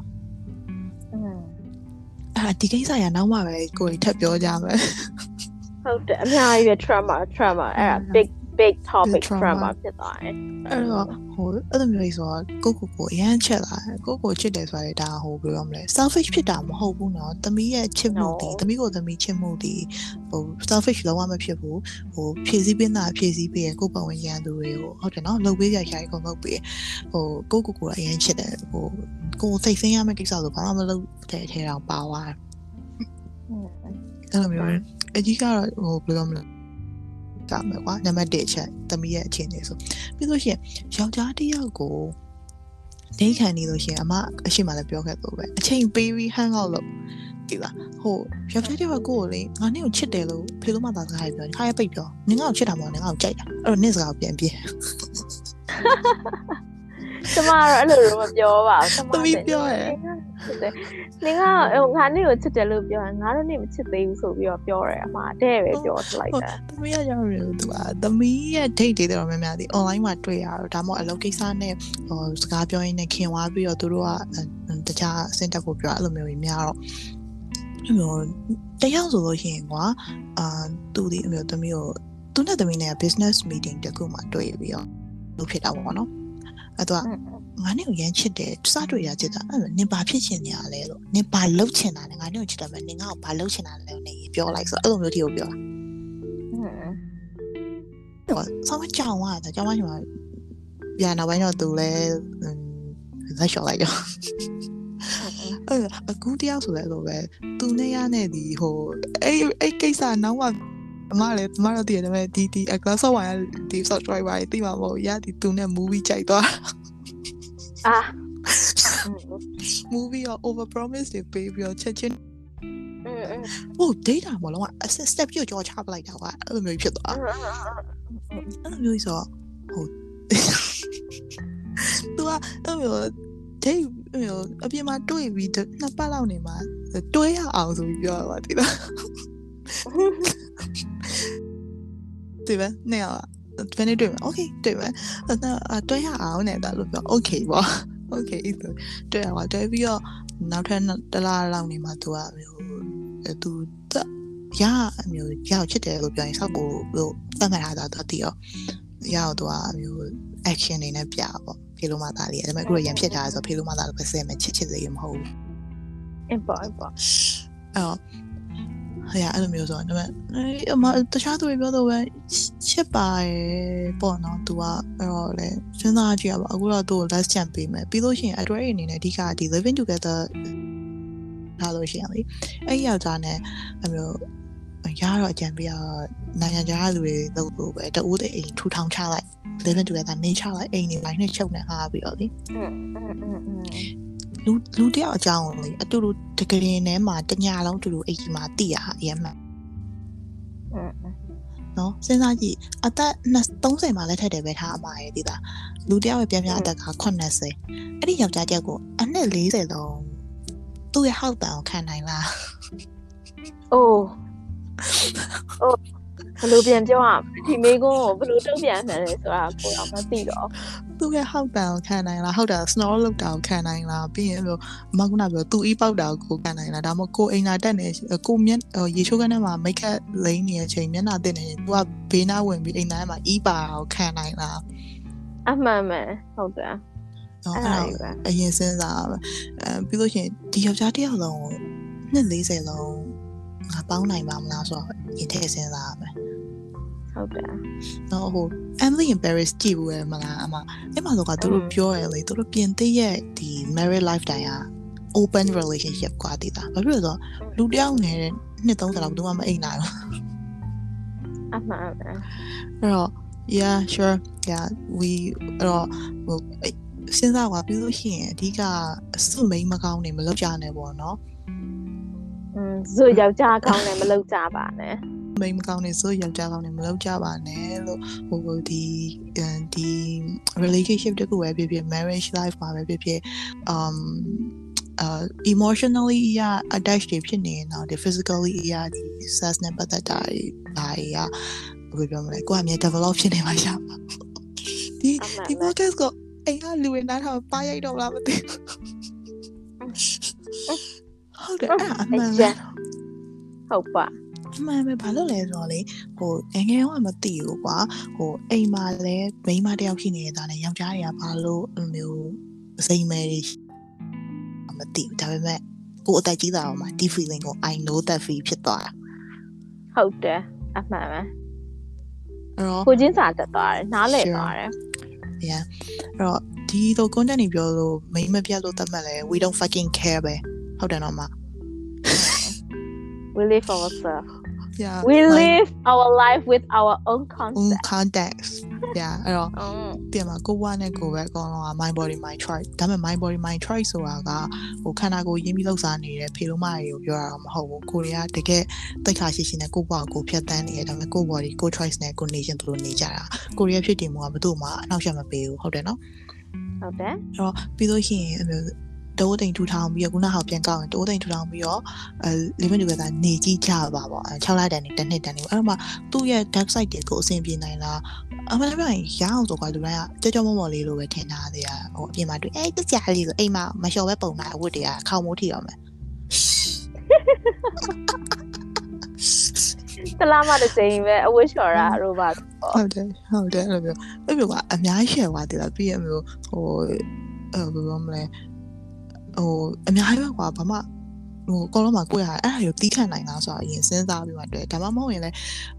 အာဒီကိစ္စရနောက်မှပဲကိုယ်ထပ်ပြောကြမယ်ဟုတ်တယ်အများကြီးပဲ trauma trauma အဲ့ဒါ big big topic trauma ဖြစ်သွားတယ်အဲ့တော့ဟိုအဲ့လိုမျိုးလေးဆိုတော့ကိုကိုကိုအရန်ချက်လာကိုကိုချစ်တယ်ဆိုရယ်ဒါဟိုဘယ်လိုပြောမလဲ selfish ဖြစ်တာမဟုတ်ဘူးနော်သမီးရဲ့ချစ်မှုတည်သမီးကိုသမီးချစ်မှုတည်ဟို selfish လုံးဝမဖြစ်ဘူးဟိုဖြည့်ဆည်းပေးတာဖြည့်ဆည်းပေးရယ်ကိုပတ်ဝန်းကျင်သူတွေကိုဟုတ်တယ်နော်လုပ်ပေးရရှာရကုန်လုပ်ပေးဟိုကိုကိုကိုအရန်ချစ်တယ်ဟိုကိုစိတ်ဆင်းရမယ့်ကိစ္စဆိုဘာမှမလုပ်တဲ့အထဲတော့ပါသွားတယ်အဲ့လိုမျိုးအကြီးကတော့ဟိုဘယ်လိုမလဲ ကမယ်ကွာနံပါတ်1အချက်သမီးရဲ့အခြေအနေဆိုပြီးလို့ရှိရင်ယောက်ျားတစ်ယောက်ကိုဒိတ်ခံနေလို့ရှိရင်အမအရှိမလည်းပြောခဲ့တော့ပဲအချိန်ပေးပြီး hang out လုပ်ဒီလားဟိုယောက်ျားတစ်ယောက်ကကိုယ်ကိုလေငါနဲ့ကိုချစ်တယ်လို့ဖေလို့မသားစကားပြောခါရပိတ်ပြောနင်ငါ့ကိုချစ်တာမဟုတ်နင်ငါ့ကိုကြိုက်တာအဲ့တော့နင့်စကားကိုပြန်ပြေးကျမကတော့အဲ့လိုတော့မပြောပါဘူးကျမသမီးပြောရဲ့ နင်ကဟိုငါနေ့ကိုချစ်တယ်လို့ပြောရင်ငါတို့နေ့မချစ်သေးဘူးဆိုပြီးတော့ပြောတယ်အမတဲ့ပဲပြောလိုက်တာသမီးကကြောက်ရတယ်သူကသမီးရဲ့ date တွေတော့များများဒီ online မှာတွေ့ရတော့ဒါမှမဟုတ်အလုပ်ကိစ္စနဲ့ဟိုစကားပြောရင်းနဲ့ခင်သွားပြီးတော့သူတို့ကတခြားအဆင့်တက်ကိုပြောအဲ့လိုမျိုးကြီးများတော့အဲ့လိုတယောက်ဆိုလို့ရှိရင်ကွာအာသူဒီအမျိုးသမီးကိုသူနဲ့သမီးနဲ့ business meeting တခုမှတွေ့ပြီးတော့လုပ်ဖြစ်တာပေါ့နော်အဲ့တော့ ငါနဲ့ကိုရမ်းချစ်တယ်စတွေ့ရချစ်တာအဲ့လိုနင်ဘာဖြစ်ချင်နေရလဲလို့နင်ဘာလုပ်ချင်တာလဲငါနဲ့ကိုချစ်တယ်မယ်နင်ငါ့ကိုဘာလုပ်ချင်တာလဲလို့နင်ပြောလိုက်ဆိုအဲ့လိုမျိုးတီကိုပြောอืมတော့ဆောင်းကြောင်သွားတာကြောင်မချင်မှာပြန်နောက်ပိုင်းတော့သူလည်းလက်လျှော်လိုက်တော့အဲ့အခုတယောက်ဆိုလဲလို့ပဲသူနဲ့ရနဲ့ဒီဟိုအဲ့အဲ့ကိစ္စနောက်မှအမလည်းအမတို့တည်တယ်မဲ့ဒီဒီ class of one ဒီ subscriber တိမှာမဟုတ်ရဒီသူနဲ့ movie ကြိုက်သွား အာ movie ရော over promise တွေပေးပြီးတော့ချက်ချင်းဟို data မလုံးอ่ะ step ပြကြောချပလိုက်တာကအဲ့လိုမျိုးဖြစ်သွားအဲ့လိုမျိုးဆိုဟိုသူကအဲ့လိုဒိတ်ဟိုအပြင်မှာတွေ့ပြီးနှစ်ပတ်လောက်နေမှာတွဲရအောင်ဆိုပြီးပြောတာပါဒီလားဒီပဲနေရပါ ဒီနေ့တွေ့မယ် okay တွေ့မယ်အဲ့တွေ့ရအောင်နဲ့ဒါလို့ပြော okay ပေါ့ okay ဆိုတွေ့ရပါတွေ့ပြီးတော့နောက်ထပ်တစ်လလောက်နေမှ तू ကမျိုး तू ရအမျိုးရောက်ချစ်တယ်လို့ပြောရင်ဆောက်ကိုလို့သတ်မှတ်ထားတာတော့တည်ရောရောက်တော့အမျိုး action တွေနဲ့ပြပေါ့ဖေလိုမသားလေးဒါပေမဲ့အခုရန်ဖြစ်ထားဆိုဖေလိုမသားလို့ပဲစဲမယ်ချစ်ချစ်သေးမဟုတ်ဘူးအင်ပေါ့အင်ပေါ့အော် ဟဲ့အဲ့လိုမျိုးဆိုတော့ဒါပေမဲ့အမတခြားသူတွေပြောတော့ပဲချစ်ပါရဲ့ပေါ့နော် तू ကအဲ့တော့လေစဉ်းစားကြည့်ရပါအခုတော့ तू ကို last chance ပေးမယ်ပြီးလို့ရှိရင် address အနေနဲ့အဓိကဒီ living together ထားလို့ရှိရင်လေအဲ့ယောက်ျားနဲ့အမျိုးရတော့အကြံပေးရနိုင်ငံခြားလူတွေတော့ဘို့ပဲတအိုးတအိမ်ထူထောင်ချလိုက် living together နေချလိုက်အိမ်တွေပိုင်းနဲ့ချုပ်နေအားပြီးတော့လေ လူလူတယောက်အကြောင်းလေအတူတူတကယ်ရင်ထဲမှာတညလုံးအတူတူအိမ်ကြီးမှာတည်ရဟာအရင်မှနော်စဉ်းစားကြည့်အသက်30မှာလက်ထက်တယ်ပဲထားအမရဲ့ဒီသားလူတယောက်ရဲ့ပြန်ပြအသက်က80အဲ့ဒီယောက်ျားတယောက်ကိုအနှစ်40လုံးသူ့ရဲ့ဟောက်တန်ကိုခံနိုင်လားအိုးအိုး ဘယ်လိုပြန်ပြောอ่ะဒီမိကုန်းကိုဘယ်လိုတုံ့ပြန်မှန်းလဲဆိုတာကိုတော့မသိတော့သူ့ရဲ့ဟောက်တန်ကိုခံနိုင်လားဟောက်တာ snore လောက်တာကိုခံနိုင်လားပြီးရင်အဲ့လိုအမကနာပြောသူ့အီးပေါက်တာကိုခံနိုင်လားဒါမှမဟုတ်ကိုအိမ်နာတက်နေကိုမျက်ရေချိုးကန်းထဲမှာမိတ်ခတ်လိမ့်နေတဲ့အချိန်မျက်နှာတက်နေရင်သူကဘေးနားဝင်ပြီးအိမ်နာထဲမှာအီးပါကိုခံနိုင်လားအမှန်မှန်ဟုတ်တယ်နော်အဲ့အဲ့ဒါဒါကြီးပဲအရင်စဉ်းစားရမယ်အဲပြီးလို့ရှိရင်ဒီယောက်ျားတစ်ယောက်လုံးကိုနှစ်40လုံးငါပေါင်းနိုင်ပါမလားဆိုတော့ရင်ထဲစဉ်းစားရမယ် ဟုတ်တယ် နော်ဟို Emily in Paris ကြည့်ဘူးရမလားအမအဲ့မှာတော့ကသူတို့ပြောရလေသူတို့ပြင်သစ်ရဲ့ဒီ married lifetime က open relationship กว่าတည်တာဘာဖြစ်လို့လဲဆိုတော့လူတစ်ယောက်နဲ့နှစ်30လောက်ဘယ်သူမှမအိမ်နိုင်ဘူး အမှန်မှန် အဲ့တော့ yeah sure yeah we အဲ့တော့ဟိုအဲ့စဉ်းစားပါပြီးလို့ရှိရင်အဓိကစုမိန်မကောင်းနေမလောက်ကြနဲ့ပေါ့နော် อืมဇွယောက်ျားကောင်းတယ်မလုပ်ကြပါနဲ့ မိန်မကောင်းနေဆိုယောက်ျားကောင်းနေမလောက်ကြပါနဲ့လို့ဟိုဟိုဒီအဲဒီ relationship တခုပဲဖြစ်ဖြစ် marriage life မှာပဲဖြစ်ဖြစ် um uh emotionally အရာ attached တွေဖြစ်နေရင်တော့ဒီ physically အရာဒီ sex နဲ့ပတ်သက်တာတွေဘာတွေကဘယ်လိုပြောမလဲကိုယ်ကအမြဲ develop ဖြစ်နေမှာရပါဒီအမှန်ဒီပဲ podcast ကိုအိမ်ကလူဝင်နားထောင်ပါရိုက်တော့မလားမသိဘူးဟုတ်တယ်အဲ့ဒါအမှန်အပဲကျဉ်းဟုတ်ပါ အမှန်ပဲဘာလို့လဲဆိုတော့လေဟိုငယ်ငယ်တော့မသိဘူးကွာဟိုအိမ်မှာလည်းမိန်းမတစ်ယောက်ရှိနေတာနဲ့ယောက်ျားတွေကဘာလို့အဲ့လိုမျိုးစိတ်မဲတွေမသိဘူးဒါပေမဲ့ကိုယ်အသက်ကြီးတာတော့မှဒီ feeling ကို I know that feel ဖြစ်သွားတာဟုတ်တယ်အမှန်ပဲအဲ့တော့ကိုချင်းစာတက်သွားတယ်နားလည် Sure. သွားတယ် yeah အဲ့တော့ဒီလို content တွေပြောလို့မိန်းမပြတ်လို့တတ်မှတ်လဲ we don't fucking care ပဲဟုတ်တယ်နော်မ we live ourselves yeah we like, live our life with our own own concept context yeah အဲ့တော့อืมပြင်မှာကိုဝါနဲ့ကိုပဲအကောင်လုံးက my body my choice ဒါပေမဲ့ my body my choice ဆိုတာကဟိုခန္ဓာကိုယ်ရင်းပြီးလောက်စားနေတဲ့ဖေလုံးမတွေကိုပြောတာတော့မဟုတ်ဘူးကိုရီးယားတကယ်တိတ်ခါရှိရှိနဲ့ကိုယ့်ဘဝကိုဖြတ်တန်းနေရဒါပေမဲ့ကိုယ့် body ကိုယ့် choice နဲ့ကိုယ် nation တို့လိုနေကြတာကိုရီးယားဖြစ်တည်မှုကဘယ်သူမှအနောက်ရှက်မပေးဘူးဟုတ်တယ်နော်ဟုတ်တယ်အဲ့တော့ပြီးလို့ရှိရင်အဲ့လို တိုးတိမ်ထူထောင်ပြီးတော့ခုနကပြန်ကောက်ရင်တိုးတိမ်ထူထောင်ပြီးတော့အဲ living together နေကြည့်ကြပါပေါ့အဲ6လတန်းနေတစ်နှစ်တန်းနေအဲ့တော့မှသူ့ရဲ့ dark side တွေကိုအဆင်ပြေနိုင်လားအမှန်တကယ်ရအောင်ဆိုကွာလူတိုင်းကကြောကြောမောမောလေးလိုပဲထင်ထားသေးရဟိုအပြင်မှာတွေ့အဲတကြလေးဆိုအိမ်မှာမလျှော်ပဲပုံတာအဝတ်တွေကခေါင်းမိုးထီအောင်မယ်တလားမတစ်စိမ်ပဲအဝတ်လျှော်တာတို့ပါပေါ့ဟုတ်တယ်ဟုတ်တယ်အဲ့လိုမျိုးအဲ့လိုကအများကြီးရှယ်သွားသေးလားပြီးရမျိုးဟိုအဲဘယ်လိုမလဲ ဟိုအများကြီးပဲကွာဘာမှဟိုကောလုံးမှာကိုရအဲ့ဒါကိုတီးခတ်နိုင်လားဆိုတော့အရင်စဉ်းစားပြီးမှတွေ့ဒါမှမဟုတ်ရင်လည်း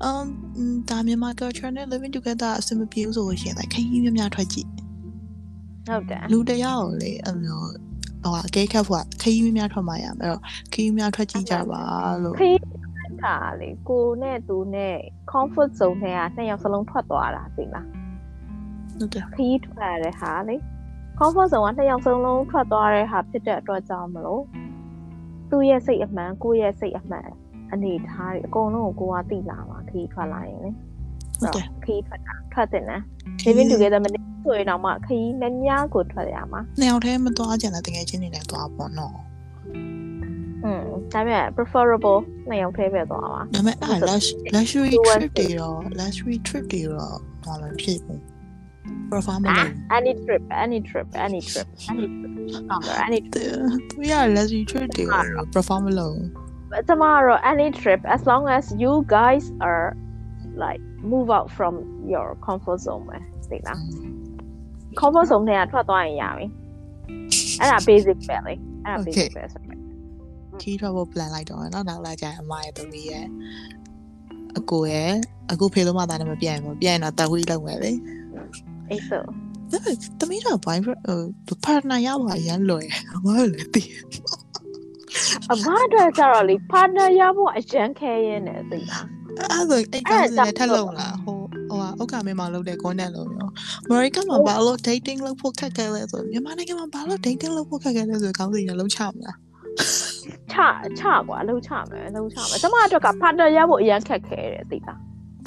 um ဒါမြန်မာ culture နဲ့ living together အဆင်မပြေဘူးဆိုလို့ရှိရင်လည်းခရီးများများထွက်ကြည့်ဟုတ်တယ်လူတစ်ယောက်ကိုလေအဲ့လိုဟိုအကဲခတ်ဖို့ခရီးများများထွက်မှရမယ်အဲ့တော့ခရီးများထွက်ကြည့်ကြပါလို့ခရီးခါလေကိုနဲ့သူနဲ့ comfort zone ထဲကနှစ်ယောက်စလုံးထွက်သွားတာသိလားဟုတ်တယ်ခရီးထွက်ရတဲ့ဟာလေ comfort zone ကနှစ်ယောက်စလုံးထွက်သွားတဲ့ဟာဖြစ်တဲ့အတွက်ကြောင့်မလို့သူ့ရဲ့စိတ်အမှန်ကိုယ့်ရဲ့စိတ်အမှန်အနေထားတွေအကုန်လုံးကိုကိုကသိလာမှာခရီးထွက်လာရင်လေဟုတ်တယ်ခရီးထွက်တာထွက်တဲ့နော် living together မနေဆိုရင်တော့မှခရီးများများကိုထွက်ရမှာနှစ်ယောက်တည်းမသွားကြတဲ့တကယ်ချင်းနေနဲ့သွားပေါ့နော်อืมဒါပေမဲ့ preferable နှစ်ယောက်တည်းပဲသွားပါဒါပေမဲ့အဲ့ဒါ lux- luxury Two one trip တွေတော့ luxury trip တွေတော့ဘာမှမဖြစ်ဘူး for family. Ah, any trip, any trip, any trip, any trip. Ah, any trip. Yeah, let's return there for family. Tomorrow, any trip, as long as you guys are like move out from your comfort zone eh, ပဲသိလား mm. comfort zone they ထဲကထွက်သွားရင်ရပြီအဲ့ဒါ basic ပဲလေအဲ့ဒါ basic ပဲဆိုတော့ mm. key travel plan လိုက်တော့နော်နောက်လာကြရင်အမရဲ့သမီးရဲ့အကိုရဲ့အကိုဖေလို့မှသားနဲ့မပြန်ဘူးပြန်ရင်တော့တဝီးလောက်မယ်လေ အဲ့ဆိုဒါပေမဲ့သမီးတော့ boyfriend ဟို partner ရပါရမ်းလွယ်အမလည်းတည်အမအတွက်ကျတော့လေ partner ရဖို့အရန်ခဲရင်းနေသိလားအဲ့ဒါအဲ့ကောင်စနဲ့ထက်လုံးလားဟိုဟိုဟာဥက္ကမေမောင်လုပ်တဲ့ content လို့ရော America မှာဘာလို့ dating လုပ်ဖို့ခက်ခဲလဲဆိုမြန်မာနိုင်ငံမှာဘာလို့ dating လုပ်ဖို့ခက်ခဲလဲဆိုကောင်းစီရလုံးချမလားချချကွာလှုပ်ချမယ်လှုပ်ချမယ်ကျမအတွက်က partner ရဖို့အရန်ခက်ခဲတယ်သိလား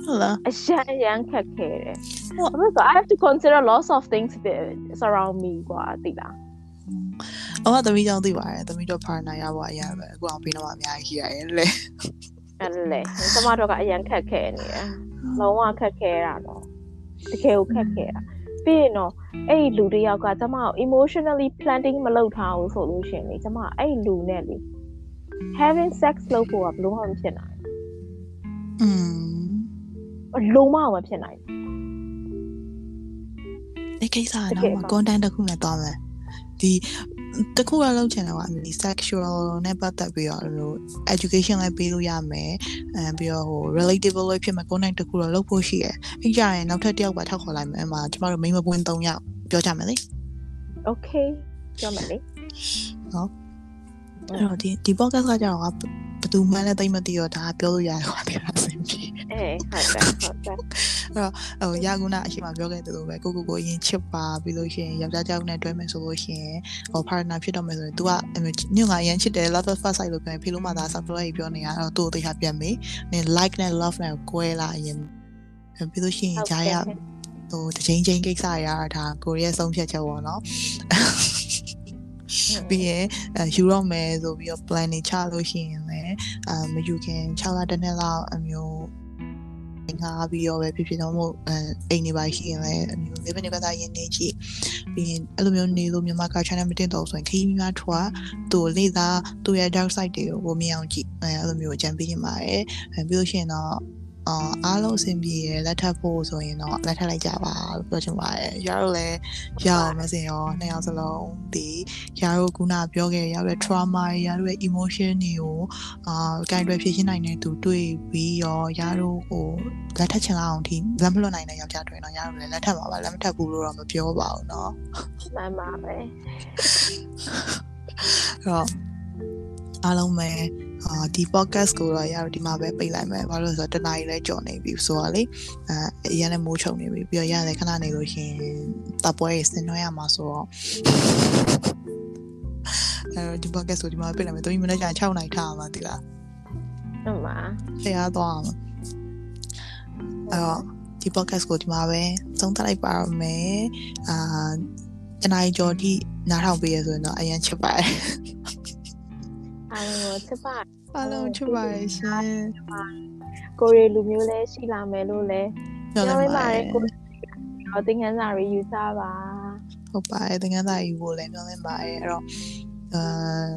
ဟုတ်လား အရန်အရန်ခက်ခဲတယ် ဟုတ် ဘာလို့လဲဆိုတော့ I have to consider lots of things that surround me กว่าသိလား အမသမီးကြောင့်သိပါတယ်သမီးတော့ partner ရဖို့အရင်ပဲအခုအောင်ပြီးတော့အများကြီးရှိရတယ်လေ အဲ့လေကျမတို့ကအရန်ခက်ခဲနေတယ်လုံးဝခက်ခဲတာတော့တကယ်ကိုခက်ခဲတာပြီးရင်တော့အဲ့ဒီလူတစ်ယောက်ကကျမကို emotionally planning မလုပ်ထားဘူးဆိုလို့ရှရင်လေကျမအဲ့ဒီလူနဲ့လေ having sex လုပ်ဖို့ကဘယ်လို့မှမဖြစ်နိုင် อืม ဘူး လုံးဝမဖြစ်နိုင်ဘူးအဲ့ကိစ္စကနောက်မှာ content တစ်ခုနဲ့သွားမယ်ဒီတခုတော့လုပ်ချင်တယ်ကွာဒီ sexual နဲ့ပတ်သက်ပြီးတော့လို့ education လည်းပေးလို့ရမယ်အဲပြီးတော့ဟို relatable လည်းဖြစ်မဲ့ content တခုတော့လုပ်ဖို့ရှိတယ်ပြီးကြရင်နောက်ထပ်တစ်ယောက်ပါထောက်ခေါ်လိုက်မယ်အမှကျမတို့ main မပွင့်3ယောက်ပြောကြမယ်လေ okay ပြောမယ်လေအဲ့တော့ဒီဒီ podcast ကကြတော့ကဘယ်သူမှလည်းသိမသိတော့ဒါပြောလို့ရတယ်ကွာတဲ့အဆင်ပြေ အေးဟုတ်တယ်ဟုတ်တယ်ဟိုရာကုနာအရှိမပြောခဲ့သလိုပဲကိုကိုကိုရင်ချစ်ပါပြီးလို့ရှိရင်ယောက်ျားကြောက်နဲ့တွဲမယ်ဆိုလို့ရှိရင်ဟို partner ဖြစ်တော့မယ်ဆိုရင် तू ကညငါရန်ချစ်တယ် love at first sight လို့ပြောရင်ဖေလို့မှသာ subscribe ပြောနေရတော့သူ့ကိုသိချပြန်မေးနင် like နဲ့ love နဲ့ကိုယ်လာရင်ပြီးလို့ရှိရင်ဂျာရဟိုတစ်ချိန်ချင်းကိစ္စရတာကိုရီးယားဆုံးဖြတ်ချက်ပေါ့နော်ပြီးရင်အဲယူတော့မယ်ဆိုပြီးတော့ plan နေချလို့ရှိရင်လည်းအာမယူခင်6လတစ်နှစ်လောက်အမျိုး ငါပြီးတော့ပဲဖြစ်ဖြစ်တော့မို့အဲအိမ်နေပါရှိရင်လည်းအမျိုးလေးပဲနေကစားရင်းနေကြည့်ပြီးရင်အဲ့လိုမျိုးနေလို့မြန်မာက channel မတင်တော့ဆိုရင်ခရီးများထွားသူ့လေးသားသူ့ရဲ့ dark side တွေကိုမြင်အောင်ကြည့်အဲအဲ့လိုမျိုးအကြံပေးနေပါတယ်အဲပြီးလို့ရှိရင်တော့ အာအားလုံးအဆင်ပြေရလက်ထပ်ဖို့ဆိုရင်တော့လက်ထပ်လိုက်ကြပါလို့ပြောချင်ပါတယ်။ရာတို့လည်းရအောင်မစင်ရောနှစ်ယောက်စလုံးဒီရာတို့ခုနပြောခဲ့ရတဲ့ trauma ရာတို့ရဲ့ emotion တွေကိုအာကင်တွယ်ဖြည့်ရှင်းနိုင်တဲ့သူတွေ့ပြီးရောရာတို့ဟိုလက်ထပ်ချင်အောင်ဒီလက်မလွတ်နိုင်တဲ့ယောက်ျားတွေတော့ရာတို့လည်းလက်ထပ်ပါပါလက်မထပ်ဘူးလို့တော့မပြောပါဘူးเนาะ မှန်ပါပဲ အဲ့တော့အားလုံးပဲ အာဒီ podcast ကိုတော့ရတော့ဒီမှာပဲပိတ်လိုက်မယ်ဘာလို့လဲဆိုတော့တနားရီလဲကြော်နေပြီဆိုတော့လေအဲအရင်လည်းမိုးချုံနေပြီပြီးတော့ရတယ်ခဏနေလို့ရှိရင်တပ်ပွဲရေးဆင်နွှဲရမှာဆိုတော့အဲဒီ podcast ကိုဒီမှာပိတ်လိုက်မယ်3မိနစ်ကြာ6နိုင်ထားမှာတိလားဟုတ်ပါဖျားသွားအောင်အဲ့တော့ဒီ podcast ကိုဒီမှာပဲသုံးသပ်လိုက်ပါရမယ်အာတနားရီကြော်ဒီနားထောင်ပေးရဆိုရင်တော့အရင်ချစ်ပါတယ် အားလုံးကိုချစ်ပါအားလုံးချစ်ပါတယ်ရှင်ကိုရီလူမျိုးလဲရှိလာမယ်လို့လဲပြောလိုက်ပါတယ်ကိုတော့သင်ခန်းစာတွေယူစားပါဟုတ်ပါတယ်သင်္ကန်းသားယူဖို့လည်းပြောနေပါတယ်အဲ့တော့အာ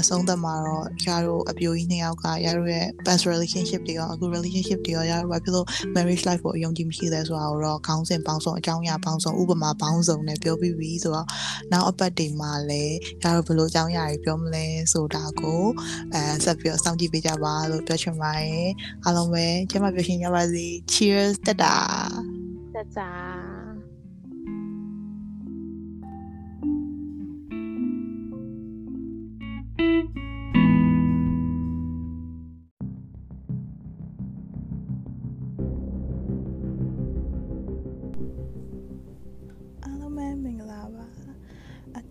အဆုံးသတ်မှာတော့ယာတို့အပြိုကြီးနှစ်ယောက်ကယာတို့ရဲ့ past relationship တွေရောအခု relationship တွေရောယာတို့ဘာဖြစ်လို့ marriage life ကိုအယုံကြည်မရှိလဲဆိုတာကိုတော့ခေါင်းစဉ်ပေါင်းစုံအကြောင်းအရာပေါင်းစုံဥပမာပေါင်းစုံနဲ့ပြောပြီးပြီဆိုတော့နောက်အပတ်တွေမှာလည်းယာတို့ဘယ်လိုအကြောင်းအရာတွေပြောမလဲဆိုတာကိုအဲဆက်ပြီးတော့စောင့်ကြည့်ပေးကြပါလို့ပြောချင်ပါတယ်အားလုံးပဲကျမပြောရှင်ကြပါစေ cheers တက်တာတက်ကြ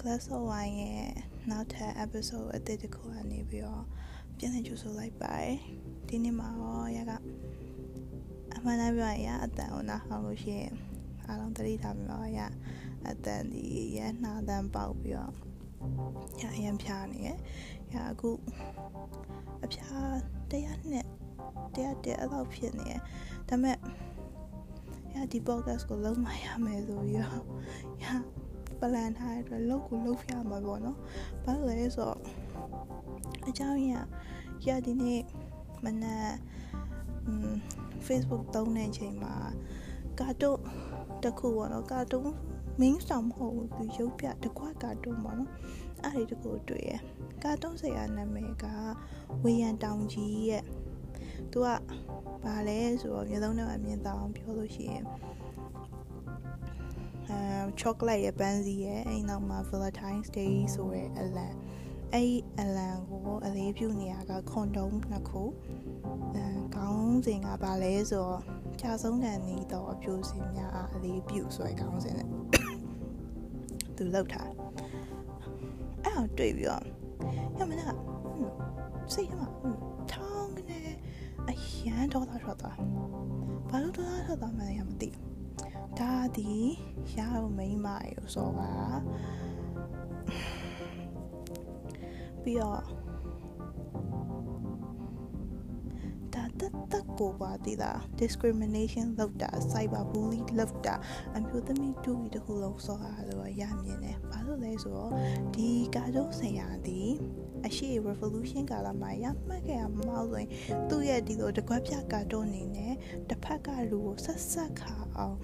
Glass of Wine ရဲ့နောက်ထပ် episode အသစ်တစ်ခုကနေပြီးတော့ပြန်လည်ကြိုဆိုလိုက်ပါတယ်ဒီနေ့မှာတော့ရကအမှန်တမ်းပြောရင်ရအတန်ကိုနားဟောင်းလို့ရှိရင်အားလုံးသတိထားပြီးတော့ရအတန်ဒီရနှာတန်ပေါက်ပြီးတော့ရအရင်ဖြားနေရရအခုအဖြားတရားနဲ့တရားတည်းအဲ့လောက်ဖြစ်နေရဒါပေမဲ့ရဒီ podcast ကိုလုံးမရမယ်ဆိုပြီးတော့ရ ပလန်ထားတဲ့အတွက်လုတ်ကိုလုတ်ပြမှာပေါ့နော်ဘာလို့လဲဆိုတော့အเจ้าရရဒီနေ့မနက် Facebook သုံးတဲ့အချိန်မှာကာတွန်းတစ်ခုပေါ့နော်ကာတွန်း main ဆောင်မဟုတ်ဘူးသူရုပ်ပြတစ်ခွက်ကာတွန်းပေါ့နော်အဲ့ဒီတစ်ခုတွေ့ရကာတွန်းဆရာနာမည်ကဝေယံတောင်ကြီးရဲ့သူကဘာလဲဆိုတော့မျိုးလုံးနဲ့အမြင်တောင်ပြောလို့ရှိရင် အဲ chocolate ရဲ့ပန်းစီရဲ့အဲ့နောက်မှာ Valentine's Day ဆိုတဲ့အလံအဲ့ဒီအလံကိုအလေးပြုနေရကခွန်တုံးနှစ်ခုအဲခေါင်းစဉ်ကဘာလဲဆိုတော့ကြာဆုံးခံနေတော့အပြိုစင်များအားအလေးပြုဆိုတဲ့ခေါင်းစဉ်နဲ့သူလောက်ထားအဲ့တော့တွေ့ပြီးတော့ရမနာစိတ်ရမှာထောင်းနေအရန်တော့တာထွက်သွားဘာလို့တော့ထွက်သွားမှလည်းမသိဘူး ဒါဒီရအောင်မိမရေဆိုပါပြီးတော့ဒါတက်တက်ကိုပါတည်တာ discrimination လုပ်တာ cyber bully လုပ်တာအမျိုးသမီးတူကြီးတခုလုံးစောတာလို့ရမြင်တယ်ဘာလို့လဲဆိုတော့ဒီကာတိုဆရာဒီအရှိ revolution ကာလမှာရမှတ်ခဲ့ရမဟုတ်ဆိုရင်သူ့ရဲ့ဒီလိုတကွက်ပြကာတိုအနေနဲ့တစ်ဖက်ကလူကိုဆက်ဆက်ခါအောင်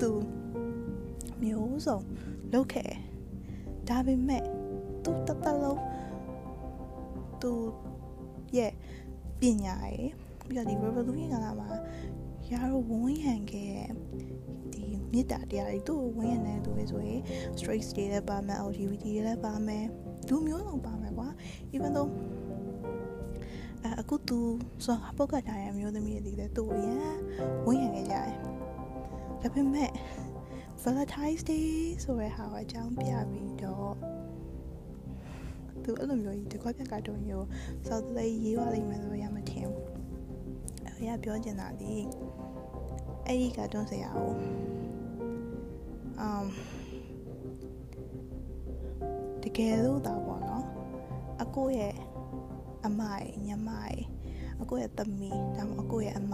သူမျိုးစုံလုပ်ခဲ့ဒါပေမဲ့သူတသက်လုံးသူရဲ့ပညာရေးပြီးတော့ဒီ revolution ကလာမှာရာတို့ဝန်းရံခဲ့ဒီမေတ္တာတရားတွေသူ့ကိုဝန်းရံနေသူတွေဆိုရင် straight တွေလည်းပါမယ် LGBT တွေလည်းပါမယ်လူမျိုးလုံးပါမယ်ကွာ even though အခုသူဆိုပုတ်ကထားတဲ့မျိုးသမီးတွေလည်းသူ့ကိုရန်ဝန်းရံခဲ့ကြတယ် ဒါပေမဲ့ Valentine's Day ဆိုတဲ့ဟာကိုအကြောင်းပြပြီးတော့သူအဲ့လိုမျိုးကြီးတကွက်ပြက်ကတုံးရောစောက်လေးရေးသွားလိမ့်မယ်လို့ရမထင်ဘူးအဲ့ရပြောချင်တာဒီအဲ့ဒီကတုံးစရာကို um တကယ်လို့တာပေါ့နော်အကိုရဲ့အမရဲ့ညမရဲ့အကိုရဲ့သမီးဒါမှအကိုရဲ့အမ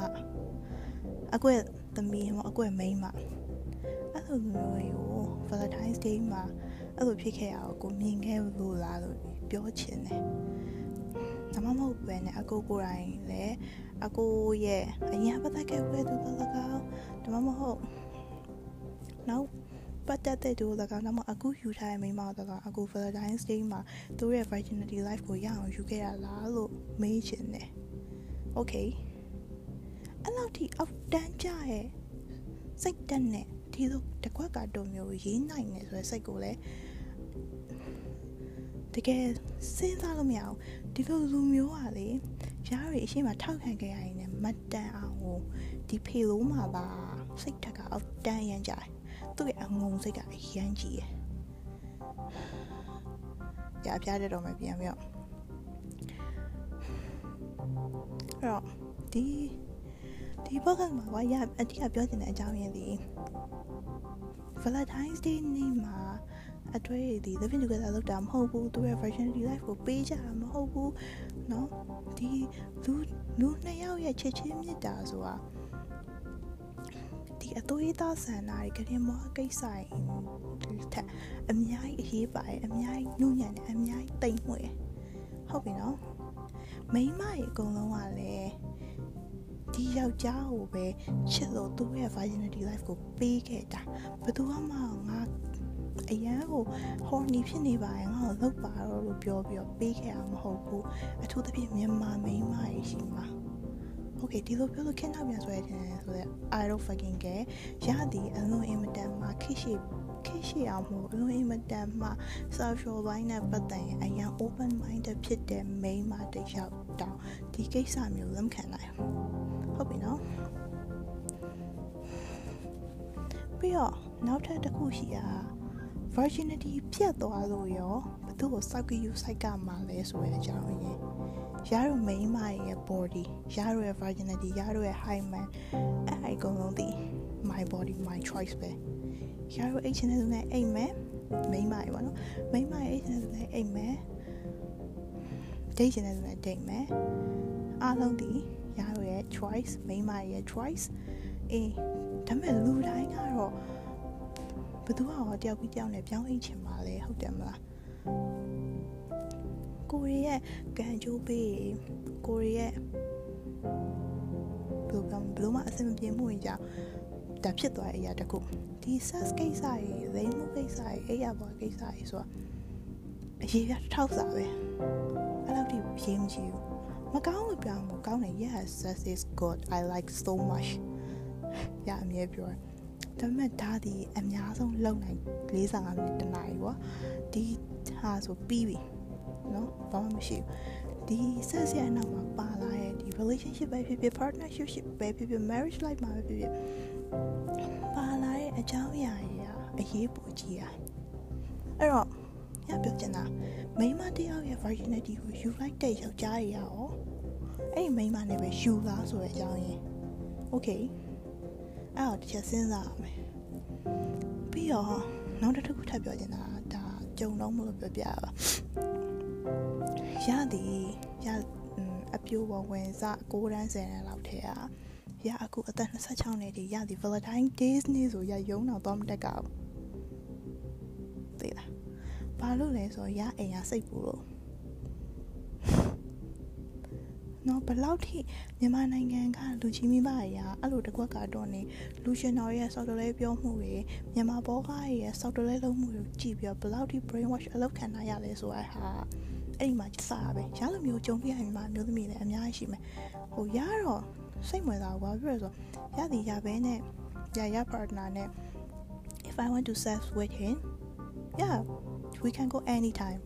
အကိုရဲ့ သမီးဟိုအကိုရဲ့မိန်းမအဲ့လိုမျိုးတွေကို Valentine's Day မှာအဲ့လိုဖြစ်ခဲ့ရအောင်ကိုမြင်ခဲ့လို့လားလို့ပြောချင်တယ်။ဒါမှမဟုတ်ပဲねအကိုကိုယ်တိုင်လည်းအကိုရဲ့အရင်ပတ်သက်ခဲ့တဲ့သူတို့ကဒါမှမဟုတ်နောက်ပတ်သက်တဲ့သူတို့ကနောက်မှအခုယူထားတဲ့မိန်းမတို့ကအကို Valentine's Day မှာသူရဲ့ virginity life ကိုရအောင်ယူခဲ့ရလားလို့မေးချင်တယ်။ Okay အဲ့လောက်ထိအောက်တန်းကြရဲ့စိတ်တက်နဲ့ဒီလိုတကွက်ကတော့မျိုးရေးနိုင်နေဆိုတဲ့စိတ်ကိုလည်းတကယ်စဉ်းစားလို့မရအောင်ဒီလိုလူမျိုးကလေရားရီအရှိမထောက်ခံခဲ့ရရင်လည်းမတန်အောင်ကိုဒီဖေလုံးမှာပါစိတ်ထက်ကအောက်တန်းရမ်းကြတယ်သူ့ရဲ့အငုံစိတ်ကအရမ်းကြီးရယ်ရပြတဲ့တော့မပြန်ပြတော့အဲ့တော့ဒီ ဒီဘောကမှာဝါရအတိအပြောချင်တဲ့အကြောင်းရင်းဒီ Valentine's Day နေ့မှာအတွေ့အထိ living together လုပ်တာမဟုတ်ဘူးသူရဲ့ virginity life ကိုပေးကြတာမဟုတ်ဘူးเนาะဒီလူလူနှစ်ယောက်ရဲ့ချစ်ချင်းမြတ်တာဆိုတာဒီအသွေးသားဆန္ဒတွေကရင်မောကိစ္စတွေထက်အများကြီးအရေးပါတယ်အများကြီးနှုံညံ့တယ်အများကြီးတိမ်မွေ့ဟုတ်ပြီနော်မိန်းမရေအကုန်လုံးကလည်း ဒီယောက်ျားကိုပဲချစ်လို့သူ့ရဲ့ virginity life ကိုပေးခဲ့တာဘယ်သူမှငါအရန်ကိုဟော်နီဖြစ်နေပါရင်ငါ့ကိုလောက်ပါတော့လို့ပြောပြီးတော့ပေးခဲ့တာမဟုတ်ဘူးအထူးသဖြင့်မြန်မာမိန်းမကြီးရှိမှာ Okay ဒီလိုပြောလို့ခင်းနောက်ပြန်ဆွဲတယ်ဆိုတော့ I don't fucking care ရသည်အလွန်အင်မတန်မှခိရှိခိရှိအောင်မို့အလွန်အင်မတန်မှ social ဘိုင်းနဲ့ပတ်သက်ရင်အရင် open minded ဖြစ်တဲ့မိန်းမတယောက်တောင်ဒီကိစ္စမျိုးလက်ခံနိုင် ဟုတ်ပြီနော်ပြီးတော့နောက်ထပ်တစ်ခုရှိတာ virginity ပြတ်သွားလို့ရောဘသူ့ကိုစောက်ကယူစိုက်ကမှလဲဆိုတဲ့အကြောင်းရင်းရရမိန်းမရဲ့ body ရရရဲ့ virginity ရရရဲ့ high man အဲ့အကုန်လုံးဒီ my body my choice ပဲရရအိတ်ချင်တဲ့သူနဲ့အိတ်မယ်မိန်းမရဲ့ပေါ့နော်မိန်းမရဲ့အိတ်ချင်တဲ့သူနဲ့အိတ်မယ်ဒိတ်ချင်တဲ့သူနဲ့ဒိတ်မယ်အားလုံးဒီ ရရရဲ့ choice မိန်းမရဲ့ choice အေးဒါပေမဲ့လူတိုင်းကတော့ဘယ်သူမှတော့တယောက်ပြီးတယောက်နဲ့ပြောင်းအိတ်ချင်ပါလေဟုတ်တယ်မလားကိုရီရဲ့ကန်ချိုးပေးကိုရီရဲ့ဘယ်လိုပြောဘယ်လိုမှအဆင်မပြေမှုကြီးကြောင့်ဒါဖြစ်သွားတဲ့အရာတခုဒီ sex ကိစ္စကြီးလိမ်မှုကိစ္စကြီးအဲ့ရပေါ်ကိစ္စကြီးဆိုတာအရေးပြထောက်စားပဲအဲ့လောက်ထိရေးမကြည့်ဘူး မကောင်းလို့ပြောင်းမကောင်းတယ် yes sex is good i like so much ရအမြဲပြောတယ်ဒါပေမဲ့ဒါဒီအများဆုံးလုံနိုင်45မိနစ်တနားရီပေါ့ဒီဟာဆိုပြီးပြီเนาะဘာမှမရှိဘူးဒီဆက်စရနောက်မှာပါလာတဲ့ဒီ relationship ပဲဖြစ်ဖြစ် partnership ပဲဖြစ်ဖြစ် marriage life မှာပဲဖြစ်ဖြစ်ပါလာတဲ့အကြောင်းအရာတွေအရေးပိုကြီးอ่ะအဲ့တော့ ညပြောချင်တာမိန်းမတယောက်ရဲ့ virginity ကိုယူလိုက်တဲ့ယောက်ျားတွေရောအဲ့ဒီမိန်းမနဲ့ပဲယူလားဆိုတဲ့အကြောင်းရင်း okay အဲ့တော့တစ်ချက်စဉ်းစားရမယ်ပြီးတော့နောက်တစ်ခုထပ်ပြောချင်တာဒါကြုံတော့မလို့ပြောပြပါရသည်ရအပြိုပေါ်ဝင်စ6တန်း10တန်းလောက်ထဲอ่ะရအခုအသက်26နှစ်ဒီရသည် Valentine Days နေ့ဆိုရရုံတော့တော့မတက်ကဘူးသိလား ဘာလို့လဲဆိုရအိမ်ရစိတ်ပူလို့နော်ဘလောက်ထိမြန်မာနိုင်ငံကလူကြီးမိဘတွေကအဲ့လိုတကွက်ကတော့နေလူရှင်တော်ရဲ့ software ပြောမှုတွေမြန်မာဘောကားရဲ့ software လုံးမှုတွေကြည့်ပြီးတော့ဘလောက်ထိ brain wash အလုပ်ခံရရလဲဆိုတာဟာအဲ့ဒီမှာစားပဲရလိုမျိုးကြုံပြရမြန်မာမျိုးသမီးလည်းအများကြီးရှိမယ်ဟိုရတော့စိတ်ဝင်စားဘူးဘာဖြစ်လို့ဆိုရသည်ရပဲနဲ့ရရ partner နဲ့ if i want to sex with him yeah we can go anytime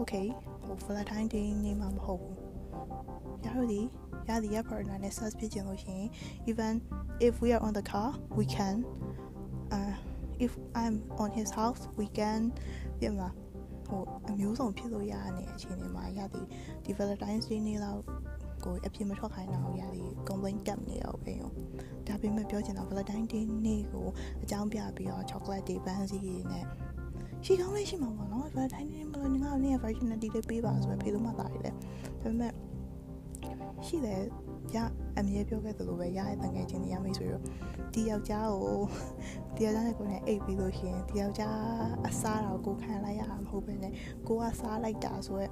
okay ဟို valentine day နေ့မှာမဟုတ်ဘူးရတို့ဒီရသည်ရ partner နဲ့ sex ဖြစ်ချင်လို့ရှိရင် even if we are on the car we can uh if i'm on his house we can ပြန်လာဟိုအမျိုးစုံဖြစ်လို့ရတဲ့အခြေအနေမှာရသည်ဒီ valentine day နေ့လောက်ကိုအပြစ်မထွက်ခိုင်းတော့ရသည် complaint တက်နေတော့ပဲရောဒါပေမဲ့ပြောချင်တာ valentine day နေ့ကိုအကြောင်းပြပြီးတော့ chocolate တွေပန်းစည်းတွေနဲ့ ရှိကောင်းလေးရှိမှာပေါ့နော် valentine day မလို့ငါ့ကိုနေ့ virginity လေးပေးပါဆိုပဲဖေးလို့မှတာရည်လေဒါပေမဲ့ရှိတယ်ရအမြဲပြောခဲ့သလိုပဲရတဲ့တငယ်ချင်းတွေရမိတ်ဆိုတော့ဒီယောက်ျားကိုဒီယောက်ျားနဲ့ကိုယ်နဲ့အိတ်ပြီးလို့ရှိရင်ဒီယောက်ျားအစားတော့ကိုခံလိုက်ရမှာမဟုတ်ပဲねကိုကစားလိုက်တာဆိုရက်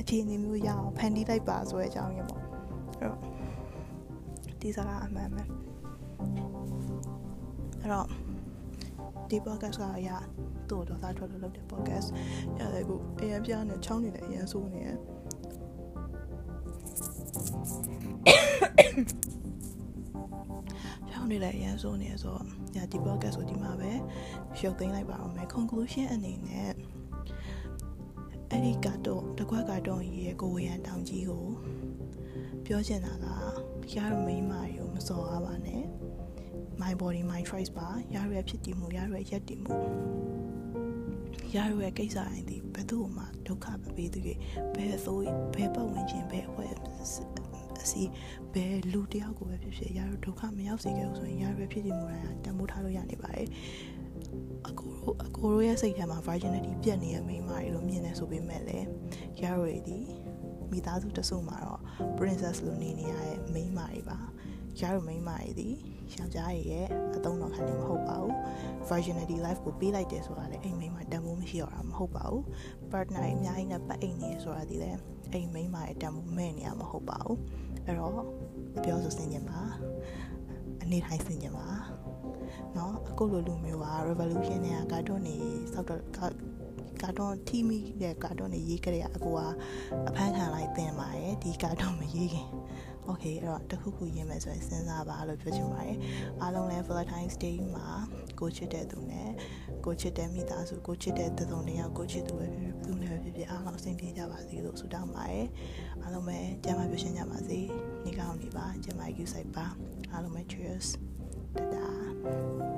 အခြေအနေမျိုးရအောင်ဖန်တီးလိုက်ပါဆိုတဲ့အကြောင်းရပေါ့အဲ့တော့ဒီစကားအမှန်ပဲအဲ့တော့ ဒီ podcast ကရတို့တော့သားထွက်လို့လုပ်တဲ့ podcast ရတယ်ကိုအရင်ပြနဲ့ချောင်းနေတယ်အရင်ဆိုးနေတယ်ချောင်းနေတယ်အရင်ဆိုးနေဆိုတော့ညာဒီ podcast ကိုဒီမှာပဲရုပ်သိမ်းလိုက်ပါအောင်မယ် conclusion အနေနဲ့အဲ့ဒီကတော့တကွက်ကတော့ရဲ့ကိုဝေရန်တောင်ကြီးကိုပြောချင်တာကရရမိန်းမတွေကိုမစော်ရပါနဲ့ my body my choice ပါရရဖြစ်တည်မှုရရရက်တည်မှုရရကိစ္စအရင်ဒီဘယ်သူမှဒုက္ခမပေးသူတွေဘယ်ဆိုဘယ်ပတ်ဝန်းကျင်ဘယ်အဖွဲ့အစီဘယ်လူတယောက်ကိုပဲဖြစ်ဖြစ်ရရဒုက္ခမရောက်စေခဲ့ဘူးဆိုရင်ရရဖြစ်တည်မှုတိုင်းတန်ဖိုးထားလို့ရနေပါတယ်အကိုတို့အကိုတို့ရဲ့စိတ်ထဲမှာ virginity ပြတ်နေတဲ့မိန်းမတွေလို့မြင်နေဆိုပေမဲ့လည်းရရဒီမိသားစုတစုမှာတော့ princess လို့နေနေရတဲ့မိန်းမတွေပါရရမိန်းမတွေဒီ ယောက်ျားရဲ့အသုံးတော်ခံနေမဟုတ်ပါဘူး virginity life ကိုပေးလိုက်တယ်ဆိုတာလည်းအိမ်မိန်းမတန်ဖိုးမရှိတော့တာမဟုတ်ပါဘူး partner အများကြီးနဲ့ပတ်အိမ်နေဆိုတာဒီလည်းအိမ်မိန်းမရဲ့တန်ဖိုးမဲ့နေရမဟုတ်ပါဘူးအဲ့တော့ပြောဆိုစင်ကြပါအနေထိုင်စင်ကြပါเนาะအခုလိုလူမျိုးက revolution နဲ့ကာတွန်းနေစောက်တော့ကာတွန်းတီမီတဲ့ကာတွန်းနေရေးကြတဲ့အကူကအဖမ်းခံလိုက်တင်ပါတယ်ဒီကာတွန်းမရေးခင် okay အဲ့တော့တခုခုရင်းမယ်ဆိုရင်စဉ်းစားပါလို့ပြောချင်ပါတယ်အားလုံးလည်း Valentine's Day မှာကိုချစ်တဲ့သူနဲ့ကိုချစ်တဲ့မိသားစုကိုချစ်တဲ့သုံးတယောက်ကိုချစ်သူပဲဖြစ်ဖြစ်သူနဲ့ပဲဖြစ်ဖြစ်အားလုံးအဆင်ပြေကြပါစေလို့ဆုတောင်းပါတယ်အားလုံးပဲကျမ်းမာပျော်ရွှင်ကြပါစေနေ့ကောင်းနေပါကျမ်းမာ you ဆိုင်ပါအားလုံးပဲ cheers တဒါ